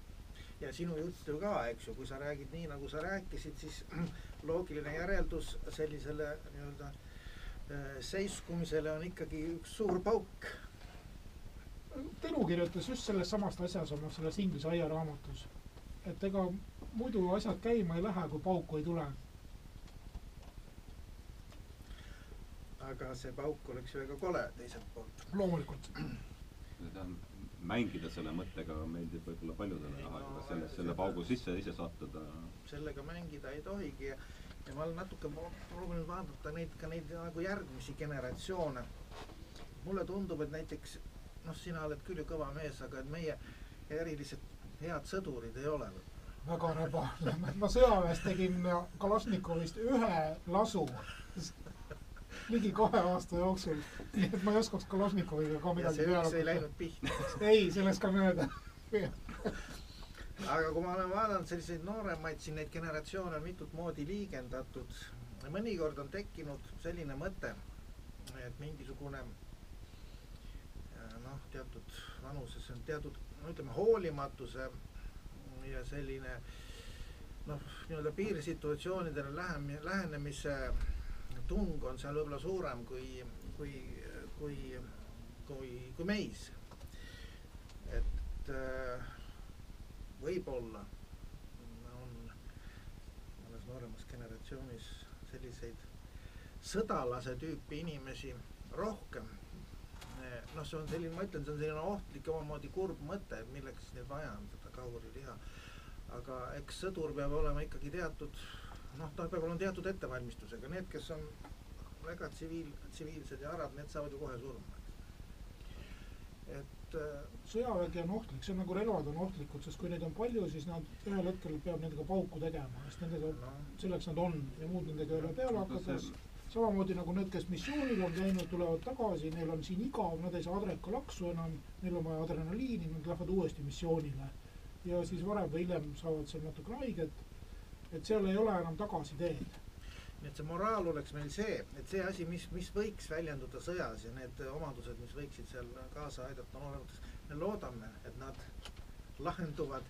ja sinu jutt ju ka, eks ju, kui sa räägid nii, nagu sa rääkisid, siis loogiline järeldus sellisele nii-öelda äh, seiskumisele on ikkagi üks suur pauk. Tõnu kirjutas just sellest samast asjas oma selles Inglise aiaraamatus, et ega muidu asjad käima ei lähe, kui pauku ei tule. aga see pauk oleks ju väga kole teiselt poolt. loomulikult. seda mängida selle mõttega meeldib võib-olla paljudele, Ei, aga selle, selle paugu sisse ise sattuda sellega mängida ei tohigi ja, ja ma olen natuke pro- proovinud vaadata neid ka neid nagu järgmisi generatsioone. mulle tundub, et näiteks noh, sina oled küll ju kõva mees, aga et meie erilised head sõdurid ei ole. väga rebane, ma sõjaväes tegin Kalašnikovist ühe lasu ligi kahe aasta jooksul, nii et ma ei oskaks Kalašnikoviga ka midagi see peale üks ei läinud pihta. ei, see läks ka mööda aga kui ma olen vaadanud selliseid nooremaid siin neid generatsioone on mitut moodi liigendatud. mõnikord on tekkinud selline mõte, et mingisugune äh, noh, teatud vanuses on teatud no ütleme hoolimatuse ja selline noh, nii-öelda piirisituatsioonidele lähem-, lähenemise tung on seal võib-olla suurem kui, kui, kui, kui, kui meis. et äh, võib-olla on mõnes nooremas generatsioonis selliseid sõdalase tüüpi inimesi rohkem. Noh, see on selline, ma ütlen, see on selline ohtlik ja omamoodi kurb mõte, et milleks neil vaja on seda kahuriliha. aga eks sõdur peab olema ikkagi teatud, noh, ta peab olema teatud ettevalmistusega, need, kes on väga tsiviil, tsiviilsed ja arad, need saavad ju kohe surma. et äh, sõjavägi on ohtlik, see on nagu relvad on ohtlikud, sest kui neid on palju, siis nad ühel hetkel peab nendega pauku tegema, sest nendega, noh, selleks nad on ja muud nendega ei ole peale Aga hakata see- samamoodi nagu need, kes missioonil on käinud, tulevad tagasi, neil on siin igav, nad ei saa adrekalaksu enam, neil on vaja adrenaliini, nad lähevad uuesti missioonile. ja siis varem või hiljem saavad seal natukene haiget, et seal ei ole enam tagasiteed. nii et see moraal oleks meil see, et see asi, mis, mis võiks väljenduda sõjas ja need omadused, mis võiksid seal kaasa aidata, on olemas. me loodame, et nad lahenduvad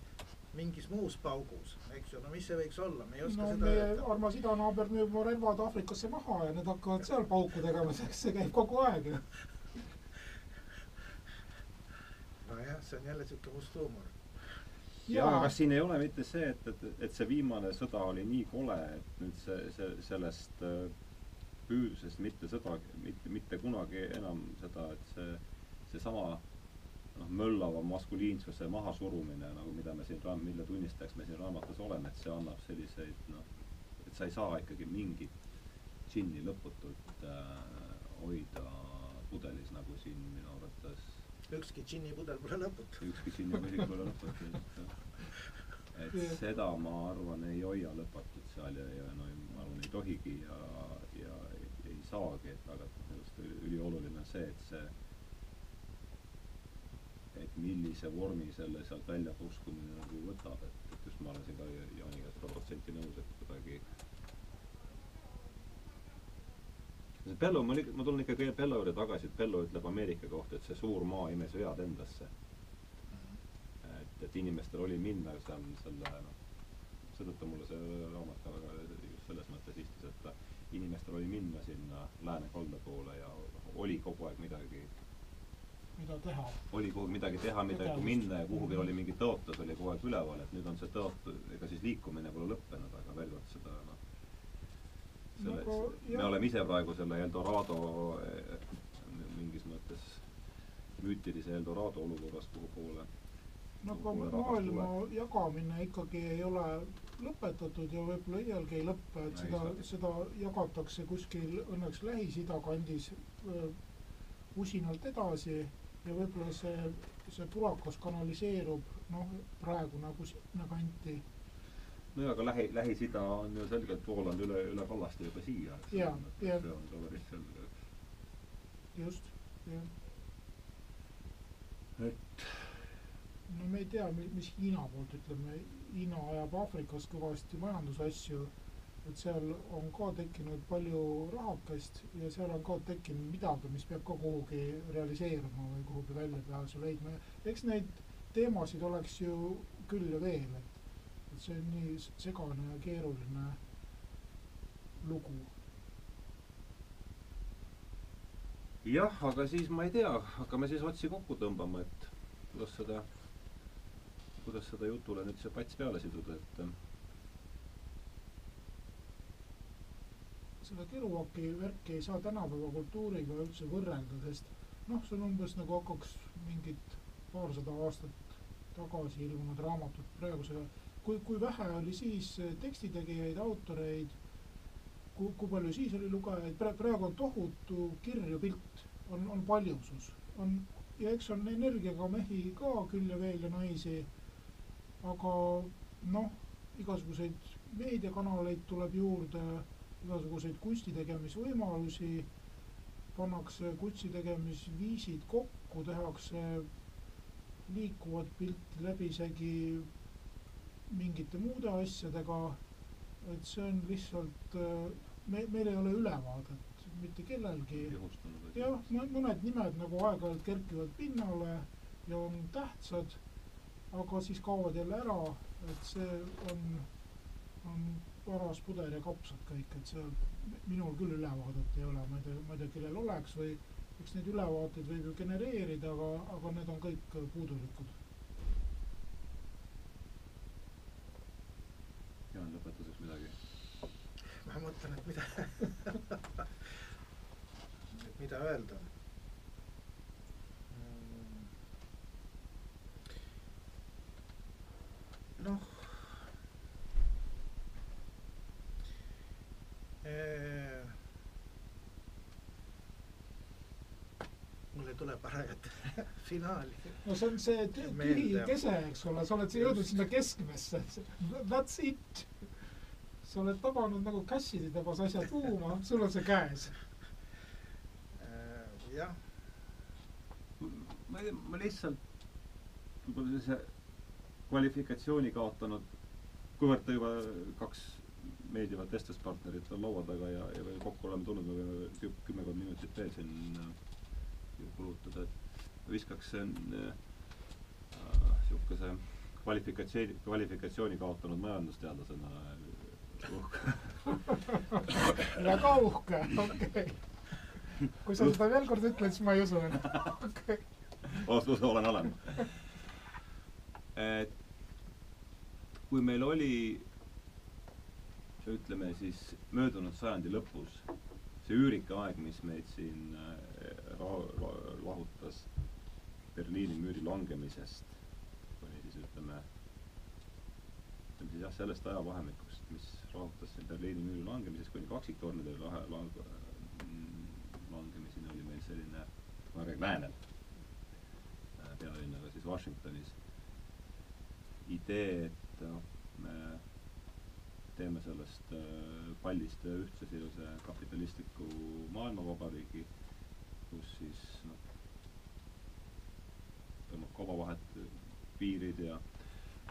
mingis muus paugus, eks ju, no mis see võiks olla, me ei oska no seda meie öelda. armas idanaaber müüb oma relvad Aafrikasse maha ja need hakkavad seal pauku tegema, see käib kogu aeg ju. nojah, see on jälle siuke must huumor. ja aga kas siin ei ole mitte see, et, et, et see viimane sõda oli nii kole, et nüüd see, see, sellest äh, püüdlusest mitte sõda, mitte, mitte kunagi enam seda, et see, seesama noh, möllava maskuliinsuse mahasurumine, nagu mida me siin, mille tunnistajaks me siin raamatus oleme, et see annab selliseid noh, et sa ei saa ikkagi mingit džinni lõputult äh, hoida pudelis, nagu siin minu arvates ükski džinnipudel pole lõputu. ükski muidugi pole lõputult. et Jah. seda ma arvan, ei hoia lõputult seal ja, ja no ma arvan, ei tohigi ja, ja ei, ei saagi, et aga minu arust ülioluline on see, et see et millise vormi selle sealt välja puskumine nagu võtab, et, et just ma olen siin ka Jaaniga sada protsenti nõus, et kuidagi see Bello, ma, ma tulen ikkagi Bello juurde tagasi, et Bello ütleb Ameerika kohta, et see suur maa imes vead endasse. et, et inimestel oli minna seal selle noh, seetõttu mulle see raamat ka väga just selles mõttes istus, et inimestel oli minna sinna lääne kalda poole ja oli kogu aeg midagi, mida teha. oli kogu aeg midagi teha, midagi Tegevust. minna ja kuhugi oli mingi tõotus oli kogu aeg üleval, et nüüd on see tõotus, ega siis liikumine pole lõppenud, aga veel kord seda noh, selle Nagu, me jah. oleme ise praegu selle Eldorado mingis mõttes müütilise Eldorado olukorras, kuhu poole no aga maailma jagamine ikkagi ei ole lõpetatud ja võib-olla iialgi ei lõppe, et seda seda jagatakse kuskil õnneks Lähis-Ida kandis usinalt edasi ja võib-olla see, see purakas kanaliseerub noh, praegu nagu sinna kanti. nojah, aga Lähi, Lähis-Ida on ju selgelt voolanud üle, üle kallaste juba siia. Jaa, jah. see on ka päris selge. just, jah. et no me ei tea, mis Hiina poolt, ütleme, Hiina ajab Aafrikas kõvasti majandusasju, et seal on ka tekkinud palju rahakest ja seal on ka tekkinud midagi, mis peab ka kuhugi realiseeruma või kuhugi väljapääsu leidma eks neid teemasid oleks ju küll ja veel, et, et see on nii segane ja keeruline lugu. jah, aga siis ma ei tea, hakkame siis otsi kokku tõmbama, et kuidas seda, kuidas seda jutule nüüd see pats peale siduda, et seda Keruaki värki ei saa tänapäeva kultuuriga üldse võrrelda, sest noh, see on umbes nagu hakkaks mingit paarsada aastat tagasi ilmunud raamatut praegusega, kui, kui vähe oli siis tekstitegijaid, autoreid, kui, kui palju siis oli lugejaid, praegu on tohutu kirju pilt, on, on paljusus, on ja eks on energiaga mehi ka küll ja veel ja naisi, aga noh, igasuguseid meediakanaleid tuleb juurde igasuguseid kunstitegemisvõimalusi, pannakse kunstitegemisviisid kokku, tehakse liikuvat pilti läbisegi mingite muude asjadega, et see on lihtsalt, me, meil ei ole ülevaadet mitte kellelgi. jah, mõned nimed nagu aeg-ajalt kerkivad pinnale ja on tähtsad, aga siis kaovad jälle ära, et see on, on paras puder ja kapsad kõik, et seal minul küll ülevaadet ei ole, ma ei tea, ma ei tea, kellel oleks või eks neid ülevaateid võib ju genereerida, aga, aga need on kõik puudulikud. Jaan, lõpetuseks midagi? ma mõtlen, et mida et mida öelda mm. noh mul ei tule parajat finaali. no see on see tühi kese, eks ole, sa oled jõudnud sinna keskmesse. That's it. sa oled tabanud nagu Cassidy tabas asja tuuma, sul on see käes. Äh, jah. ma ei tea, ma lihtsalt võib-olla sellise kvalifikatsiooni kaotanud, kuivõrd ta juba kaks meeldivat vestluspartnerit on laua taga ja, ja veel kokku oleme tulnud, me võime kümmekond minutit veel siin äh, kulutada, et viskaks niisuguse äh, kvalifikatsiooni, kvalifikatsiooni kaotanud majandusteadlasena uhke. Väga uhke, okei. Okay.. kui sa seda veel kord ütled, siis ma ei usu enam, okei. Okay.. olen olemas. et kui meil oli ütleme siis möödunud sajandi lõpus, see üürike aeg, mis meid siin äh, lahutas Berliini müüri langemisest, kuni siis ütleme, ütleme siis jah, sellest ajavahemikust, mis rahutas siin Berliini müüri langemisest kuni kaksiktornide lahe lang-, langemiseni oli meil selline, räägin läänel, äh, pealinnaga siis Washingtonis, idee, et noh, me teeme sellest äh, pallist ühtse sellise kapitalistliku maailmavabariigi, kus siis noh, toimub kaubavahet, piirid ja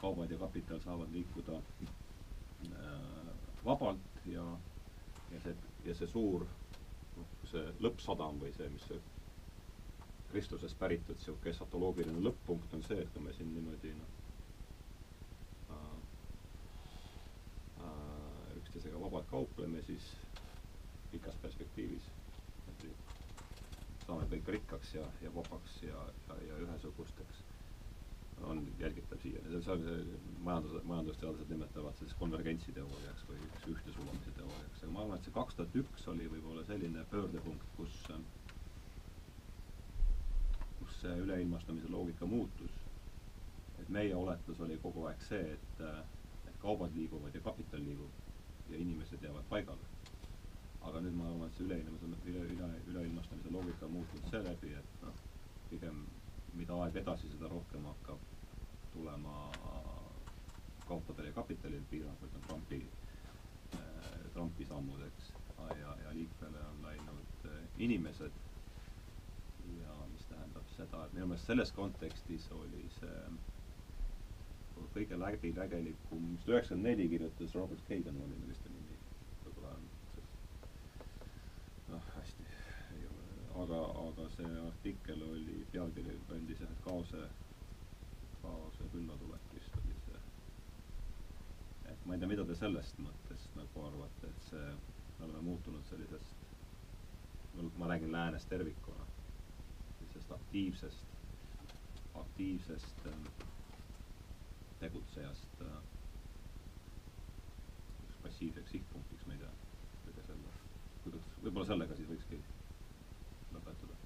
kaubad ja kapital saavad liikuda äh, vabalt ja, ja see, ja see suur, noh, see lõppsadam või see, mis see Kristusest päritud niisugune esatoloogiline lõpp-punkt on see, et kui me siin niimoodi noh, üksteisega vabalt kaupleme, siis pikas perspektiivis saame kõik rikkaks ja, ja vabaks ja, ja, ja ühesugusteks. on jälgitav siiani, see on see majandus, majandusteadlased nimetavad siis konvergentsi teooriaks või ühtesulamise teooriaks, aga ma arvan, et see kaks tuhat üks oli võib-olla selline pöördepunkt, kus kus see üleilmastumise loogika muutus. et meie oletus oli kogu aeg see, et, et kaubad liiguvad ja kapital liigub ja inimesed jäävad paigale. aga nüüd ma arvan, et see üleilmastumise, üle, üle, üleilmastumise loogika on muutunud seeläbi, et noh, pigem mida aeg edasi, seda rohkem hakkab tulema kaupadel ja kapitalil piiranguid, on Trumpi äh,, Trumpi sammud, eks, ja, ja liikvele on läinud äh, inimesed ja mis tähendab seda, et minu meelest selles kontekstis oli see kõige läbinägelikum, vist üheksakümmend neli kirjutas Robert Kagan oli vist ta nimi, võib-olla on noh, hästi. Ei ole, aga, aga see artikkel oli, pealkiri kandis jah, et kaose, kaose küllatulek vist oli see. et ma ei tea, mida te sellest mõttest nagu arvate, et see, me oleme muutunud sellisest, ma räägin läänest tervikuna, sellisest aktiivsest, aktiivsest ähm, tegutsejast äh, passiivseks sihtpunktiks, ma ei tea, kõige selle, kuidas, võib-olla sellega siis võikski lõpetada.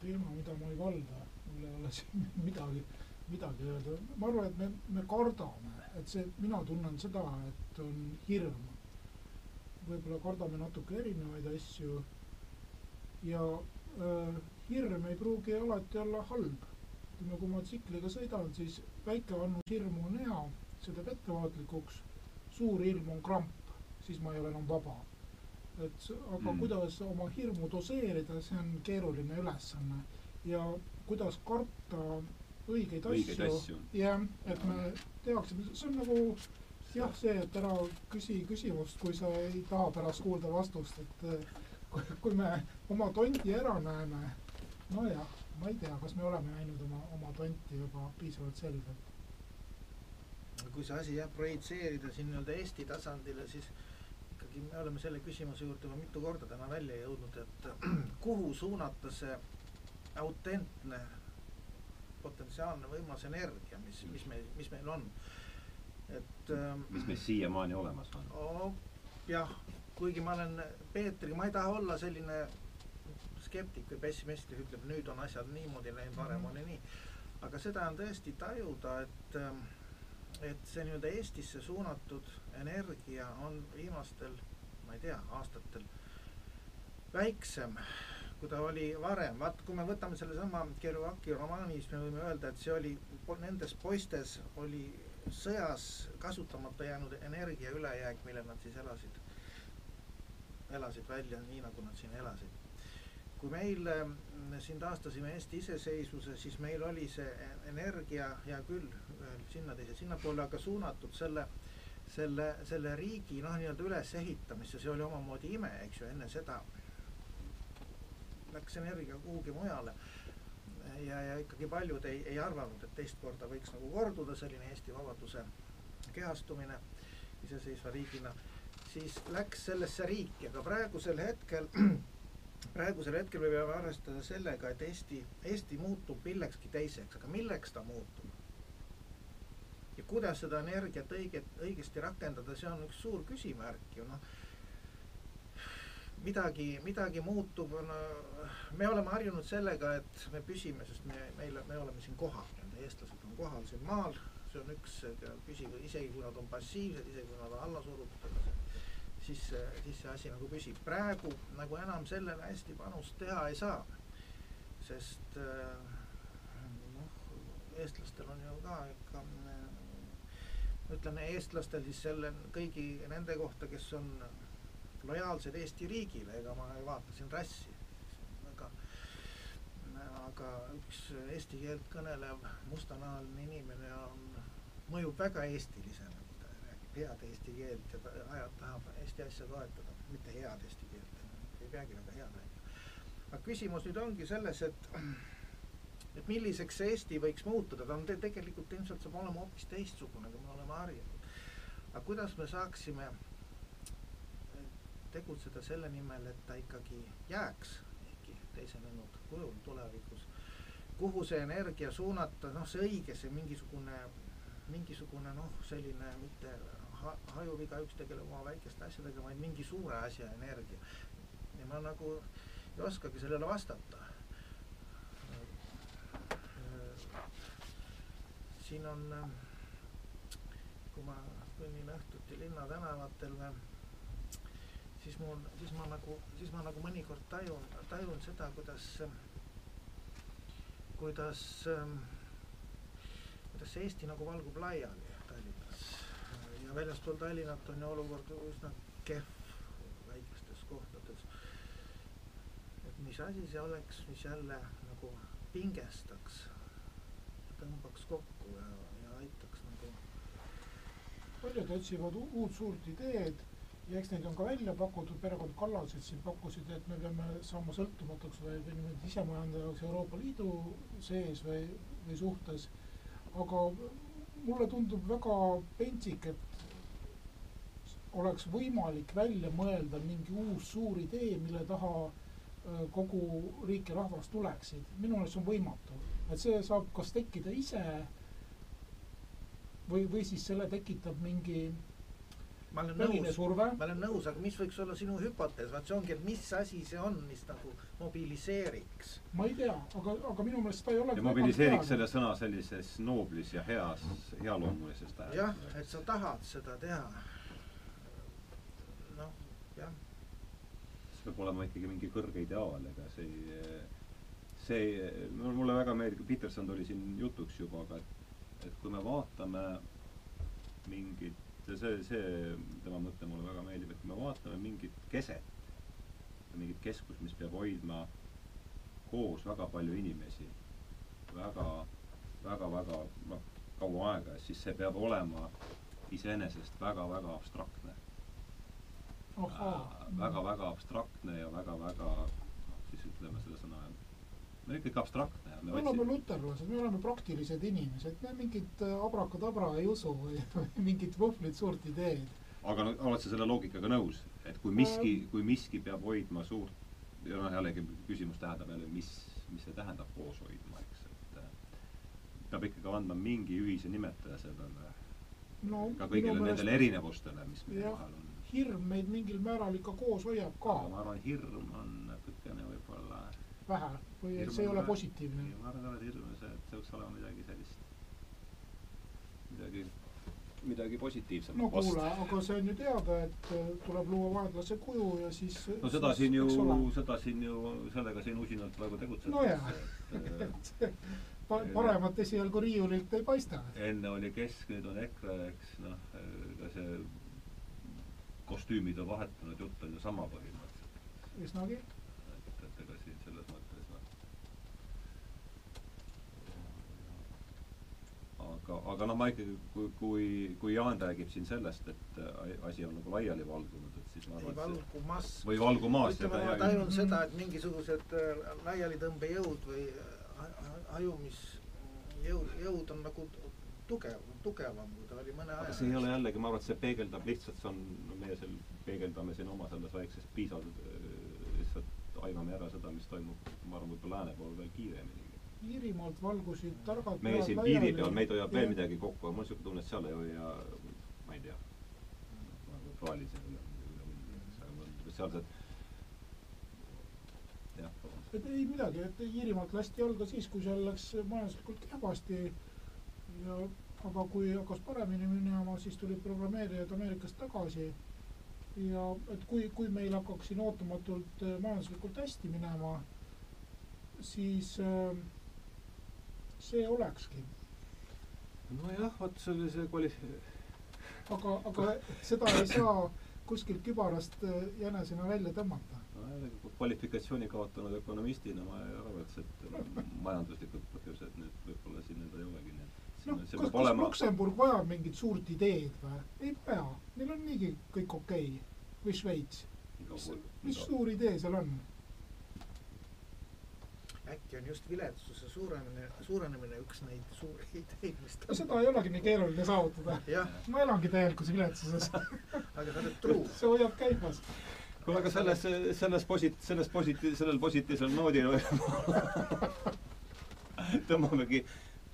teema, mida ma ei valda, mul ei ole siin midagi, midagi öelda, ma arvan, et me, me kardame, et see, mina tunnen seda, et on hirm. võib-olla kardame natuke erinevaid asju ja äh, hirm ei pruugi alati olla halb ütleme, kui ma tsikliga sõidan, siis väike annus hirmu on hea, see teeb ettevaatlikuks. suur hirm on kramp, siis ma ei ole enam vaba. et aga mm. kuidas oma hirmu doseerida, see on keeruline ülesanne ja kuidas karta õigeid, õigeid asju, jah, et me teaksime, see on nagu jah, see, et ära küsi küsimust, kui sa ei taha pärast kuulda vastust, et kui, kui me oma tondi ära näeme, nojah ma ei tea, kas me oleme näinud oma, oma tonti juba piisavalt selgelt. kui see asi jah projitseerida siin nii-öelda Eesti tasandile, siis ikkagi me oleme selle küsimuse juurde juba mitu korda täna välja jõudnud, et kuhu suunata see autentne potentsiaalne võimas energia, mis, mis meil, mis meil on. et ähm,. mis meil siiamaani olemas on oh,. jah, kuigi ma olen Peetriga, ma ei taha olla selline skeptik või pessimist, kes ütleb, nüüd on asjad niimoodi läinud, varem oli nii. aga seda on tõesti tajuda, et, ähm, et see nii-öelda Eestisse suunatud energia on viimastel, ma ei tea, aastatel väiksem, kui ta oli varem. vaata, kui me võtame sellesama Kerouaki romaani, siis me võime öelda, et see oli, nendes poistes oli sõjas kasutamata jäänud energia ülejääk, mille nad siis elasid, elasid välja nii, nagu nad siin elasid kui meil siin taastasime Eesti iseseisvuse, siis meil oli see energia, hea küll, sinna teise, sinnapoole, aga suunatud selle, selle, selle riigi noh, nii-öelda ülesehitamisse, see oli omamoodi ime, eks ju, enne seda. Läks energia kuhugi mujale. ja, ja ikkagi paljud ei, ei arvanud, et teist korda võiks nagu korduda selline Eesti vabaduse kehastumine iseseisva riigina, siis läks sellesse riiki, aga praegusel hetkel praegusel hetkel me peame arvestada sellega, et Eesti, Eesti muutub millekski teiseks, aga milleks ta muutub? ja kuidas seda energiat õiget, õigesti rakendada, see on üks suur küsimärk ju noh. midagi, midagi muutub, no me oleme harjunud sellega, et me püsime, sest me, meil, me oleme siin kohal, eestlased on kohal siin maal, see on üks püsiv, isegi kui nad on passiivsed, isegi kui nad on alla surutud, siis, siis see asi nagu püsib. praegu nagu enam sellele hästi panust teha ei saa. sest noh, eestlastel on ju ka ikka, ütleme eestlastel siis selle kõigi nende kohta, kes on lojaalsed Eesti riigile, ega ma ei vaata siin rassi. aga, aga üks eesti keelt kõnelev mustanahaline inimene on, mõjub väga eestilisena head eesti keelt ja ta ajab, tahab Eesti asja toetada, mitte head eesti keelt, ei peagi väga head rääkima. aga küsimus nüüd ongi selles, et et milliseks see Eesti võiks muutuda, ta on te tegelikult ilmselt saab olema hoopis teistsugune, kui me oleme harjunud. aga kuidas me saaksime tegutseda selle nimel, et ta ikkagi jääks, ehkki teisenenud kujul tulevikus, kuhu see energia suunata, noh, see õige, see mingisugune mingisugune noh, selline mitte ha, hajub igaüks tegeleb oma väikeste asjadega, vaid mingi suure asja energia. ja ma nagu ei oskagi sellele vastata. siin on, kui ma kõnnin õhtuti linnatänavatel, siis mul, siis ma nagu, siis ma nagu mõnikord tajun, tajun seda, kuidas, kuidas, kuidas see Eesti nagu valgub laiali ja väljaspool Tallinnat on ju olukord üsna kehv väikestes kohtades. et mis asi see oleks, mis jälle nagu pingestaks tõmbaks kokku ja, ja aitaks nagu paljud otsivad uut suurt ideed ja eks neid on ka välja pakutud, perekond Kallased siin pakkusid, et me peame saama sõltumatuks või, või niimoodi isemajandajaks Euroopa Liidu sees või, või suhtes. aga mulle tundub väga pentsik, et oleks võimalik välja mõelda mingi uus suur idee, mille taha öö, kogu riik ja rahvas tuleksid. minu meelest see on võimatu, et see saab kas tekkida ise või, või siis selle tekitab mingi ma olen nõus, ma olen nõus, aga mis võiks olla sinu hüpotees, vaat see ongi, et mis asi see on, mis nagu mobiliseeriks. ma ei tea, aga, aga minu meelest ta ei ole mobiliseeriks selle sõna sellises nooblis ja heas, healoomulises jah, tähenduses. et sa tahad seda teha. Jah, see peab olema ikkagi mingi kõrge ideaal, ega see ei, see ei, no mulle väga meeldib, Peterson tuli siin jutuks juba, aga et, et kui me vaatame mingit, see, see tema mõte mulle väga meeldib, et kui me vaatame mingit keset, mingit keskust, mis peab hoidma koos väga palju inimesi väga, väga, väga noh, kaua aega, siis see peab olema iseenesest väga-väga abstraktne väga-väga abstraktne ja väga-väga noh, siis ütleme selle sõna, no ikkagi abstraktne me me oleme luterlased, me oleme praktilised inimesed, me mingit äh, abrakadabra ei usu või, või mingit vuhvlit suurt ideed. aga no oled sa selle loogikaga nõus, et kui miski, kui miski peab hoidma suurt ja noh, jällegi küsimus tähendab jälle, mis, mis see tähendab koos hoidma, eks, et äh, peab ikkagi andma mingi ühise nimetaja sellele no ka kõigile meelest nendele erinevustele, mis meie vahel on. Hirm meid mingil määral ikka koos hoiab ka ma arvan, hirm on natukene võib-olla vähe või Hirm see ei ole positiivne. ma arvan, et hirm on see, et see võiks olema midagi sellist, midagi, midagi positiivset. no kuule, aga see on ju teada, et äh, tuleb luua vaenlase kuju ja siis no seda siis siin ju seda siin ju, sellega siin usinalt praegu tegutsetakse. Nojah. et äh, Pa- paremat esialgu riiulilt ei paista. enne oli Kesk, nüüd on EKRE, eks noh, ega see kostüümid on vahetunud, jutt on ju sama põhimõtteliselt. üsnagi. et, et ega siin selles mõttes noh. aga, aga noh, ma ikkagi, kui, kui, kui Jaan räägib siin sellest, et asi on nagu laiali valgunud, et siis ma arvan, et valgumas. või valgumas ütleme, ma tajun seda, et mingisugused äh, laialitõmbejõud või ha- hajumisjõud, jõud on nagu tugev, tugevam, kui ta oli mõne aja see ei ole jällegi, ma arvan, et see peegeldab lihtsalt, see on, meie seal peegeldame siin oma selles väikses piisas äh, lihtsalt aimame ära seda, mis toimub, ma arvan, võib-olla lääne pool veel kiiremini. Iirimaalt valgusid targad meie siin piiri peal, meid hoiab veel midagi kokku, aga mul niisugune tunne, et seal ei hoia, ma ei tea, eks, aga mul sealsed et ei midagi, et Iirimaalt lasti jalga siis, kui seal läks majanduslikult kehvasti ja aga kui hakkas paremini minema, siis tulid programmeerijad Ameerikast tagasi ja et kui, kui meil hakkaks siin ootamatult äh, majanduslikult hästi minema, siis äh, see olekski. nojah, vot sellise kvali-, aga, aga seda ei saa kuskilt kübarast äh, jänesena välja tõmmata. kvalifikatsiooni kaotanud ökonomistina ma ei arva, et see, et majanduslikud põhjused nüüd võib-olla siin need ei olegi, noh, kas, kas olema Luksemburg vajab mingit suurt ideed või? ei vaja, neil on niigi kõik okei okay.. või Šveits, mis mis suur idee seal on? äkki on just viletsuse suurenemine, suurenemine üks neid suuri ideid, mis no seda ei olegi nii keeruline saavutada. ma elangi täielikus viletsuses, aga sa oled truu. see hoiab käimas. kuule, aga selles, selles posit-, selles positi-, sellel positiivsel noodil tõmbamegi,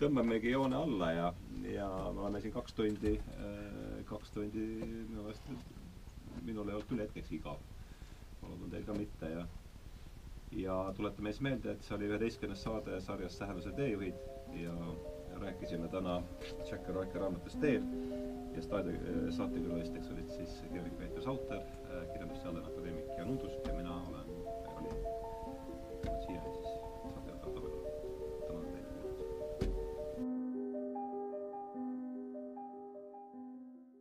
tõmbamegi joone alla ja, ja me oleme siin kaks tundi, kaks tundi minu meelest, minul ei olnud küll hetkeks igav. ma loodan teil ka mitte ja ja tuletame siis meelde, et see oli üheteistkümnes saade sarjast Tähenduse teejuhid ja rääkisime täna Jack Kerouaci raamatust Teel ja staadi-, saatekülalisteks olid siis kirjanik Peeter Sauter, kirjandusteadlane akadeemik Jan Undus ja